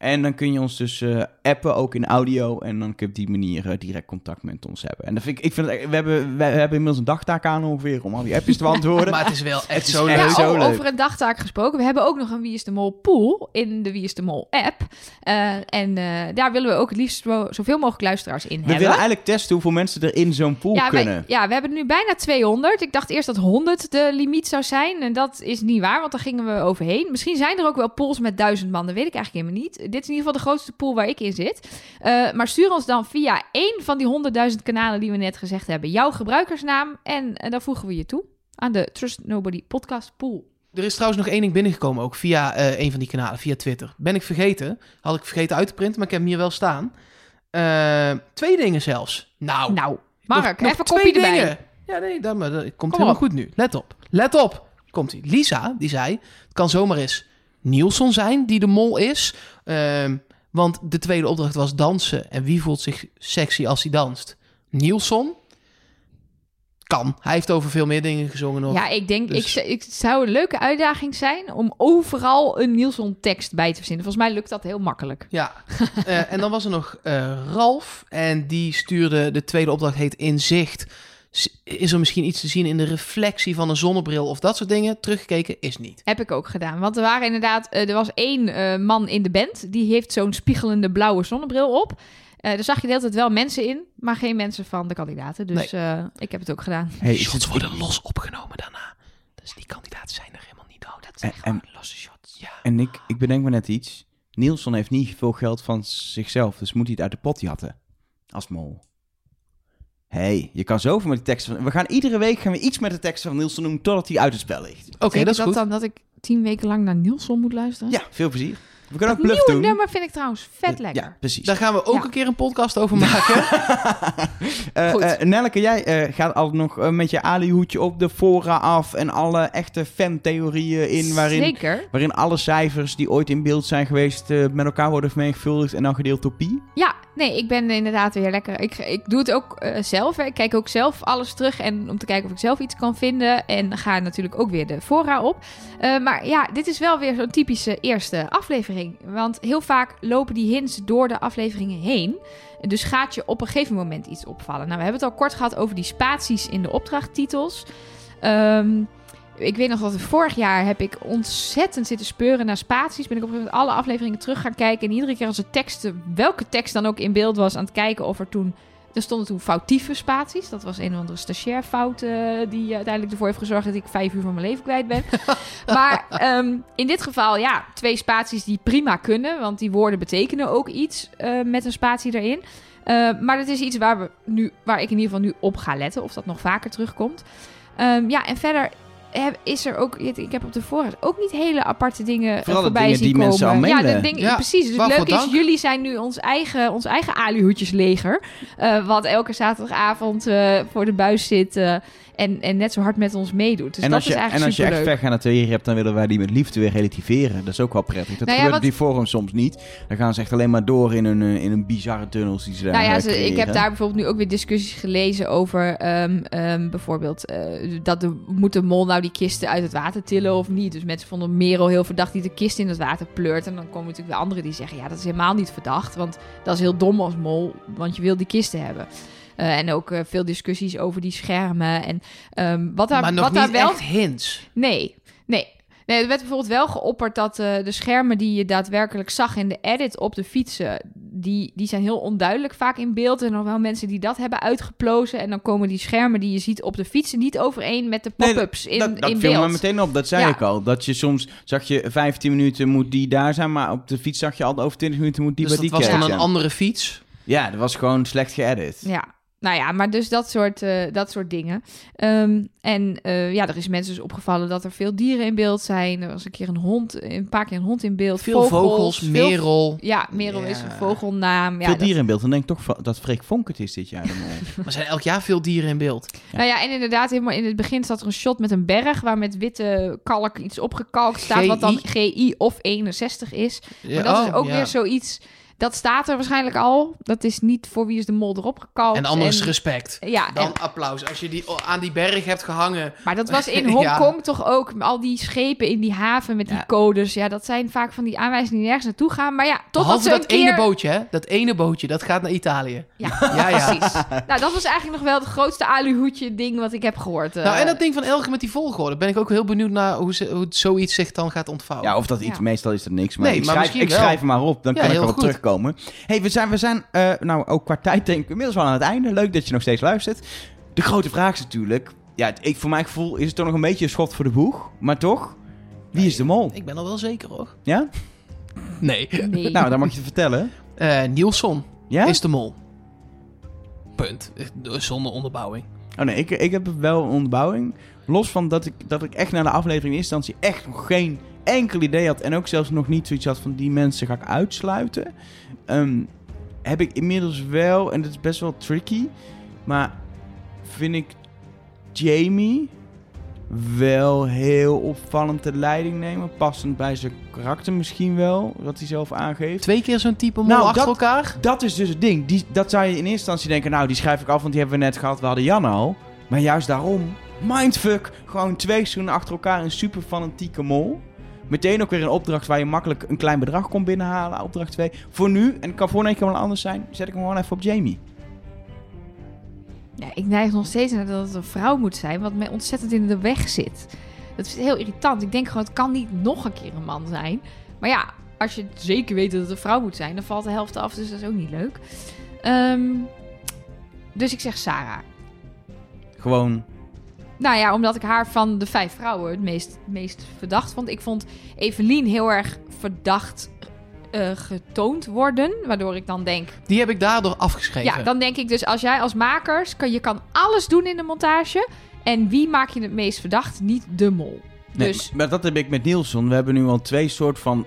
En dan kun je ons dus eh, appen, ook in audio. En dan kun je op die manier eh, direct contact met ons hebben. En dat vind ik, ik vind het, we, hebben, we hebben inmiddels een dagtaak aan ongeveer om al die appjes te beantwoorden. Maar het is wel echt Het is zo leuk. Ja, zo leuk. over een dagtaak gesproken. We hebben ook nog een Wie is de Mol pool in de Wie is de Mol app. Eh, en eh, daar willen we ook het liefst zo- zoveel mogelijk luisteraars in we hebben. willen eigenlijk testen hoeveel mensen er in zo'n pool ja, wij- kunnen. ja, we hebben nu bijna 200. Ik dacht eerst dat 100 de limiet zou zijn. En dat is niet waar, want daar gingen we overheen. Misschien zijn er ook wel pools met 1000 man. Dat weet ik eigenlijk helemaal niet. Dit is in ieder geval de grootste pool waar ik in zit. Eh, maar stuur ons dan via één van die 100.000 kanalen die we net gezegd hebben... jouw gebruikersnaam en, en dan voegen we je toe aan de Trust Nobody podcast pool. Er is trouwens nog één ding binnengekomen, ook via eh, een van die kanalen, via Twitter. Ben ik vergeten. Had ik vergeten uit te printen, maar ik heb hem hier wel staan. Eh, twee dingen zelfs. Nou, Nou, nog- Mark, nog even twee kopie erbij. dingen. Ja, nee, dat, maar, dat komt Kom helemaal op. goed nu. Let op. Let op. Komt ie. Lisa, die zei, het kan zomaar eens Nielsen zijn die de mol is. Ehm, want de tweede opdracht was dansen. En wie voelt zich sexy als hij danst? Nielsen? Kan. Hij heeft over veel meer dingen gezongen nog. Ja, ik denk, Dus- ik, zou een leuke uitdaging zijn om overal een Nielsen tekst bij te verzinnen. Volgens mij lukt dat heel makkelijk. Ja, Eh, en dan was er nog eh, Ralf. En die stuurde, de tweede opdracht heet Inzicht. Is er misschien iets te zien in de reflectie van een zonnebril of dat soort dingen? Teruggekeken is niet. Heb ik ook gedaan. Want er waren inderdaad, eh, er was één eh, man in de band. Die heeft zo'n spiegelende blauwe zonnebril op. Eh daar zag je de hele tijd wel mensen in, maar geen mensen van de kandidaten. Dus eh, ik heb het ook gedaan. Hey, is shots het- worden los opgenomen daarna. Dus die kandidaten zijn er helemaal niet. Oh, dat zijn En- losse shots. Ja. En ik, ik bedenk me net iets. Nielsen heeft niet veel geld van zichzelf, dus moet hij het uit de pot jatten. Als mol. Hey, je kan zoveel met die teksten van... We gaan iedere week gaan we iets met de teksten van Nielsen doen totdat hij uit het spel ligt. Oké, dat is goed. dan dat ik tien weken lang naar Nielsen moet luisteren? Ja, veel plezier. We kunnen Dat ook bluff nieuwe doen. nummer vind ik trouwens vet lekker. Ja, precies. Daar gaan we ook Ja. een keer een podcast over maken. Eh, Goed. eh, Nelleke, jij eh, gaat al nog met je alihoedje op de fora af en alle echte fantheorieën in waarin, Zeker. waarin alle cijfers die ooit in beeld zijn geweest eh, met elkaar worden vermenigvuldigd en dan gedeeld door pi. Ja, nee, ik ben inderdaad weer lekker. Ik, ik doe het ook zelf. hè. Ik kijk ook zelf alles terug en om te kijken of ik zelf iets kan vinden. En ga natuurlijk ook weer de fora op. Eh, maar ja, dit is wel weer zo'n typische eerste aflevering. Want heel vaak lopen die hints door de afleveringen heen. Dus gaat je op een gegeven moment iets opvallen. Nou, we hebben het al kort gehad over die spaties in de opdrachttitels. Ehm, ik weet nog dat vorig jaar heb ik ontzettend zitten speuren naar spaties. Ben ik op een gegeven moment alle afleveringen terug gaan kijken. En iedere keer als er teksten, welke tekst dan ook in beeld was, aan het kijken of er toen... Er stonden toen foutieve spaties. Dat was een of andere stagiair fout eh, die uiteindelijk ervoor heeft gezorgd dat ik vijf uur van mijn leven kwijt ben. maar ehm, in dit geval, ja, twee spaties die prima kunnen. Want die woorden betekenen ook iets eh, met een spatie erin. Eh, maar dat is iets waar, we nu, waar ik in ieder geval nu op ga letten. Of dat nog vaker terugkomt. Ehm, ja, en verder is er ook... Ik heb op de voorraad ook niet hele aparte dingen Vooral voorbij dingen zien die komen. mensen al ja, Ja, precies. Dus het leuke is, dank. jullie zijn nu ons eigen, ons eigen alihoedjesleger. eh wat elke zaterdagavond eh, voor de buis zit... eh, en, en net zo hard met ons meedoet. Dus en dat als je, is en eigenlijk als je echt vergaande hebt, dan willen wij die met liefde weer relativeren. Dat is ook wel prettig. Dat Nou ja, gebeurt wat- op die forum soms niet. Dan gaan ze echt alleen maar door in een, in een bizarre tunnels die ze daar Nou ja, ze- ik heb daar bijvoorbeeld nu ook weer discussies gelezen over ehm, ehm, bijvoorbeeld eh, dat de, moet de mol nou die kisten uit het water tillen of niet. Dus mensen vonden Merel heel verdacht die de kist in het water pleurt. En dan komen natuurlijk weer anderen die zeggen ja, dat is helemaal niet verdacht, want dat is heel dom als mol, want je wil die kisten hebben. Eh, en ook eh, veel discussies over die schermen. En ehm, wat daar, maar nog wat niet daar wel echt hints. Nee, nee. Nee, er werd bijvoorbeeld wel geopperd dat eh, de schermen die je daadwerkelijk zag in de edit op de fietsen, die, die zijn heel onduidelijk vaak in beeld. Er zijn nog wel mensen die dat hebben uitgeplozen. En dan komen die schermen die je ziet op de fietsen niet overeen met de Nee, pop-ups in, dat, dat in viel beeld. me meteen op, dat zei Ja. ik al. Dat je soms, zag je 15 minuten moet die daar zijn, maar op de fiets zag je al over 20 minuten moet die Dus bij dat die was dan een andere fiets. Ja, dat was gewoon slecht geëdit. Ja. Nou ja, maar dus dat soort, eh, dat soort dingen. Ehm, en eh, ja, er is mensen dus opgevallen dat er veel dieren in beeld zijn. Er was een keer een hond, een paar keer een hond in beeld. Veel vogels, veel- merel. Ja, Merel Ja. is een vogelnaam. Ja, Veel dat- dieren in beeld. Dan denk ik toch dat Freek Vonk het is dit jaar. de mol. Er zijn elk jaar veel dieren in beeld. Nou ja, en inderdaad, helemaal in het begin staat er een shot met een berg waar met witte kalk iets opgekalkt staat, wat dan GI of 61 is. Maar dat is oh, ook ja. weer zoiets. Dat staat er waarschijnlijk al. Dat is niet voor wie is de mol erop gekalkt. En anders respect. Ja, Dan en- applaus. Als je die aan die berg hebt gehangen. maar dat was in Ja. Hongkong toch ook. Al die schepen in die haven met die Ja. codes. Ja, dat zijn vaak van die aanwijzingen die nergens naartoe gaan. Maar ja, totdat Behalve ze dat een keer... ene bootje, hè? Dat ene bootje, dat gaat naar Italië. Ja, Ja, ja. precies. nou, dat was eigenlijk nog wel het grootste aluhoedje ding wat ik heb gehoord. eh. Nou, en dat ding van Elke met die volgorde. Ben ik ook heel benieuwd naar hoe, ze, hoe zoiets zich dan gaat ontvouwen. Ja, of dat iets, Ja. meestal is er niks. Maar Nee, ik maar schrijf, misschien ik wel. schrijf hem maar op, dan Ja, kan ik heel erop goed. Hey, we zijn, we zijn eh, nou ook qua tijd denk ik inmiddels wel aan het einde. Leuk dat je nog steeds luistert. De grote vraag is natuurlijk, ja, ik, voor mijn gevoel is het toch nog een beetje een schot voor de boeg. Maar toch, wie is de mol? Ik ben al wel zeker, hoor. Ja? Nee. Nee. Nou, dan mag je het vertellen. Eh Nielsen Ja? is de mol. Punt. Echt, Zonder onderbouwing. Oh nee, ik, ik heb wel een onderbouwing. Los van dat ik, dat ik echt naar de aflevering in eerste instantie echt nog geen enkel idee had. En ook zelfs nog niet zoiets had van die mensen ga ik uitsluiten. Ehm, heb ik inmiddels wel, en dat is best wel tricky. Maar vind ik Jamie wel heel opvallend de leiding nemen. Passend bij zijn karakter misschien wel, wat hij zelf aangeeft. Twee keer zo'n type mol Nou, achter dat- elkaar. Dat is dus het ding. Die, dat zou je in eerste instantie denken, nou, die schrijf ik af, want die hebben we net gehad. We hadden Jan al. Maar juist daarom, mindfuck. Gewoon twee seizoenen achter elkaar een super fanatieke mol. Meteen ook weer een opdracht waar je makkelijk een klein bedrag kon binnenhalen. Opdracht 2. Voor nu, en het kan voor een keer wel anders zijn, zet ik hem gewoon even op Jamie. Ja, ik neig nog steeds naar dat het een vrouw moet zijn, wat mij ontzettend in de weg zit. Dat is heel irritant. Ik denk gewoon, het kan niet nog een keer een man zijn. Maar ja, als je zeker weet dat het een vrouw moet zijn, dan valt de helft af, dus dat is ook niet leuk. Ehm, dus ik zeg Sarah. Gewoon, Nou ja, omdat ik haar van de vijf vrouwen het meest, meest verdacht vond. Ik vond Evelien heel erg verdacht eh, getoond worden, waardoor ik dan denk, Die heb ik daardoor afgeschreven. Ja, dan denk ik dus als jij als makers kan je kan alles doen in de montage en wie maak je het meest verdacht? Niet de mol. nee, Dus maar dat heb ik met Nielsen. We hebben nu al twee soort van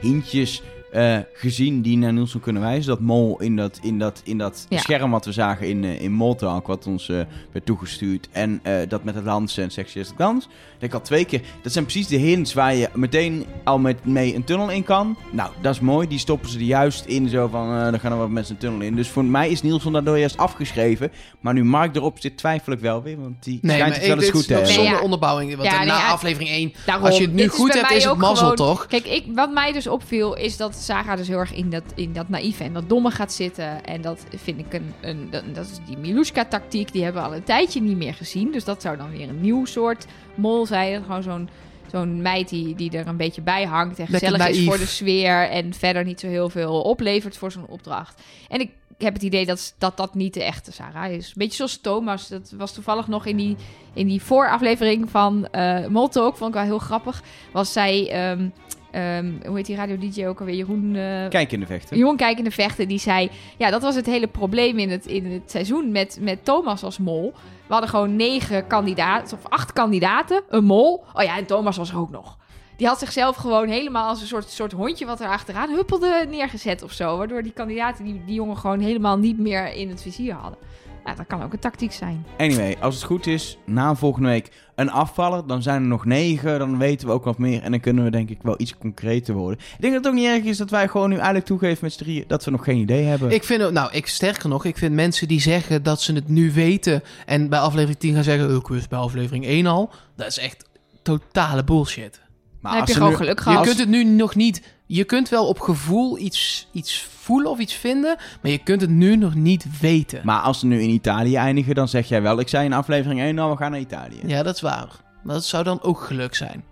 hintjes eh, gezien die naar Nielsen kunnen wijzen. Dat mol in dat, in dat, in dat Ja. scherm wat we zagen in, eh in Moltalk, wat ons eh, werd toegestuurd. En eh, dat met het dansen en seksueel dans. Dat ik al twee keer. Dat zijn precies de hints waar je meteen al met mee een tunnel in kan. Nou, dat is mooi. Die stoppen ze er juist in. Zo van, eh dan gaan er wat mensen een tunnel in. Dus voor mij is Nielsen daardoor juist afgeschreven. Maar nu Mark erop zit, twijfel ik wel weer. Want die Nee, schijnt het wel eens goed te hebben. Zonder ja. onderbouwing. Want Ja, nee, na ja. aflevering 1, daarom, als je het nu goed hebt, is het mazzel, gewoon- toch? Kijk, ik, wat mij dus opviel is dat Sarah dus heel erg in dat, in dat naïeve en dat domme gaat zitten. En dat vind ik een, een dat, is die Milushka-tactiek. Die hebben we al een tijdje niet meer gezien. Dus dat zou dan weer een nieuw soort mol zijn. Gewoon zo'n zo'n meid die, die er een beetje bij hangt en Lekker gezellig is voor de sfeer en verder niet zo heel veel oplevert voor zo'n opdracht. En ik heb het idee dat, dat dat niet de echte Sarah is. Een beetje zoals Thomas. Dat was toevallig nog in die, in die vooraflevering van eh Moltalk. Vond ik wel heel grappig. Was zij... ehm, ehm, hoe heet die radio-dj ook alweer? Jeroen... eh, Kijk in de vechten. Jeroen Kijk in de Vechten, die zei... Ja, dat was het hele probleem in het, in het seizoen met, met Thomas als mol. We hadden gewoon negen kandidaten, of acht kandidaten, een mol. Oh ja, en Thomas was er ook nog. Die had zichzelf gewoon helemaal als een soort, soort hondje wat er achteraan huppelde neergezet of zo. Waardoor die kandidaten die, die jongen gewoon helemaal niet meer in het vizier hadden. Ja, dat kan ook een tactiek zijn. Anyway, als het goed is, na volgende week een afvaller. Dan zijn er nog negen. Dan weten we ook wat meer. En dan kunnen we denk ik wel iets concreter worden. Ik denk dat het ook niet erg is dat wij gewoon nu eigenlijk toegeven met z'n drieën dat we nog geen idee hebben. Ik vind, het- nou, ik sterker nog, ik vind mensen die zeggen dat ze het nu weten en bij aflevering 10 gaan zeggen, "Oh, ik wist bij aflevering 1 al, dat is echt totale bullshit. Maar Dan heb als je ze gewoon nu- geluk Je gehad. kunt het nu nog niet... Je kunt wel op gevoel iets, iets voelen of iets vinden, maar je kunt het nu nog niet weten. Maar als ze nu in Italië eindigen, dan zeg jij wel... Ik zei in aflevering 1 nou, we gaan naar Italië. Ja, dat is waar. Maar dat zou dan ook geluk zijn.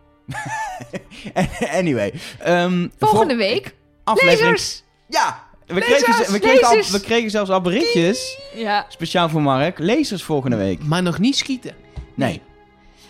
anyway. ehm, Volgende vol- week. aflevering... Lezers! Ja! We Lezers, kregen, ze- we, kregen al- lezers. we kregen zelfs al berichtjes. Ja. Speciaal voor Mark. Lezers volgende week. Maar nog niet schieten. Nee.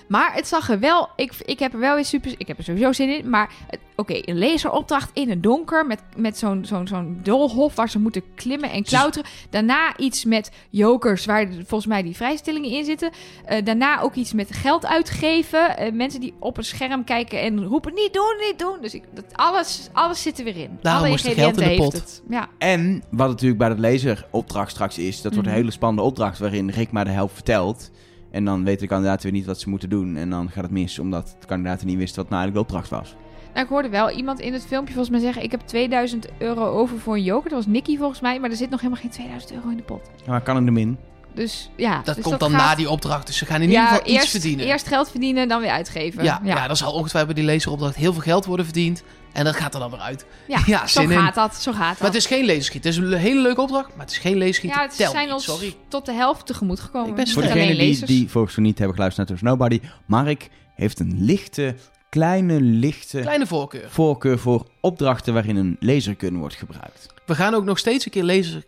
Maar het zag er wel... Ik, ik heb er wel weer super... Ik heb er sowieso zin in. Maar oké, een laseropdracht in het donker... met, met zo'n zo'n zo'n doolhof waar ze moeten klimmen en klauteren. Daarna iets met jokers... waar volgens mij die vrijstellingen in zitten. Eh, daarna ook iets met geld uitgeven. Eh, mensen die op een scherm kijken en roepen... niet doen, niet doen. Dus ik, dat, alles, alles zit er weer in. Daarom Alle moest er geld in de pot. het. Ja. En wat natuurlijk bij dat lezeropdracht straks is... dat wordt een Mhm. hele spannende opdracht... waarin Rick maar de helft vertelt... En dan weten de kandidaten weer niet wat ze moeten doen. En dan gaat het mis, omdat de kandidaten niet wisten wat nou eigenlijk de opdracht was. Nou, ik hoorde wel iemand in het filmpje volgens mij zeggen... ik heb 2000 euro over voor een joker. Dat was Nicky volgens mij. Maar er zit nog helemaal geen 2000 euro in de pot. Ja, maar kan in de min. Dus ja. Dat dus komt dan gaat- na die opdracht. Dus ze gaan in ieder geval eerst, iets verdienen. Eerst geld verdienen, dan weer uitgeven. ja, ja. dan zal ongetwijfeld bij die lezeropdracht heel veel geld worden verdiend. En dat gaat er dan weer uit. Ja, Ja, zo in. gaat dat. Zo gaat dat. Maar het is geen laserschiet. Het is een hele leuke opdracht, maar het is geen laserschiet. ja, het Tel zijn niet, ons sorry. tot de helft tegemoet gekomen. Ik ben Voor degenen die, lezers. die volgens mij niet hebben geluisterd naar There's Nobody. Mark heeft een lichte, kleine, lichte Kleine voorkeur. voorkeur voor opdrachten waarin een lasergun wordt gebruikt. We gaan ook nog steeds een keer laser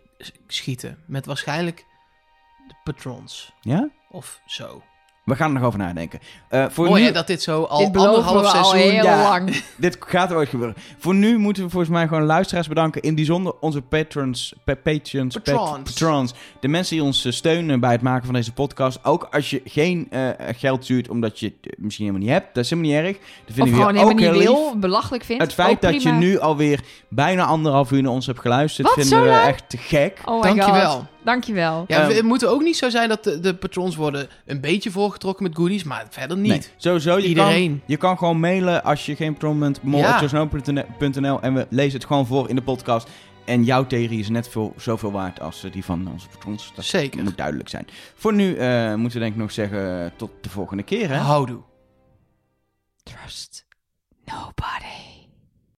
schieten. Met waarschijnlijk de patrons. Ja? Of zo. We gaan er nog over nadenken. Eh, voor Mooi nu, hè, dat dit zo al Dit anderhalf we al seizoen... heel ja. lang. Dit gaat ooit gebeuren. Voor nu moeten we volgens mij gewoon luisteraars bedanken. In bijzonder onze patrons, pa- patrons, pat- Patrons. patrons. De mensen die ons eh, steunen bij het maken van deze podcast. Ook als je geen eh, geld stuurt omdat je het misschien helemaal niet hebt. Dat is helemaal niet erg. Dat Of vinden we gewoon ook helemaal niet heel wil, lief. belachelijk vindt. Het feit dat je nu alweer bijna anderhalf uur naar ons hebt geluisterd, Wat, vinden we echt te gek. Oh my god. Dankjewel. Dankjewel. Ja, Ehm. het moet ook niet zo zijn dat de, de patrons worden een beetje voorgetrokken met goodies, maar verder niet. Nee, sowieso. Je Iedereen. Kan, je kan gewoon mailen als je geen patron bent. En we lezen het gewoon voor in de podcast. En jouw theorie is net veel, zoveel waard als eh, die van onze patrons. Dat Zeker. moet duidelijk zijn. Voor nu eh, moeten we denk ik nog zeggen tot de volgende keer. Hè? Houdoe. Trust nobody.